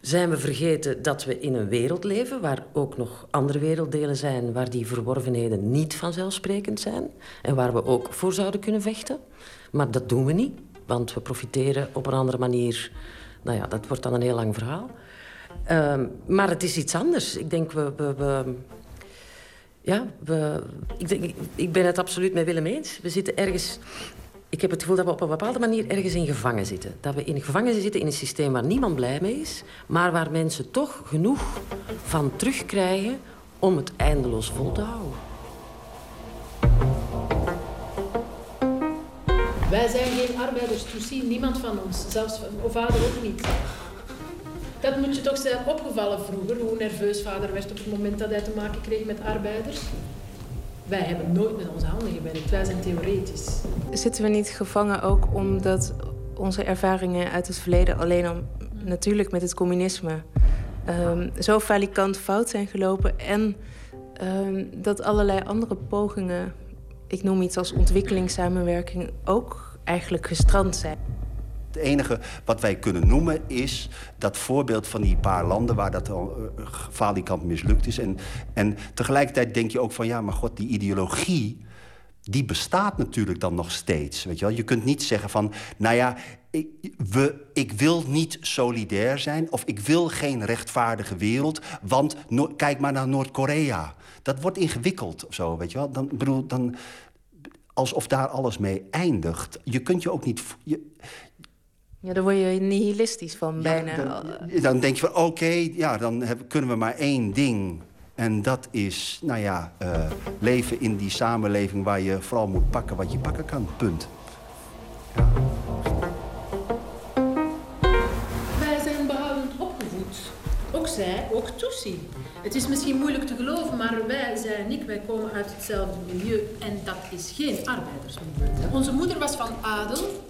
zijn we vergeten dat we in een wereld leven waar ook nog andere werelddelen zijn waar die verworvenheden niet vanzelfsprekend zijn en waar we ook voor zouden kunnen vechten. Maar dat doen we niet, want we profiteren op een andere manier. Nou ja, dat wordt dan een heel lang verhaal. Ehm, maar het is iets anders. Ik denk, we... we, ja, we, ik, denk, ik ben het absoluut met Willem eens. We zitten ergens... Ik heb het gevoel dat we op een bepaalde manier ergens in gevangen zitten. Dat we in gevangen zitten in een systeem waar niemand blij mee is... maar waar mensen toch genoeg van terugkrijgen om het eindeloos vol te houden. Wij zijn geen arbeiders, Toesie, niemand van ons. Zelfs v- vader ook niet. Dat moet je toch zijn opgevallen vroeger, hoe nerveus vader werd op het moment dat hij te maken kreeg met arbeiders. Wij hebben nooit met onze handen gewerkt, wij zijn theoretisch. Zitten we niet gevangen ook omdat onze ervaringen uit het verleden alleen al natuurlijk met het communisme ehm, zo falikant fout zijn gelopen en ehm, dat allerlei andere pogingen, ik noem iets als ontwikkelingssamenwerking, ook eigenlijk gestrand zijn. Het enige wat wij kunnen noemen is dat voorbeeld van die paar landen waar dat al eh, falikant mislukt is. En, en tegelijkertijd denk je ook van ja, maar god, die ideologie, die bestaat natuurlijk dan nog steeds. Weet je, wel? je kunt niet zeggen van, nou ja, ik, we, ik wil niet solidair zijn of ik wil geen rechtvaardige wereld, want kijk maar naar Noord-Korea. Dat wordt ingewikkeld of zo, weet je wel. Dan, bedoel, dan, alsof daar alles mee eindigt. Je kunt je ook niet... Ja, daar word je nihilistisch van bijna. dan, dan denk je van oké, ja, dan heb- kunnen we maar één ding. En dat is, nou ja, eh, leven in die samenleving waar je vooral moet pakken wat je pakken kan. Punt. Wij zijn behoudend opgevoed. Ook zij, ook Tutsi. Het is misschien moeilijk te geloven, maar wij, zij en ik, wij komen uit hetzelfde milieu. En dat is geen arbeidersmilieu. Onze moeder was van adel.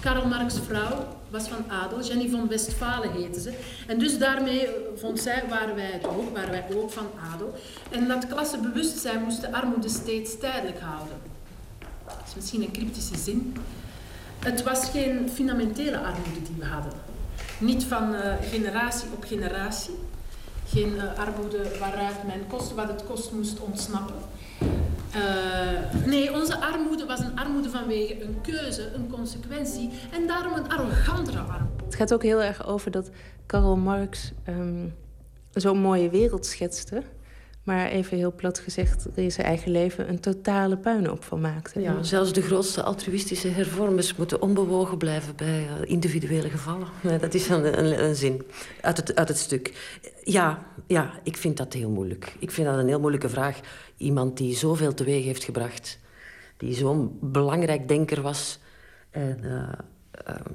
Karl Marx' vrouw was van adel. Jenny van Westfalen heette ze. En dus daarmee eh, vond zij, waren wij het ook, waren wij ook van adel. En dat klassebewustzijn moest de armoede steeds tijdelijk houden. Dat is misschien een cryptische zin. Het was geen fundamentele armoede die we hadden. Niet van eh, generatie op generatie. Geen eh, armoede waaruit men kost wat het kost moest ontsnappen. Eh, nee, onze armoede was een armoede vanwege een keuze, een consequentie en daarom een arrogantere armoede. Het gaat ook heel erg over dat Karl Marx ehm, zo'n mooie wereld schetste. Maar even heel plat gezegd, er in zijn eigen leven een totale puinhoop van maakte. Ja, zelfs de grootste altruïstische hervormers moeten onbewogen blijven bij eh, individuele gevallen. Nee, dat is een, een, een zin uit het, uit het stuk. Ja, ja, ik vind dat heel moeilijk. Ik vind dat een heel moeilijke vraag. Iemand die zoveel teweeg heeft gebracht, die zo'n belangrijk denker was. En, eh, ehm,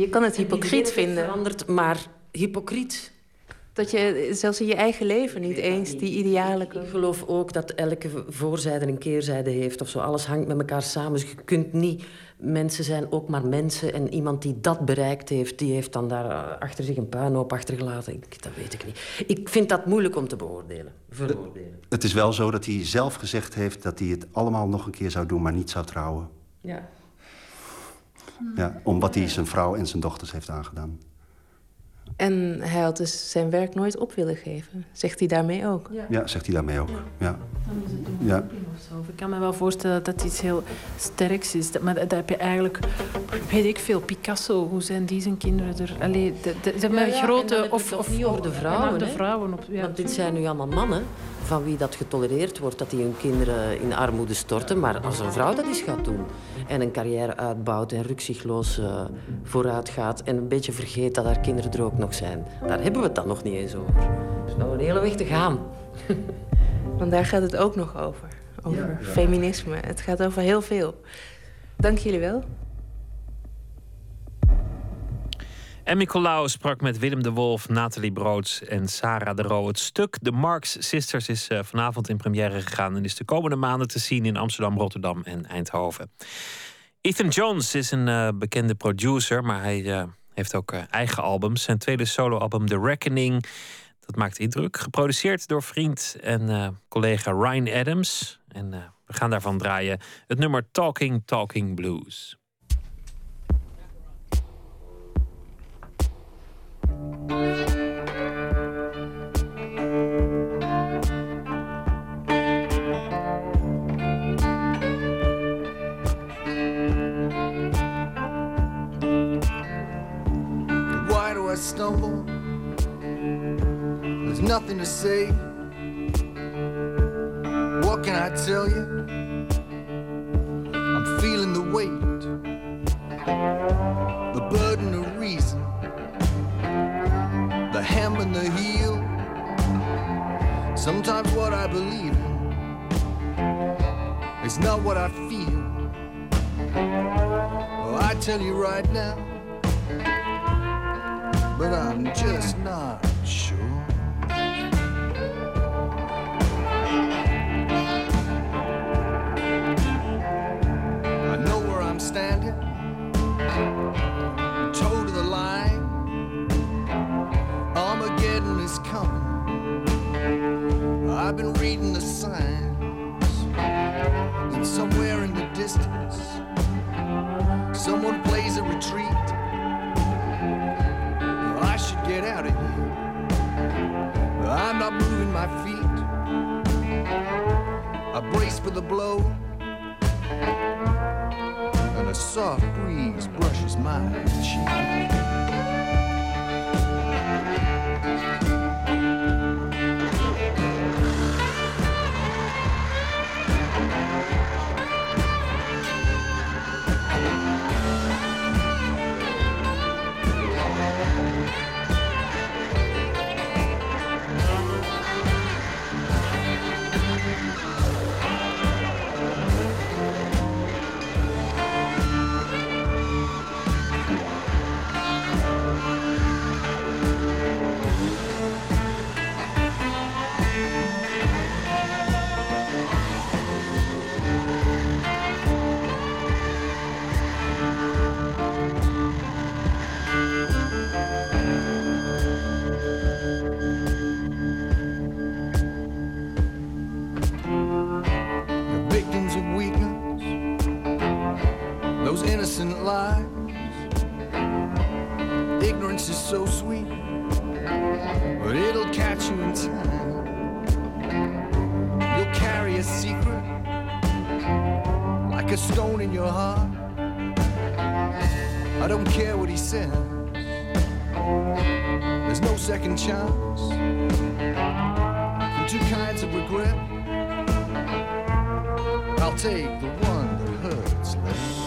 Je kan het hypocriet vinden. Veranderd, maar hypocriet. Dat je zelfs in je eigen leven niet eens die idealen Ik geloof ook dat elke voorzijde een keerzijde heeft of zo. Alles hangt met elkaar samen. Dus je kunt niet... Mensen zijn ook maar mensen. En iemand die dat bereikt heeft, die heeft dan daar eh, achter zich een puinhoop achtergelaten. Ik, dat weet ik niet. Ik vind dat moeilijk om te beoordelen. Veroordelen. Het is wel zo dat hij zelf gezegd heeft dat hij het allemaal nog een keer zou doen, maar niet zou trouwen. Ja. Ja, om wat hij zijn vrouw en zijn dochters heeft aangedaan. En hij had dus zijn werk nooit op willen geven. Zegt hij daarmee ook? Ja, zegt hij daarmee ook. Ja. Dan is het een Ja. doping of zo. Of Ik kan me wel voorstellen dat dat iets heel sterks is. Dat- Maar dat heb je eigenlijk, weet ik veel, Picasso, hoe zijn die zijn kinderen er? Allee, de, de, de, met Ja, ja, en grote... of, of niet over de en vrouwen. de vrouwen op, ja, Want dit zijn nu allemaal mannen van wie dat getolereerd wordt dat die hun kinderen in armoede storten. Maar als een vrouw dat eens gaat doen en een carrière uitbouwt en rukzichtloos eh, vooruit gaat en een beetje vergeet dat haar kinderen er ook nog zijn, daar hebben we het dan nog niet eens over. Er is nog een hele weg te gaan. Want daar gaat het ook nog over. Over feminisme. Het gaat over heel veel. Dank jullie wel. Emmy Colau sprak met Willem de Wolf, Nathalie Broods en Sarah de Roo. Het stuk The Marx Sisters is eh, vanavond in première gegaan... en is de komende maanden te zien in Amsterdam, Rotterdam en Eindhoven. Ethan Jones is een eh, bekende producer, maar hij eh, heeft ook eigen albums. Zijn tweede soloalbum The Reckoning, dat maakt indruk. Geproduceerd door vriend en collega Ryan Adams. En we gaan daarvan draaien het nummer Talking Talking Blues. Nothing to say. What can I tell you? I'm feeling the weight, hem and the heel. Sometimes what I believe in is not what I feel. Well, I tell you right now but I'm just not sure. I've been reading the signs, and somewhere in the distance, someone plays a retreat. I should get out of here. I'm not moving my feet. I brace for the blow, and a soft breeze brushes my cheek. so sweet, but it'll catch you in time. You'll carry a secret like a stone in your heart. I don't care what he says, there's no second chance two kinds of regret. I'll take the one that hurts less.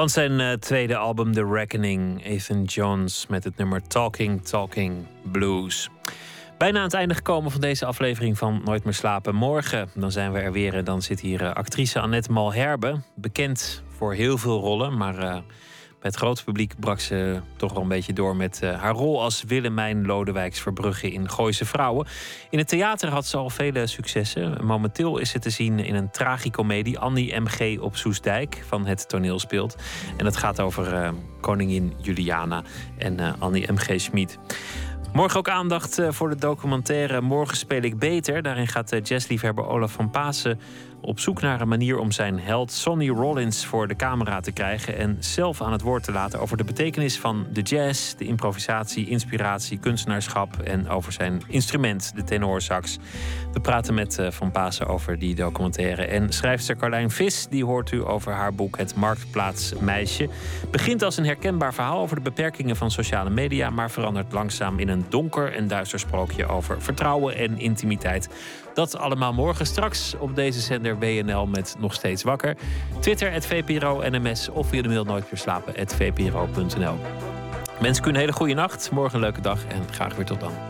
Van zijn eh, tweede album The Reckoning, Ethan Jones met het nummer Talking Talking Blues. Bijna aan het einde gekomen van deze aflevering van Nooit meer slapen. Morgen dan zijn we er weer en dan zit hier eh, actrice Annette Malherbe. Bekend voor heel veel rollen, maar eh, bij het grote publiek brak ze toch wel een beetje door met eh, haar rol als Willemijn Lodewijks Verbrugge in Gooise Vrouwen. In het theater had ze al vele successen. Momenteel is ze te zien in een tragicomedie Annie M.G. op Soesdijk van het toneel speelt. En het gaat over eh, koningin Juliana en eh, Annie M.G. Schmid. Morgen ook aandacht voor de documentaire Morgen speel ik beter. Daarin gaat jazzliefhebber Olaf van Pasen op zoek naar een manier om zijn held Sonny Rollins voor de camera te krijgen en zelf aan het woord te laten over de betekenis van de jazz, de improvisatie, inspiratie, kunstenaarschap en over zijn instrument, de tenorsax. We praten met eh, Van Pasen over die documentaire. En schrijfster Carlijn Vis, die hoort u over haar boek Het Marktplaatsmeisje. Begint als een herkenbaar verhaal over de beperkingen van sociale media, maar verandert langzaam in een donker en duister sprookje over vertrouwen en intimiteit. Dat allemaal morgen straks op deze zender WNL met Nog Steeds Wakker. Twitter, het VPRO NMS of via de mail nooit meer slapen, het VPRO.nl. Mensen kunnen een hele goede nacht. Morgen een leuke dag en graag weer tot dan.